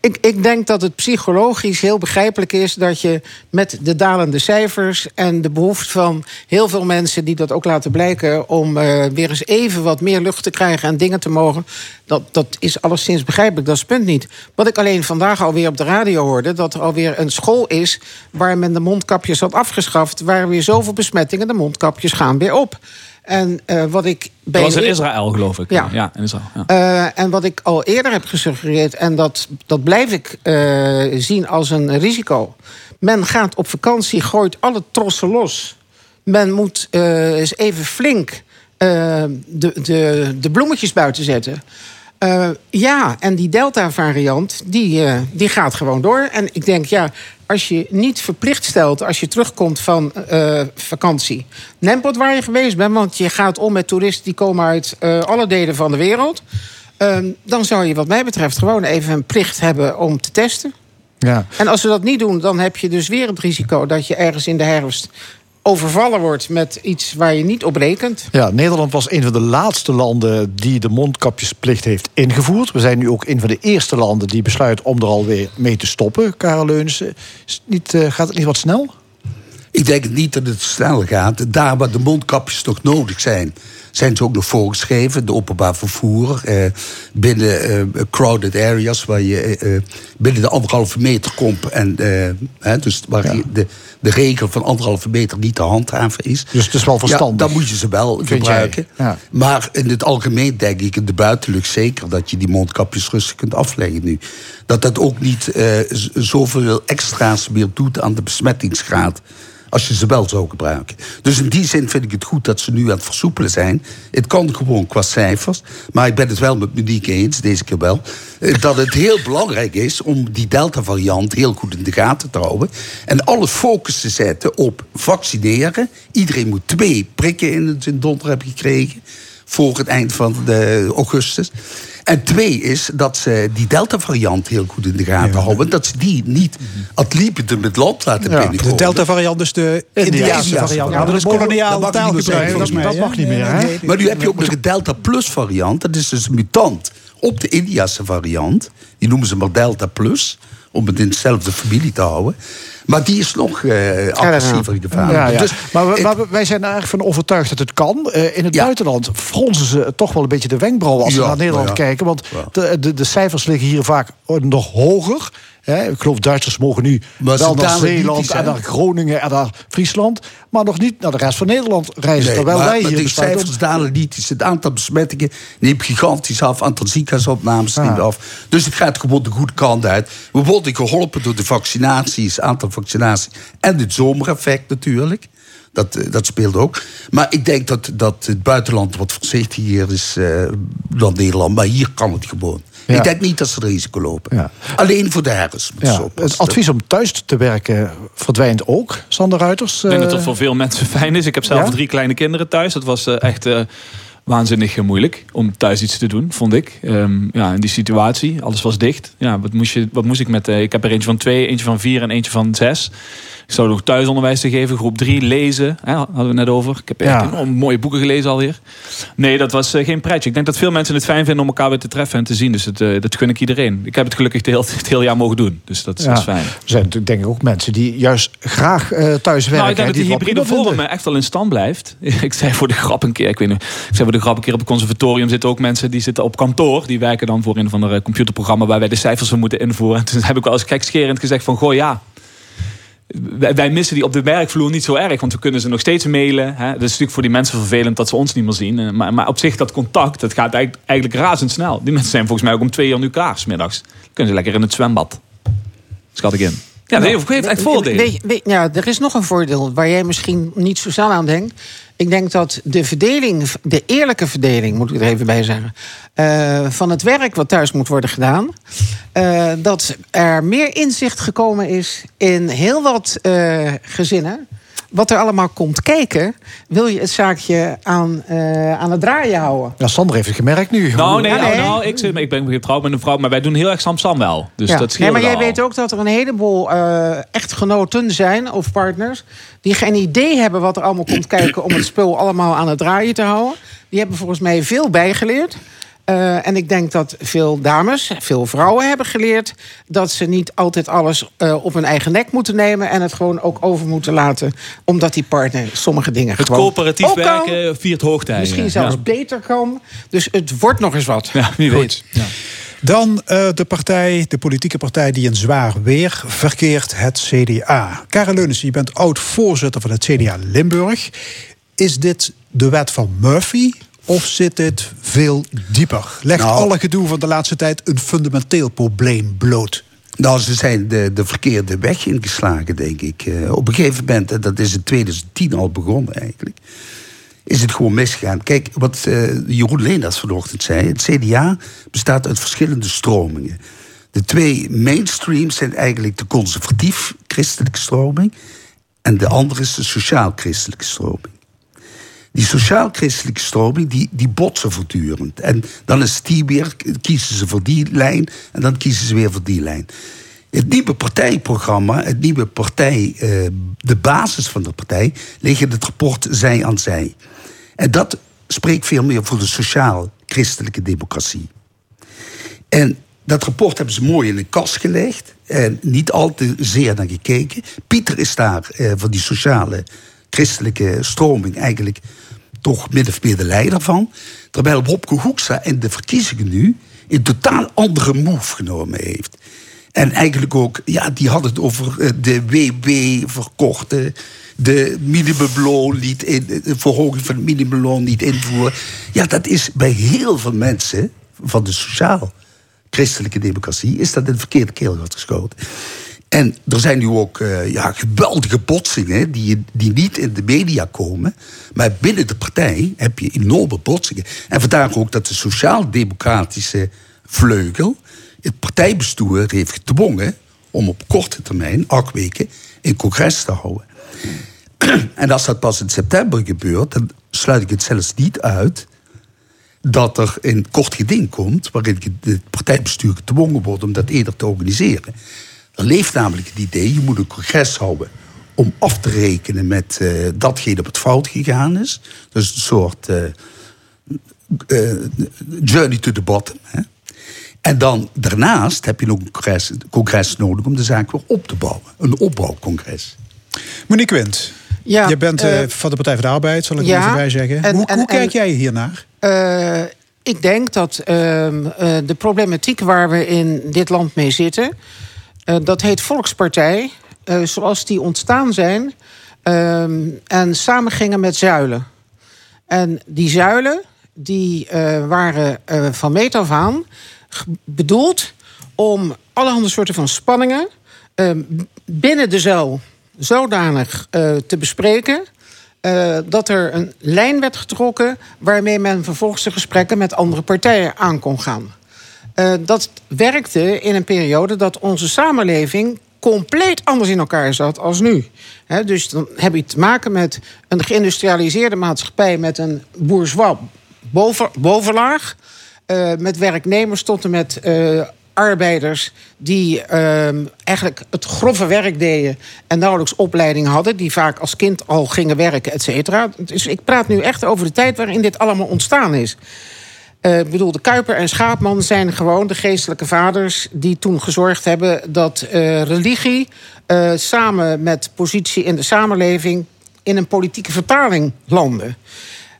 Ik, ik denk dat het psychologisch heel begrijpelijk is dat je met de dalende cijfers en de behoefte van heel veel mensen die dat ook laten blijken om eh, weer eens even wat meer lucht te krijgen en dingen te mogen, dat, dat is alleszins begrijpelijk, dat is het punt niet. Wat ik alleen vandaag alweer op de radio hoorde, dat er alweer een school is waar men de mondkapjes had afgeschaft, waar weer zoveel besmettingen, de mondkapjes gaan weer op. En eh, wat ik Dat was in Israël, geloof ik. Ja. ja in Israël. Ja. eh, en wat ik al eerder heb gesuggereerd, en dat, dat blijf ik eh, zien als een risico. Men gaat op vakantie, gooit alle trossen los. Men moet eens even flink de, de, de bloemetjes buiten zetten. Ja, en die Delta-variant, die, die gaat gewoon door. En ik denk, ja, als je niet verplicht stelt als je terugkomt van eh, vakantie. Nempot waar je geweest bent, want je gaat om met toeristen die komen uit eh, alle delen van de wereld. Ehm, dan zou je, wat mij betreft, gewoon even een plicht hebben om te testen. Ja. En als we dat niet doen, dan heb je dus weer het risico dat je ergens in de herfst overvallen wordt met iets waar je niet op rekent. Ja, Nederland was een van de laatste landen die de mondkapjesplicht heeft ingevoerd. We zijn nu ook een van de eerste landen die besluit om er alweer mee te stoppen. Karel Leunissen, is het niet, eh, gaat het niet wat snel? Ik denk niet dat het snel gaat. Daar waar de mondkapjes toch nodig zijn, zijn ze ook nog voorgeschreven. De openbaar vervoer. Eh, binnen eh, crowded areas waar je eh, eh, binnen de anderhalve meter komt. En, eh, hè, dus waar de, de regel van anderhalve meter niet te handhaven is. Dus het is wel verstandig. Ja, dan moet je ze wel Vind gebruiken. Ja. Maar in het algemeen denk ik in de buitenlucht zeker dat je die mondkapjes rustig kunt afleggen nu. Dat dat ook niet eh, zoveel extra's meer doet aan de besmettingsgraad. Als je ze wel zou gebruiken. Dus in die zin vind ik het goed dat ze nu aan het versoepelen zijn. Het kan gewoon qua cijfers. Maar ik ben het wel met Monique eens, deze keer wel. eh, Dat het heel belangrijk is om die Delta-variant heel goed in de gaten te houden. En alle focus te zetten op vaccineren. Iedereen moet twee prikken in zijn donder hebben gekregen. Voor het eind van de augustus. En twee is dat ze die Delta-variant heel goed in de gaten houden. Dat ze die niet ad libitum het land laten Ja, binnenkomen. de Delta-variant is de Indiaanse variant. Ja, dat is meer taalgebruik zeggen, volgens mij. dat hè? mag niet meer, nee. Maar nu heb je ook nog een Delta Plus variant. Dat is dus een mutant op de Indiase variant. Die noemen ze maar Delta Plus. Om het in dezelfde familie te houden. Maar die is nog eh agressiever. Ja, ja. Dus, maar, we- maar we- wij zijn er eigenlijk van overtuigd dat het kan. Eh, in het buitenland fronsen ze toch wel een beetje de wenkbrauwen als ze naar Nederland kijken. Want de, de, de cijfers liggen hier vaak nog hoger. Hè. Ik geloof Duitsers mogen nu Maar wel naar Zeeland en naar Groningen en naar Friesland. Maar nog niet naar de rest van Nederland reizen. Nee, terwijl maar, wij maar hier besluiten om- cijfers dalen niet. Het aantal besmettingen neemt gigantisch af. aantal ziekenhuisopnames neemt af. Dus het gaat gewoon de goede kant uit. We worden geholpen door de vaccinaties, aantal vaccinaties... en het zomereffect natuurlijk. Dat, eh, dat speelt ook. Maar ik denk dat, dat het buitenland wat voorzichtiger is eh, dan Nederland. Maar hier kan het gewoon. Ja. Ik denk niet dat ze het risico lopen. Alleen voor de ze Ja, het advies om thuis te werken verdwijnt ook, Sander Ruiters. Ik denk Eh, dat het voor veel mensen fijn is. Ik heb zelf Ja? drie kleine kinderen thuis. Dat was eh, echt eh, waanzinnig eh, moeilijk om thuis iets te doen, vond ik. Ehm, ja, in die situatie. Alles was dicht. Ja, wat moest, je, wat moest ik met... eh, ik heb er eentje van twee, eentje van vier en eentje van zes. Ik zou nog thuisonderwijs te geven, groep drie, lezen. Hè, hadden we het net over. Ik heb echt Ja. enorm mooie boeken gelezen alweer. Nee, dat was eh, geen pretje. Ik denk dat veel mensen het fijn vinden om elkaar weer te treffen en te zien. Dus het, eh, dat gun ik iedereen. Ik heb het gelukkig het hele, het jaar mogen doen. Dus dat, is- dat is fijn. Er zijn natuurlijk denk ik ook mensen die juist graag eh, thuis werken. Nou, ik denk dat die hybride vorm echt wel in stand blijft. (laughs) Ik zei voor de grap een keer, ik weet niet, ik zei voor de grap een keer op het conservatorium zitten ook mensen die zitten op kantoor. Die werken dan voor een van de computerprogramma waar wij de cijfers van moeten invoeren. En (laughs) toen heb ik wel eens gekscherend gezegd van, goh ja, wij, missen die op de werkvloer niet zo erg. Want we kunnen ze nog steeds mailen. Hè. Dat is natuurlijk voor die mensen vervelend dat ze ons niet meer zien. Eh, Maar, maar op zich dat contact, dat gaat eigenlijk, eigenlijk razendsnel. Die mensen zijn volgens mij ook om twee uur nu klaar, 's middags. Dan kunnen ze lekker in het zwembad. Schat ik in. Ja, dat heeft- heeft echt voordelen. Ja, er is nog een voordeel waar jij misschien niet zo snel aan denkt. Ik denk dat de verdeling, de eerlijke verdeling, moet ik er even bij zeggen, eh, van het werk wat thuis moet worden gedaan, eh, dat er meer inzicht gekomen is in heel wat eh, gezinnen. Wat er allemaal komt kijken, wil je het zaakje aan, eh, aan het draaien houden. Ja, Sander heeft het gemerkt nu. Nou, nee, Ja, nou, nee. nou, ik, zit- ik ben getrouwd met een vrouw, maar wij doen heel erg Sam-Sam wel. Dus Ja. dat nee, maar jij al. weet ook dat er een heleboel eh, echtgenoten zijn of partners die geen idee hebben wat er allemaal komt kijken om het spul allemaal aan het draaien te houden. Die hebben volgens mij veel bijgeleerd. Eh, en ik denk dat veel dames, veel vrouwen hebben geleerd dat ze niet altijd alles eh, op hun eigen nek moeten nemen en het gewoon ook over moeten laten, omdat die partner sommige dingen Het gewoon coöperatief ook kan, werken viert hoogtijden. misschien zelfs Ja. beter kan. Dus het wordt nog eens wat. Ja, wie weet. Ja. Dan eh, de partij, de politieke partij die in zwaar weer verkeert, het CDA. Karel Leunissen, je bent oud-voorzitter van het CDA Limburg. Is dit de wet van Murphy of zit dit veel dieper? Legt Nou. alle gedoe van de laatste tijd een fundamenteel probleem bloot? Nou, ze zijn de, de verkeerde weg ingeslagen, denk ik. Eh, op een gegeven moment, en dat is in 2010 al begonnen eigenlijk... is het gewoon misgegaan. Kijk, wat eh, Jeroen Leenaars vanochtend zei... het CDA bestaat uit verschillende stromingen. De twee mainstreams zijn eigenlijk de conservatief-christelijke stroming... en de andere is de sociaal-christelijke stroming. Die sociaal-christelijke stroming, die, die botsen voortdurend. En dan is die weer, kiezen ze voor die lijn en dan kiezen ze weer voor die lijn. Het nieuwe partijprogramma, het nieuwe partij, eh, de basis van de partij, liggen in het rapport zij aan zij. En dat spreekt veel meer voor de sociaal-christelijke democratie. En dat rapport hebben ze mooi in de kast gelegd. En niet al te zeer naar gekeken. Pieter is daar eh, van die sociale christelijke stroming eigenlijk toch min of meer de leider van. Terwijl Wopke Hoekstra in de verkiezingen nu een totaal andere move genomen heeft. En eigenlijk ook, ja, die had het over eh, de WW verkorten. De minimumloon niet in, de verhoging van het minimumloon niet invoeren. Ja, dat is bij heel veel mensen van de sociaal-christelijke democratie... is dat in de verkeerde keel geschoten. En er zijn nu ook uh, ja, geweldige botsingen die, die niet in de media komen. Maar binnen de partij heb je enorme botsingen. En vandaar ook dat de sociaal-democratische vleugel... het partijbestuur heeft gedwongen om op korte termijn, acht weken, een congres te houden. (clears throat) En als dat pas in september gebeurt, dan sluit ik het zelfs niet uit dat er een kort geding komt waarin het partijbestuur gedwongen wordt om dat eerder te organiseren. Er leeft namelijk het idee, je moet een congres houden om af te rekenen met uh, datgene wat fout gegaan is. Dus een soort uh, uh, journey to the bottom. Hè. En dan daarnaast heb je nog een congres, congres nodig om de zaak weer op te bouwen. Een opbouwcongres. Monique Quint, Ja, je bent eh, van de Partij van de Arbeid, zal ik ja, er even bij zeggen. en- hoe en- hoe kijk en- jij hiernaar? Eh, ik denk dat ehm, eh, de problematiek waar we in dit land mee zitten... eh, dat heet volkspartij, eh, zoals die ontstaan zijn... ehm, en samengingen met zuilen. En die zuilen die, eh, waren van meet af aan bedoeld... om allerhande soorten van spanningen ehm, binnen de zuil zodanig te bespreken... dat er een lijn werd getrokken waarmee men vervolgens de gesprekken met andere partijen aan kon gaan. Eh, dat werkte in een periode dat onze samenleving compleet anders in elkaar zat als nu. Dus dan heb je te maken met een geïndustrialiseerde maatschappij met een bourgeois boven, bovenlaag. eh, met werknemers tot en met eh, arbeiders die ehm, eigenlijk het grove werk deden en nauwelijks opleiding hadden, die vaak als kind al gingen werken, et cetera. Dus ik praat nu echt over de tijd waarin dit allemaal ontstaan is. Eh, ik bedoel, de Kuiper en Schaapman zijn gewoon de geestelijke vaders die toen gezorgd hebben dat eh, religie eh, samen met positie in de samenleving in een politieke vertaling landde.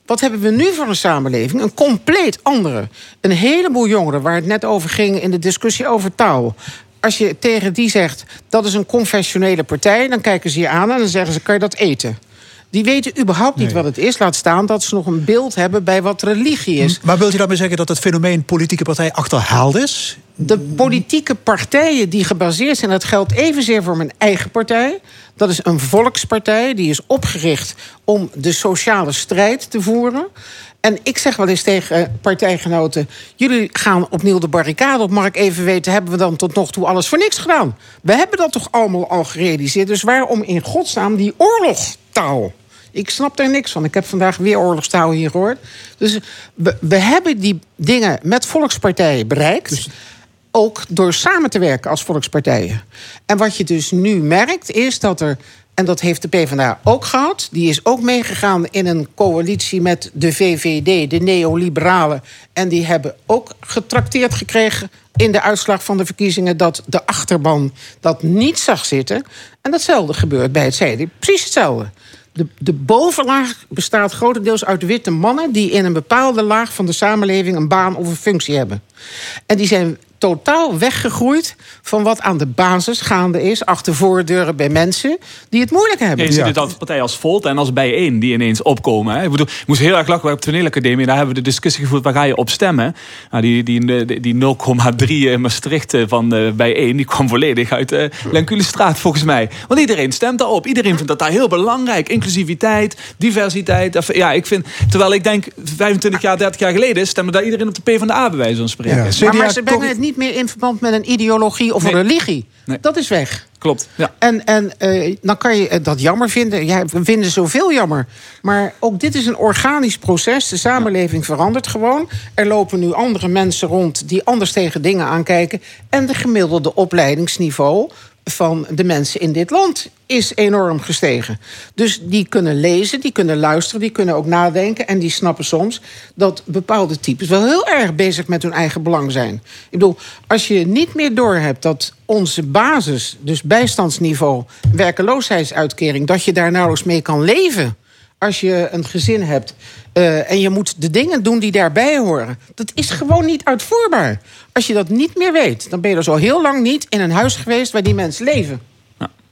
Wat hebben we nu voor een samenleving? Een compleet andere. Een heleboel jongeren, waar het net over ging in de discussie over taal. Als je tegen die zegt dat is een confessionele partij, dan kijken ze je aan en dan zeggen ze: kan je dat eten? Die weten überhaupt niet wat het is. Laat staan dat ze nog een beeld hebben bij wat religie is. Maar wilt u daarmee zeggen dat het fenomeen politieke partij achterhaald is? De politieke partijen die gebaseerd zijn, dat geldt evenzeer voor mijn eigen partij. Dat is een volkspartij, die is opgericht om de sociale strijd te voeren. En ik zeg wel eens tegen partijgenoten: jullie gaan opnieuw de barricade op. Mag ik even weten, hebben we dan tot nog toe alles voor niks gedaan? We hebben dat toch allemaal al gerealiseerd. Dus waarom in godsnaam die oorlogstaal? Ik snap daar niks van. Ik heb vandaag weer oorlogstaal hier gehoord. Dus we, we hebben die dingen met volkspartijen bereikt. Ook door samen te werken als volkspartijen. En wat je dus nu merkt is dat er. En dat heeft de PvdA ook gehad. Die is ook meegegaan in een coalitie met de VVD, de neoliberalen. En die hebben ook getrakteerd gekregen in de uitslag van de verkiezingen dat de achterban dat niet zag zitten. En datzelfde gebeurt bij het CDA. Precies hetzelfde. De, de bovenlaag bestaat grotendeels uit witte mannen die in een bepaalde laag van de samenleving een baan of een functie hebben. En die zijn totaal weggegroeid van wat aan de basis gaande is achter voordeuren bij mensen die het moeilijk hebben. Ja, je ziet het als partij als Volt en als Bijeen die ineens opkomen. Hè. Ik, bedoel, ik moest heel erg lachen bij op de toneelacademie. Daar hebben we de discussie gevoerd, waar ga je op stemmen? Nou, die die, die, die 0,3 in Maastricht eh, van uh, Bijeen, die kwam volledig uit uh, Lenkule straat volgens mij. Want iedereen stemt daarop. Iedereen vindt dat daar heel belangrijk. Inclusiviteit, diversiteit. Of, ja, ik vind, terwijl ik denk, 25 jaar, 30 jaar geleden stemde daar iedereen op de PvdA bij wijze van spreken. Ja. Maar, maar ze brengen het niet niet meer in verband met een ideologie of een religie. Dat is weg. Klopt. Ja. En, en eh, dan kan je dat jammer vinden. Ja, we vinden zoveel jammer. Maar ook dit is een organisch proces. De samenleving verandert gewoon. Er lopen nu andere mensen rond die anders tegen dingen aankijken. En de gemiddelde opleidingsniveau van de mensen in dit land is enorm gestegen. Dus die kunnen lezen, die kunnen luisteren, die kunnen ook nadenken. En die snappen soms dat bepaalde types wel heel erg bezig met hun eigen belang zijn. Ik bedoel, als je niet meer doorhebt dat onze basis, dus bijstandsniveau, werkeloosheidsuitkering, dat je daar nauwelijks mee kan leven als je een gezin hebt eh, en je moet de dingen doen die daarbij horen. Dat is gewoon niet uitvoerbaar. Als je dat niet meer weet, dan ben je er zo heel lang niet in een huis geweest waar die mensen leven.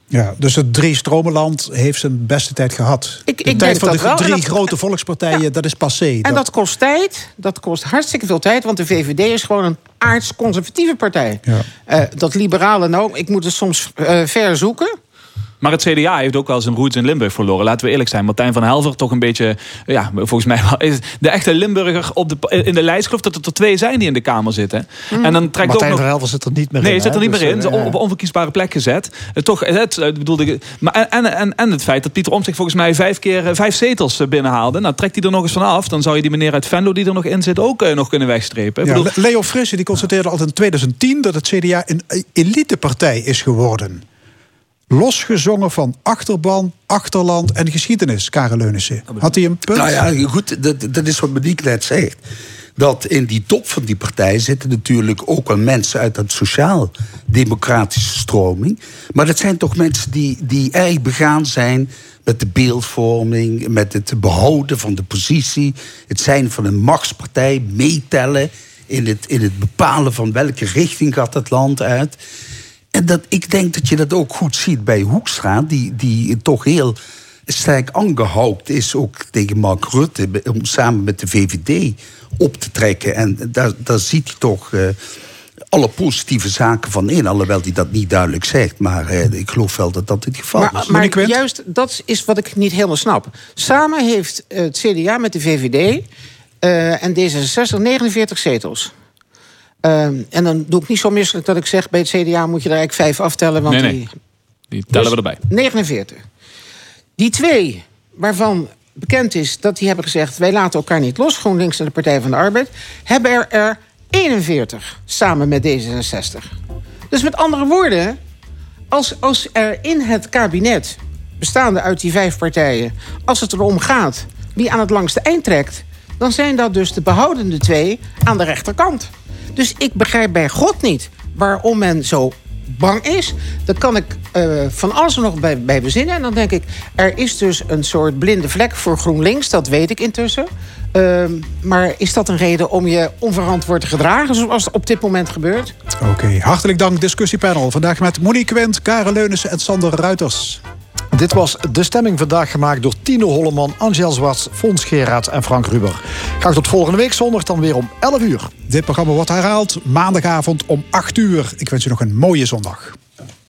Ja, dus het drie stromenland heeft zijn beste tijd gehad. Ik- de ik tijd denk van dat de wel. drie dat- grote volkspartijen, dat is passé. En dat kost tijd. Dat kost hartstikke veel tijd. Want de VVD is gewoon een aards-conservatieve partij. Eh, dat liberale nou, ik moet het soms eh, ver zoeken. Maar het CDA heeft ook wel zijn roots in Limburg verloren. Laten we eerlijk zijn. Martijn van Helver toch een beetje... Ja, volgens mij is de echte Limburger op de, in de lijst. Ik geloof dat er tot twee zijn die in de Kamer zitten. En dan trekt Martijn ook nog... van Helver zit er niet meer Nee, in. hij zit er niet meer in. Dus, Ze eh, op een onverkiesbare plek gezet. Eh, toch, het, eh, bedoelde, maar en, en, en het feit dat Pieter Omtzigt volgens mij vijf keer eh, vijf zetels eh, binnenhaalde. Nou, trekt hij er nog eens van af. Dan zou je die meneer uit Venlo die er nog in zit ook eh, nog kunnen wegstrepen. Ja, bedoel, Le- Leo Frisse die constateerde al in 2010 dat het CDA een elitepartij is geworden. Losgezongen van achterban, achterland en geschiedenis, Karel Leunissen. Had hij een punt? Nou ja, goed, dat, dat is wat Monique net zegt. Dat in die top van die partij zitten natuurlijk ook wel mensen uit dat sociaal-democratische stroming. Maar dat zijn toch mensen die, die erg begaan zijn met de beeldvorming, met het behouden van de positie, het zijn van een machtspartij, meetellen in het, in het bepalen van welke richting gaat het land uit. En dat, ik denk dat je dat ook goed ziet bij Hoekstra, die, die toch heel sterk aangehoukt is, ook tegen Mark Rutte, om samen met de VVD op te trekken. En daar, daar ziet hij toch eh, alle positieve zaken van in, alhoewel hij dat niet duidelijk zegt. Maar eh, ik geloof wel dat dat het geval Maar, is. maar juist dat is wat ik niet helemaal snap. Samen heeft eh, het CDA met de VVD eh, en D66 49 zetels. Ehm, en dan doe ik niet zo misselijk dat ik zeg... bij het CDA moet je er eigenlijk vijf aftellen. Want Nee, nee. Die, die tellen Dus we erbij. 49. Die twee, waarvan bekend is dat die hebben gezegd... wij laten elkaar niet los, GroenLinks en de Partij van de Arbeid... hebben er, er 41 samen met D66. Dus met andere woorden, als, als er in het kabinet... bestaande uit die vijf partijen... als het erom gaat wie aan het langste eind trekt... dan zijn dat dus de behoudende twee aan de rechterkant. Dus ik begrijp bij God niet waarom men zo bang is. Dan kan ik eh, van alles nog bij, bij bezinnen. En dan denk ik, er is dus een soort blinde vlek voor GroenLinks. Dat weet ik intussen. Ehm, maar is dat een reden om je onverantwoord te gedragen... zoals op dit moment gebeurt? Oké, hartelijk dank discussiepanel. Vandaag met Monique Wendt, Karel Leunissen en Sander Ruiters. Dit was de stemming vandaag gemaakt door Tino Holleman, Angel Zwarts, Fons Geraerts en Frank Ruber. Graag tot volgende week zondag dan weer om 11 uur. Dit programma wordt herhaald maandagavond om 8 uur. Ik wens u nog een mooie zondag.